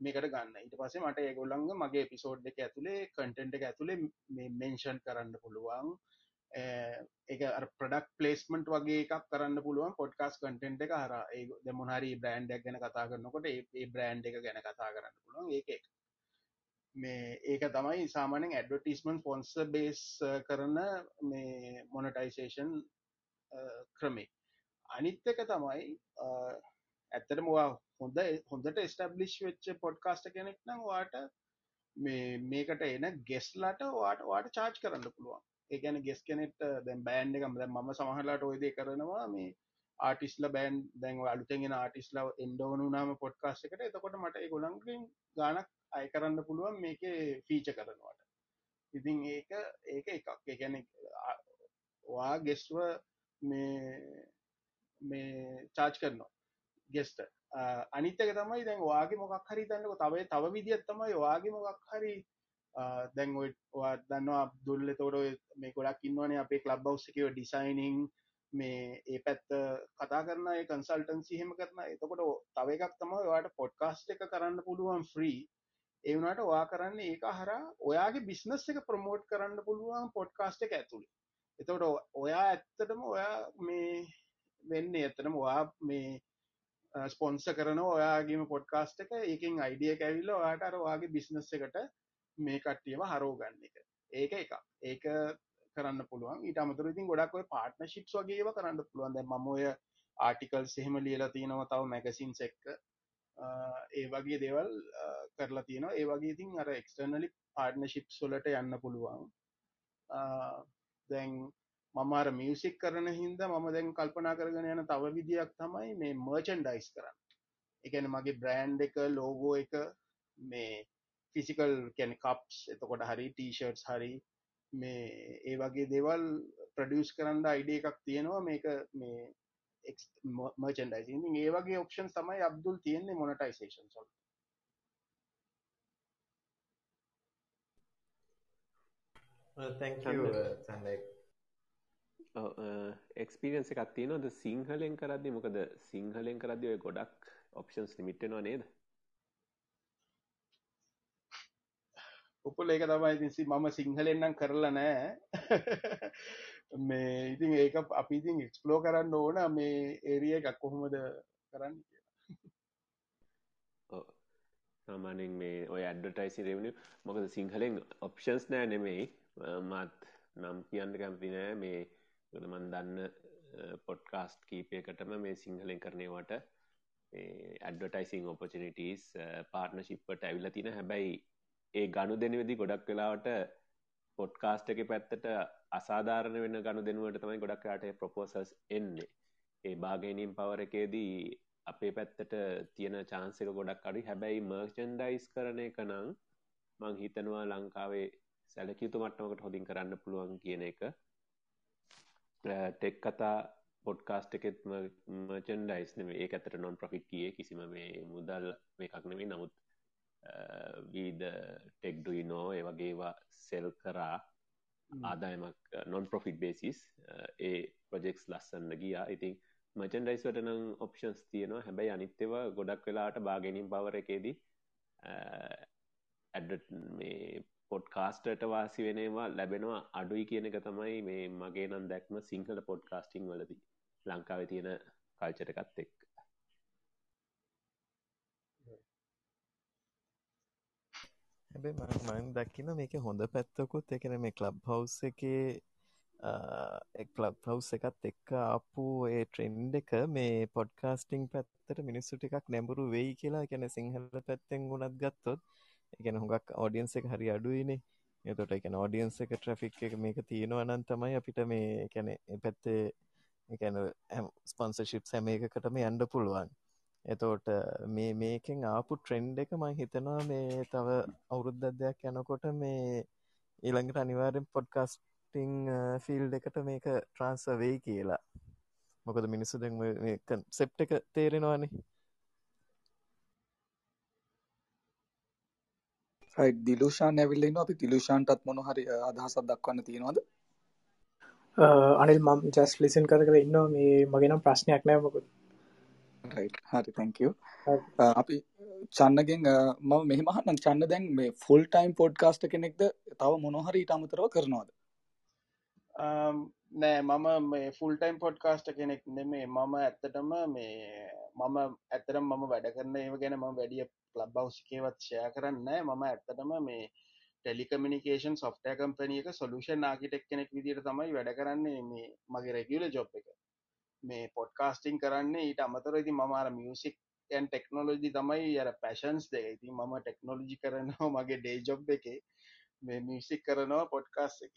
මේකට ගන්න. ඊට පස්සේ මට ඒගොල්ලන්ව මගේ එපිසෝඩ් එක ඇතුලේ කන්ටෙන්ට් එක ඇතුලේ මේ මෙන්ෂන් කරන්න පුළුවන්. එක ප්‍රඩක් පලේස්මට වගේ එකක් කරන්න පුළුවන් පොඩ්කාස් කටෙන්ට් එක හර ඒ මොහරි බ්‍රන්ඩක් ගැන කතා කරන්නකොට ඒ බ්‍රන්් එක ගැන කතා කරන්න පුළුවන්. ඒ එක. මේ ඒක තමයි සාමානෙන් ඇඩවටිස්මන් පොන්ස බේස් කරන මේ මොනටයිසේෂන් ක්‍රමේ. අනිත් එක තමයි ඇත්තට මවා හොඳ හොඳට ස්ටබ්ලිෂ් වෙච්ච පොඩ්කාස්ට කෙනෙක් නම් වාට මේ මේකට එන ගෙස්ලට වාට වාට චාර්ජ් කරන්න පුළුවන්. ඒගැන ගෙස් කෙනෙට දැන් බෑන්් එකම දැන් මම සමහලාට ඔයද කරනවා මේ ආටිස්ල බෑන් දැන් අලුතෙන්ගෙන ආටිස්ලා එන්ඩෝනු නාම පොඩ්කාස් එකට. එතකොට මට ගොලන්ගින් ගානක් අය කරන්න පුළුවන් මේක ෆීච කරනවාට. ඉතින් ඒක ඒක එකක්. ගැන වා ගෙස්ව මේ මේ චාච් කරනවා ගෙස්ට අනිත්තක තමයි දැන් වාගේ මොකක් හරි තන්නක තවයි තව විදිත් තමයි වාගේ මොකක් හරි දැන් ඔය දන්නවා දුල්ල තෝර මේ ගොඩක් ඉන්නවනේ අපේ කලබ් බවස්සකව ඩිසයිනිං මේ ඒ පැත්ත කතා කරන කන්සල්ටන්සි හෙම කරන එතකොට තව එකක් තම වාට පොඩ්කාස්ට එක කරන්න පුළුවන් ෆ්‍රී ඒවනට වා කරන්න ඒක හර ඔයාගේ බිස්නස් එක ප්‍රමෝට් කරන්න පුළුවන් පොඩ්කාස්ට එක ඇතුළේ එතකොට ඔයා ඇත්තටම ඔයා මේ වෙන්න එතනම වා මේ ස්පොන්ස කරන ඔයාගේම පොඩ්කාස්ට එක. ඒකින් අයිඩිය කැවිල්ල ඔයාට අර වාගේ බිස්නස් එකට මේ කට්ටියම හරෝගන්න එක. ඒක එක ඒක කරන්න පුළුවන්. ඊට අමතුර ඉතින් ගොඩක් ඔය පාර්ට්න ශිප්ස් වගේව කරන්න පුළුවන්. දැ මම ඔය ආටිකල් සෙහෙම ලියලා තියෙනවා තව මැගසින්ස් එක්ක. ඒ වගේ දේවල් කරලා තියෙනවා. ඒ වගේ ඉතින් අර එක්ස්ටර්නලි පාර්ට්න ශිප්ස් වලට යන්න පුළුවන්. දැන් මමාර මියසික් කරන හින්ද මම දැන් කල්පනා කරගෙන යන තව විදියක් තමයි මේ මර්චන් ඩයිස් කරන්න එකන මගේ බ්‍රෑන්් එක ලෝගෝ එක මේ ෆිසිකල් කැන කප්ස් එතකොට හරි ටීෂර්ට්ස් හරි මේ ඒ වගේ දේවල් ප්‍රඩියස් කරන්න අයිඩිය එකක් තියෙනවා. මේක මේ මර්චන්ඩයිසි ඒ වගේ ඔප්ෂන් තමයි අබ්දුල් තියෙන්නේ මොනටයිසේෂන් සොල් එක්ස්පිරියන්ස එකක් තියනොද සිංහලෙන් කරදදි මොකද? සිංහලෙන් කරදදිය ගොඩක් ඔප්ෂන්ස් නිමිට්ටෙනවා නේද? උපුල ඒක තමයි තිසි මම සිංහලෙන්නම් කරලා නෑ. මේ ඉතින් ඒක අපි ඉතින් එක්ස්ප්ලෝ කරන්න ඕන මේ ඒරිය එකක් කොහොමද කරන්න ඔව්. සාමාන්‍යයෙන් මේ ඔය ඇඩ්වර්ටයිසින් රෙවෙනියු මොකද සිංහලෙන් ඔප්ෂන්ස් නෑ නෙමෙයි. මත් නම් කියන්න කැමති නෑ. මේ මන් දන්න පොඩ්කාස්ට් කීපයකටම මේ සිංහලෙන් කරනවට ඇඩ්වර්ටයිසිං ඔපචනිටස් පාර්ට්නශිප්පට ඇවිල තින හැබැයි ඒ ගණු දෙනවෙදි ගොඩක් වෙලාවට පොඩ්කාස්ට් එක පැත්තට අසාධාරණ වෙන ගණු දෙනුවට තමයි ගොඩක් යාට ප්‍රපෝසස් එන්නේ. ඒ බාගනීම් පවර එකේදී අපේ පැත්තට තියෙන චාන්සක ගොඩක් අඩි හැබැයි මර්චන්ඩයිස් කරන එක නං මං හිතනවා ලංකාවේ සැලකයුතු මට්ටමකට හොඳින් කරන්න පුළුවන් කියන එක ටෙක් කතා පොඩ්කාස්ට එකෙත් මර්චන්ඩයිස් නෙම ඒ ඇතට නොන් ප්‍රොෆිට් කිය කිසිම මේ මුදල් මේකක් නෙමේ නමුත් වීද ටෙක්ඩුයි නෝ ඒ වගේවා සෙල් කරා ආදායමක් නොන් ප්‍රොෆිට් බේසිස් ඒ ප්‍රජෙක්ස් ලස්සන්න ගියා. ඉතින් මචන්ඩයිස් වට නම් ඔප්ෂන්ස් තියෙනවා. හැබැයි අනිත්‍යව ගොඩක් වෙලාට බාගෙනින් පවර එකේදී ඇඩ මේ පොඩ්කාස්ටට වාසි වෙනවා ලැබෙනවා අඩුයි කියන එක තමයි මේ මගේ නම් දැක්ම සිංහල පොඩ්කාස්ටිං වලදී. ලංකාව තියෙන කල්චටකත් එක් හැබැයි මම දකින මේක හොඳ පැත්තකුත් එකන මේ කලබ් හවස් එකේ කලබ් හවස් එකත් එක්ක අපපු ඒ ට්‍රෙන්ඩ් එක මේ පොඩ්කාස්ටිං පැත්තට මිනිස්සු ටිකක් නැඹුරු වෙයි කියලා ගැන සිංහල පැත්තෙන් ගුණත් ගත්තොත් එකන හොඟක් ඔඩියන්ස එක හරි අඩුවනේ එතොට එක ඔඩියන්ස එක ට්‍රෆික් එක මේක තියෙනවා අනන් තමයි අපිට මේ කැන පැත්තේ එකැන ස්පොන්සර්ශිප් සැම එකකටම යන්ඩ පුළුවන්. එතෝට මේ මේකෙන් ආපු ට්‍රෙන්ඩ් එක මං හිතනවා මේ තව අවුරුද්ධ දෙයක් යනකොට මේ ඊළඟට අනිවාරෙන් පොඩ්කාස්ටිං ෆිල් එකට මේක ට්‍රන්ස වෙයි කියලා. මොකද මිනිස්සු දෙ සෙප් එක තේරෙනවානේ. දිලුෂාන් ඇවිල්ලන්න අපි තිලුෂාන්ටත් මොන හරි අදහසත් දක්වන්න තියෙනවාද? අනිල් මම් ජස් ලිසන් කර කර ඉන්න මේ මගෙනම් ප්‍රශ්නයක් නෑ මොකුත්. හරි තැංකව අපි චන්නගෙන් මම මෙහමහන්න චන්න දැන් මේ ෆුල් ටයිම් පොඩ්කාස්ට කෙනෙක්ද? තව මොනොහරි ඉටමතරව කරනවාද? නෑ මම මේ ෆුල් ටයිම් පොඩ්කාස්ට කෙනෙක් නෙමේ. මම ඇත්තටම මේ මම ඇතරම් මම වැඩ කරන්න ඒව ගැන ම වැඩිය ලබ් බෞසිකේවත් ෂය කරන්න මම ඇත්තටම මේ ටෙලිකමිනිකේෂන් සොෆ්ටය කම්පනියක සොලූෂන් ආකිටෙක් කෙනෙක් විදිර තමයි වැඩ කරන්නේ මේ මගේ රෙගියල ජොබ් එක. මේ පොඩ්කාස්ටිං කරන්නේ ඊට අමතර ඉති මමාර මියසික් ඇන් ටෙක්නෝලෝජි තමයි අර පැෂන්ස් දෙ ඉති මම ටෙක්නෝලජි කරනවා මගේ ඩේජොබ් එක. මේ මියසික් කරනවා පොඩ්කාස් එක.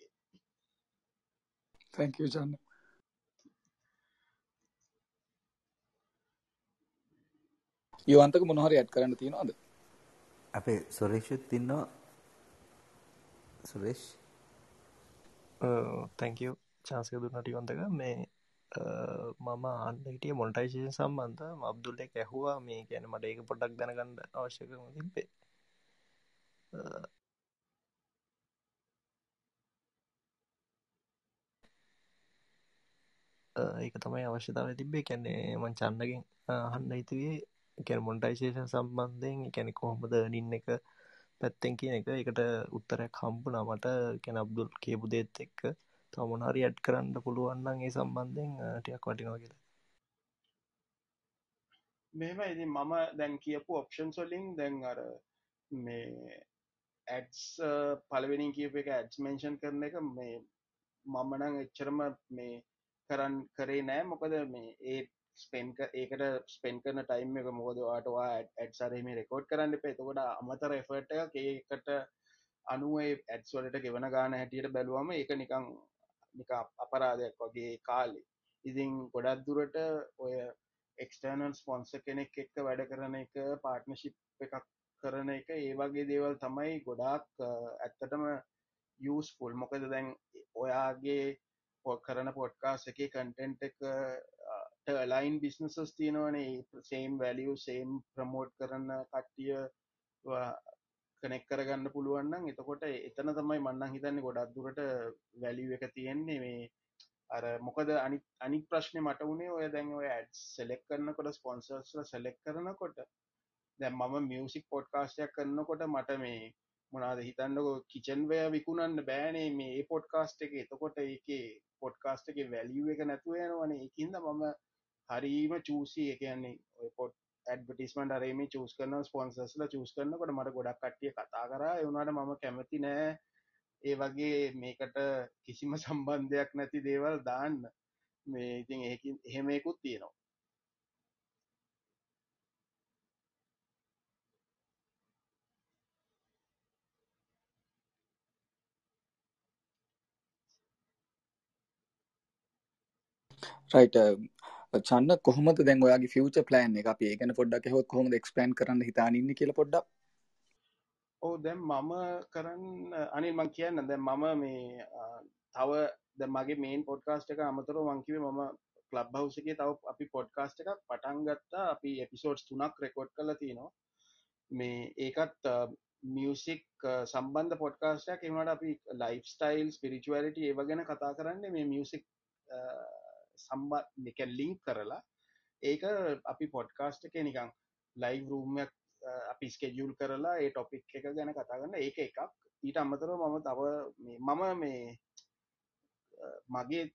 තැංකජන්න යවන්තක මොනහරි ඇත් කරන්න තියෙනවාද? අපේ සොරේෂුත් තින්නවා සුරේෂ්? තැංකෝ චාන්සක දුන්නට යොන්තක මේ මම අන්න හිටිය මොන්ටයිශන් සම්බන්ධ අබ්දුල්ල එක ඇහවා. මේ ගැන මට ඒක පොඩක් දැනගන්න අවශ්‍යකම තිබේ ඒක තමයි අවශ්‍යතාව තිබේ කැන්නේ මං චන්නගෙන් හන්න හිතුවේ කැන මොන්ටයිශේෂන් සම්බන්ධයෙන් කැනෙ කොහොමද නින්න එක පැත්තෙන් කියන එක. එකට උත්තරයක් හම්බුනා මට. කැන අබ්දුල් කියපු දේත් එක්ක. තමොනහරි ඇඩ් කරන්න පුළුවන්න්න ඒ සම්බන්ධයෙන් ටියක් වටිනවා කියලා. මෙම ඉති මම දැන් කියපු ඔප්ෂන් සොලින් දැන් අර මේ ඇඩ්ස් පලවෙනින් කියප එක ඇඩ්ස් මේෂන් කරන එක මේ මමනං එච්චරම මේ කරන්න කරේ නෑ. මොකද මේ ඒ ස්පෙන්ක ඒකට ස්පෙන් කරන ටයිම් එක මොකදවාටවා ඇඩ්සරේ මේ රෙකෝඩ් කරන්න පෙතකොට අමතර එෆට ඒකට අනුවේ ඇඩ්ස්වලට ගෙවන ගාන හැටියට බැලුවම ඒක නිකං නික අපරාධයක් වගේ කාලෙ. ඉතින් ගොඩක් දුරට ඔය එක්ස්ටර්නල් ස්පොන්ස කෙනෙක් එක්ක වැඩ කරන එක පාර්ට්නශිප් එකක් කරන එක ඒ වගේ දේවල් තමයි ගොඩාක් ඇත්තටම යස්පුල් මොකද දැන් ඔයාගේ පො කරන පොඩ්කාස් එක කන්ටෙන්ට් එක ලයින් බිස්නසස් තියෙනවනේ. සේම් වැලිය සේම් ප්‍රමෝට් කරන්න කට්ටිය කනෙක් කරගන්න පුළුවන්න්න එතකොට එතන තමයි මන්නන් හිතන්න ගොඩක් දුරට වැලිය එක තියෙන්නේ. මේ අර මොකද අනි අනි ප්‍රශ්නය මට වුණේ ඔය දැන් ඔය ඇඩ් සෙලෙක් කරනකොට ස්පොන්සර්ස්ල සෙලෙක් කරනකොට. දැ මම මියසික් පොඩ්කාස්ටයක් කරන්නකොට මට මේ මොනාද හිතන්නක කිචන්වය විකුණන්න බෑනේ. මේ පොඩ්කාස්ට් එක. එතකොට ඒක පොඩ්කාස්ට් එක වැලිුව එක නැතුව යනවන. එකින්ද මම හරීම චූසි. එකන්නේ ඔය පොට් ඇඩ්බටිස්මට අරේම චස් කරන ස්පොන්සස්ල චස් කරනකට මට ගොඩක් කට්ටිය කතා කර. එවුණට මම කැමති නෑ. ඒ වගේ මේකට කිසිම සම්බන්ධයක් නැති දේවල් දාන්න. මේ ඉතින් එහෙමයකුත් තියෙනවා. රයිට uh, චන්න කොහොමද දැන් ඔයාගේ ෆියච ප්ලෑන් එක අපි ඒගන පොඩ්ඩක් හොත් කොහොම එක්ස්පෑන් කරන්න හිතානන්න කියල පොඩ්ඩක් ඕ දැම් මම කරන්න අනිල් මං කියන්න දැ මම මේ තව ද මගේ මේන් පොඩ්කාස්ට එක අමතර වංකිව මම කලබ් හවසගේ තව අපි පොඩ්කාස්ට එකක් පටන් ගත්තා අපි එපිසෝඩ්ස් තුනක් රෙකෝඩ් කල තිනවා මේ ඒකත් මියසික් සම්බන්ධ පොඩ්කාස්ටයක් එමට අපි ලයිෆ් ස්ටයිල් ස්පිරිචුවලිට ඒව ගැන කතා කරන්න මේ මියසික් සම්බ එක ලිංක් කරලා ඒක අපි පොඩ්කාස්ට් එක නිකං ලයිව් රූමයක් අපි ස්කෙජුල් කරලා ඒ ටොපික් එක ගැන කතාගන්න ඒක එකක්. ඊට අමතරව මම තව මම මේ මගේ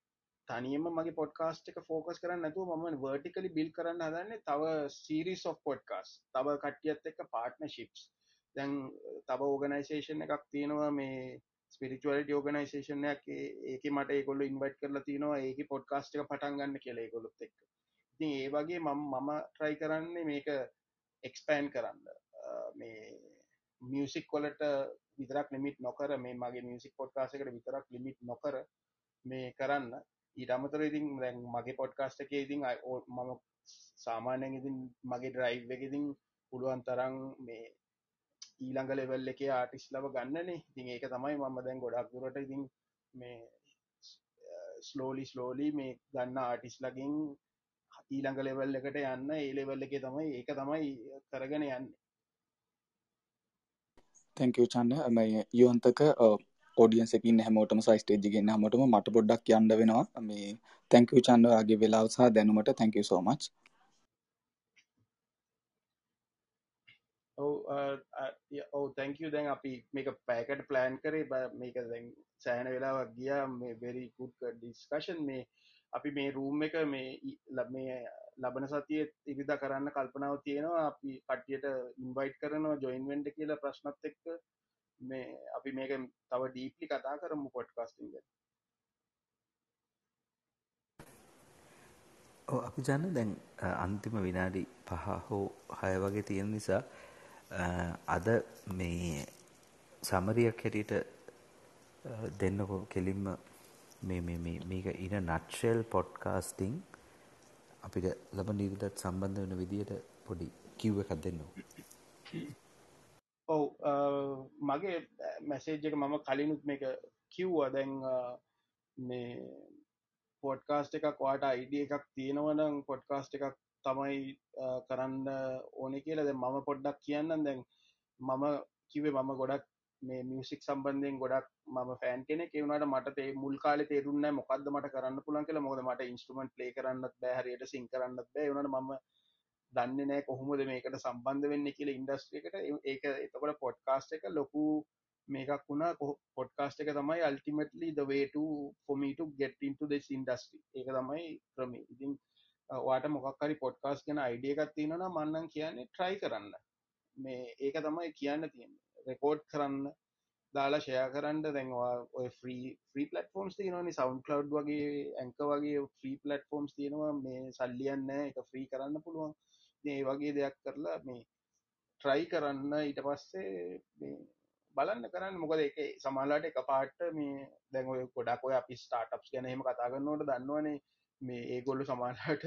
තනියම මගේ පොඩ්කාස්ට් එක ෆෝකස් කරන්න නැතුව මම වර්ටිකලි බිල් කරන්න හදන්නේ තව සීරිස් of පොඩ්කාස් තව කට්ටියත් එක්ක පාර්ට්නර්ෂිප්ස් දැන් තව ඕගනයිසේෂන් එකක් තියෙනවා මේ ස්පිරිචුවලිට ඕගනයිසේෂනයක් ඒක මට ඒකොල්ල ඉන්වයිට් කරලා තිනවා ඒක පොඩ්කාස්ට් එක පටන් ගන්න කියලා ඒකොලොත් එක්ක. ඉතින් ඒ වගේ මම මම ට්‍රයි කරන්නේ මේක එක්ස්පෑන් කරන්න. මේ මියසික් කොලට විතරක් ලිමිට් නොකර මේ මගේ මියසික් පොඩ්කාසකට විතරක් ලිමිට් නොකර මේ කරන්න. ඊට අමතර ඉතින් දැන් මගේ පොඩ්කාස්ට එක ඉතින් මම සාමාන්‍යයෙන් ඉතින් මගේ ඩ්‍රයිව් එක ඉතින් පුළුවන් තරම් මේ ඊළඟ ලෙවල් එක ආටිස් ලව ගන්නනේ. ඉතින් ඒක තමයි මම දැන් ගොඩක් දුරට ඉතින් මේ ස්ලෝලි ස්ලෝලි මේ ගන්න ආටිස් ලගින් ඊළඟ ලෙවල් එකට යන්න. ඒ ලෙවල් එක තමයි ඒක තමයි කරගෙන යන්න. තැංකව චන්න මේ යුවන්තක ෝඩියන්සකින් හැමෝටම සයිස්ටේජිගෙන් හමටම මට පොඩ්ඩක් යන්න වෙනවා. මේ තැංකව චන්ඩගේ වෙලාව සහ දැනුමට තැංකව සෝමච් ඔව තැංකව දැන් අපි මේක පෑකට ප්ලෑන් කරේ බ මේක දැන් සෑන වෙලාවක් ගියා. මේ වෙරි කුඩ් ඩිස්කශන් මේ අපි මේ රූම් එක මේ ලබ මේ ලබන සතිය ඉරිදා කරන්න කල්පනාව තියෙනවා. අපි කට්ටියට ඉන්වයිට් කරනවා ජොයින්වෙන්ට කියලා ප්‍රශ්නත් එක්ක. මේ අපි මේක තව ඩීපලි කතා කරමු පොඩ්කාස්ටිං අපි ජන්න දැන් අන්තිම විනාඩි පහ හෝ හය වගේ තියෙන නිසා අද මේ සමරියක් හැටියට දෙන්නකො කෙලින්ම මේ මේක ඉන නට්ෂෙල් පොඩ්කාස්ටිං අපිට ලබ නිවිදත් සම්බන්ධ වෙන විදියට පොඩි කිව්ව එකක් දෙන්න ඔව් මගේ මැසේජ් එක මම කලිනුත් මේක කිව්වා. දැන් මේ පොඩ්කාස්ට එකක් වාට අයිඩිය එකක් තියෙනවනම් පොඩ්කාස්ට එකක් තමයි කරන්න ඕන කියලා. දැ මම පොඩ්ඩක් කියන්න දැන් මම කිවේ මම ගොඩක් මේ මියසික් සම්බන්ධයෙන් ගොඩක් ම ෆෑන් කෙනෙ එවුණට මට තේ මුල් කාල තේරුන්න මොකක්ද මට කරන්න පුළන් කියලා. මොද මට ඉන්ස්ට්‍රමන්ට් ලේ කරන්නත් බෑහරයට සිං කරන්නත් බෑ. වනට මම දන්න නෑ කොහොමද මේකට සම්බන්ධ වෙන්න කියල ඉන්ඩස්ට්‍රේකට ඒක එතකොට පොඩ්කාස්ට එක ලොකු මේකක් වුණා. පොඩ්කාස්ට එක තමයි අල්ටිමටලි දවේට ෆොමීට ගෙට්ටින්ට දෙස් ඉන්ඩස්ට්‍රි ඒක තමයි ක්‍රමේ ඉතින් වාට මොකක්කරි පොඩ්කාස් ගැන අයිඩිය එකක් තියෙනන මන්නන් කියන්නේ ට්‍රයි කරන්න. මේ ඒක තමයි කියන්න තියෙන රෙකෝඩ් කරන්න දාලා ෂය කරන්න. දැන්වා ඔය ්‍රී ්‍රී පලටෆෝම්ස් තියනනි සවන්් කලව් වගේ ඇංක වගේ ්‍රී පලටෆෝම්ස් තියෙනවා. මේ සල්ලියන්න එක ෆ්‍රී කරන්න පුළුවන්. ඒ වගේ දෙයක් කරලා මේ ට්‍රයි කරන්න ඊට පස්සේ බලන්න කරන්න. මොකද එක සමාලාට එක පාට මේ දැන් ඔය ගොඩක් ඔය අපි ස්ටාටප්ස් ගැන හෙම කතාගන්නවට දන්නවනේ. මේ ඒගොල්ලු සමානට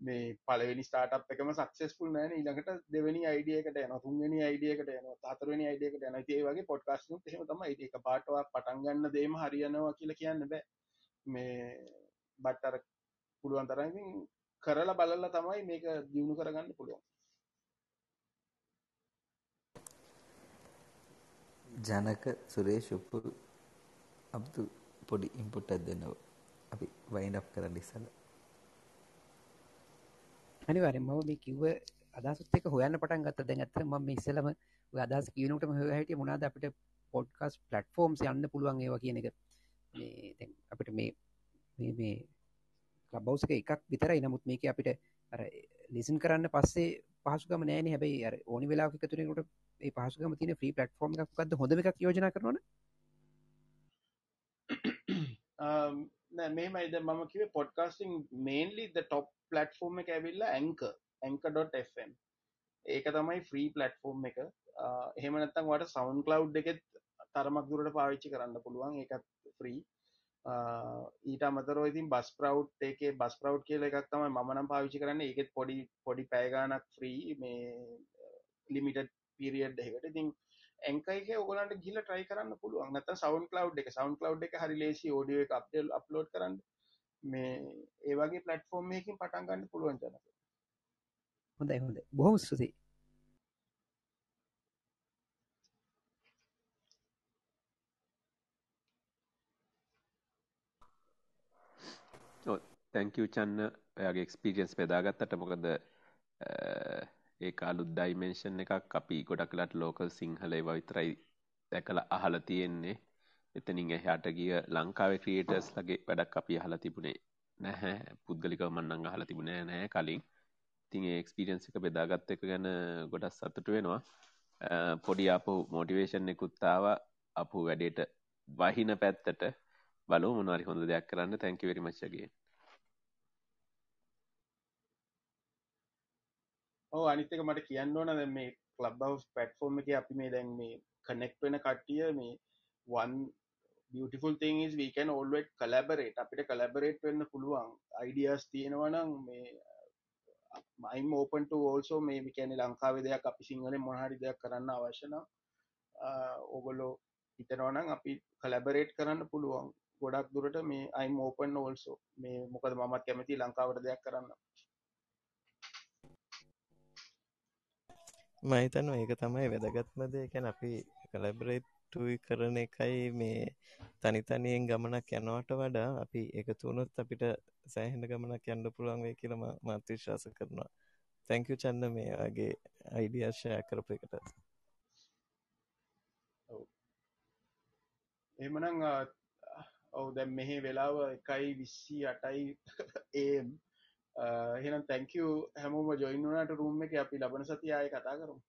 මේ පලවෙනි ස්ටාට් එකම සක්සෙස්පුල් නෑන ඊළඟට දෙවැනි අයිඩියකට යන තුන්ගනි අයිඩියකට යන හතරවනි අයිඩියකට යන ඒ වගේ පොඩ්කාස්නු හෙම තම ඒක පාටවා පටන්ගන්න දේම හරියනවා කියලා කියන්න බෑ. මේ බට්ටර පුළුවන් තරමින් කරලා බලල්ල තමයි මේක දියුණු කරගන්න පුළුවන්. ජනක සුරේෂ් උප්පු අබ්දු පොඩි ඉම්පුට්ටක් දෙන්නවා අපි වයින්ඩ් කරන්න ඉස්සල අනිවාරෙන් මම මේ කිව්ව අදසුත් එක හොයන්න පටන් ගත්ත. දැන් ඇත්ත ම ඉස්සලම අදස් කියනට හ හැට මොනාද අපිට පොඩ්කස් පලට්ෆෝර්ම්ස් යන්න පුළුවන් ඒවා කියන එක. අපිට මේ මේ ලබවසක එකක් විතරයි. නමුත් මේක අපිට අර ලිසන් කරන්න පස්සේ පහසුකම නෑන හැබයි අර ඕනි වෙලා එකතුරකට ඒ පහසුකම තින ්‍රී පලට්ෆෝර්ම් එකක්ද හොඳ එකක් යෝජන කරන මේමයිද මම කිව podcasting mainly the top platform එක ඇවිල්ලා ඇංක ඇංක.ෆම් ඒක තමයි ෆ්‍රී පලට්ෆෝර්ම් එක. එහෙමනත්තන් වට සවන් කලව් එකෙත් තරමක් දුරට පාවිච්චි කරන්න පුළුවන්. ඒකත් ෆ්‍රී ඊට අමතරෝ ඉතින් බස් ප්‍රව් ඒකේ බස් ප්‍රව් කියල එකක් තමයි මනම් පාවිච්චි කරන්න. ඒකෙත් පොඩි පොඩි පෑගානක් ෆ්‍රී මේ ලිමිට පිරිියඩ් එකට ඉතින් ඇංකයික ඔගලන්ට ගිල ට්‍රයි කරන්න පුළුවන්. නත සවන් කලව් එක. සවන් කලව් එක හරි ලේසි ෝඩිය එක අප්ලෝඩ් කරන්න. මේ ඒවගේ පලට්ෆෝර්ම් එකින් පටන්ගන්න පුළුවන් ජනක. හොඳයි හොඳ බොහොම ස්තුති තැංකව චන්න ඔයාගේ එක්ස්පිරියන්ස් පෙදාගත්තට මොකද ඒ අලුත් ඩයිමේෂන් එකක් අපි ගොඩක්ලට ලෝකල් සිංහලේ විතරයි දැකල අහල තියෙන්නේ. එතනින් එහට ගිය ලංකාවේ ක්‍රියටර්ස් ලගේ වැඩක් අපි අහල තිබුණේ නැහැ. පුද්ගලික මන්නං අහල තිබුණේ නෑ කලින්. ඉතින් එක්ස්පිරියන්ස් එක බෙදාගත්ත එක ගැන ගොඩක් සතුට වෙනවා. පොඩි අපපු මෝටිවේෂන් එකුත්තාව අපපු වැඩේට වහින පැත්තට. බලු මොනවාරි හොඳ දෙයක් කරන්න. තැංකි වෙරිමච්චගේ ඕ අනිත්තක මට කියන්න ඕන දැ මේ ලබ් පටෆෝර්ම් එක අපි මේ දැන් මේ කනෙක්් වෙන කට්ටිය මේ වන් beautiful thing is we can always collaborate. අපිට collaborate වෙන්න පුළුවන්. ideas තියෙනවනම් මේ මයිම් ඕපන් ඕල්සෝ මේ කැනෙ ලංකාවේ දෙයක් අපි සිංහල මොහරි දෙයක් කරන්න අවශ්‍යන ඕගොලෝ හිතනවනම් අපි කලබරේට් කරන්න පුළුවන්. ගොඩක් දුරට මේ අයිම් ඕපන් ඕල්සෝ මේ මොකද මමත් කැමති ලංකාවට දෙයක් කරන්න. මහිතන්න ඒක තමයි වැදගත්මද එකැන අපි කලබරේට්ටුයි කරන එකයි මේ තනිතනියෙන් ගමනක් යනවට වඩා අපි එකතුනොත් අපිට සෑහෙන ගමනක් යන්න පුළුවන් වේ කියලම මත් විශ්වාස කරනවා. තැංකු චන්න මේ වගේ අයිඩියර්ශය කරපු එකට. එමනං ඔවු දැම් මෙහි වෙලාව එකයි විස්සි අටයි ඒම් එහෙනම් තැංකව හැමෝම ජොයින්වනට රුම් එක අපි ලබන සති ආය කතා කරමු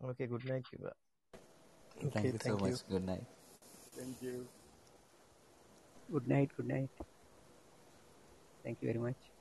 Okay, good night, Kiva. Okay, thank you so much. Good night. Thank you. Good night. Good night. Thank you very much.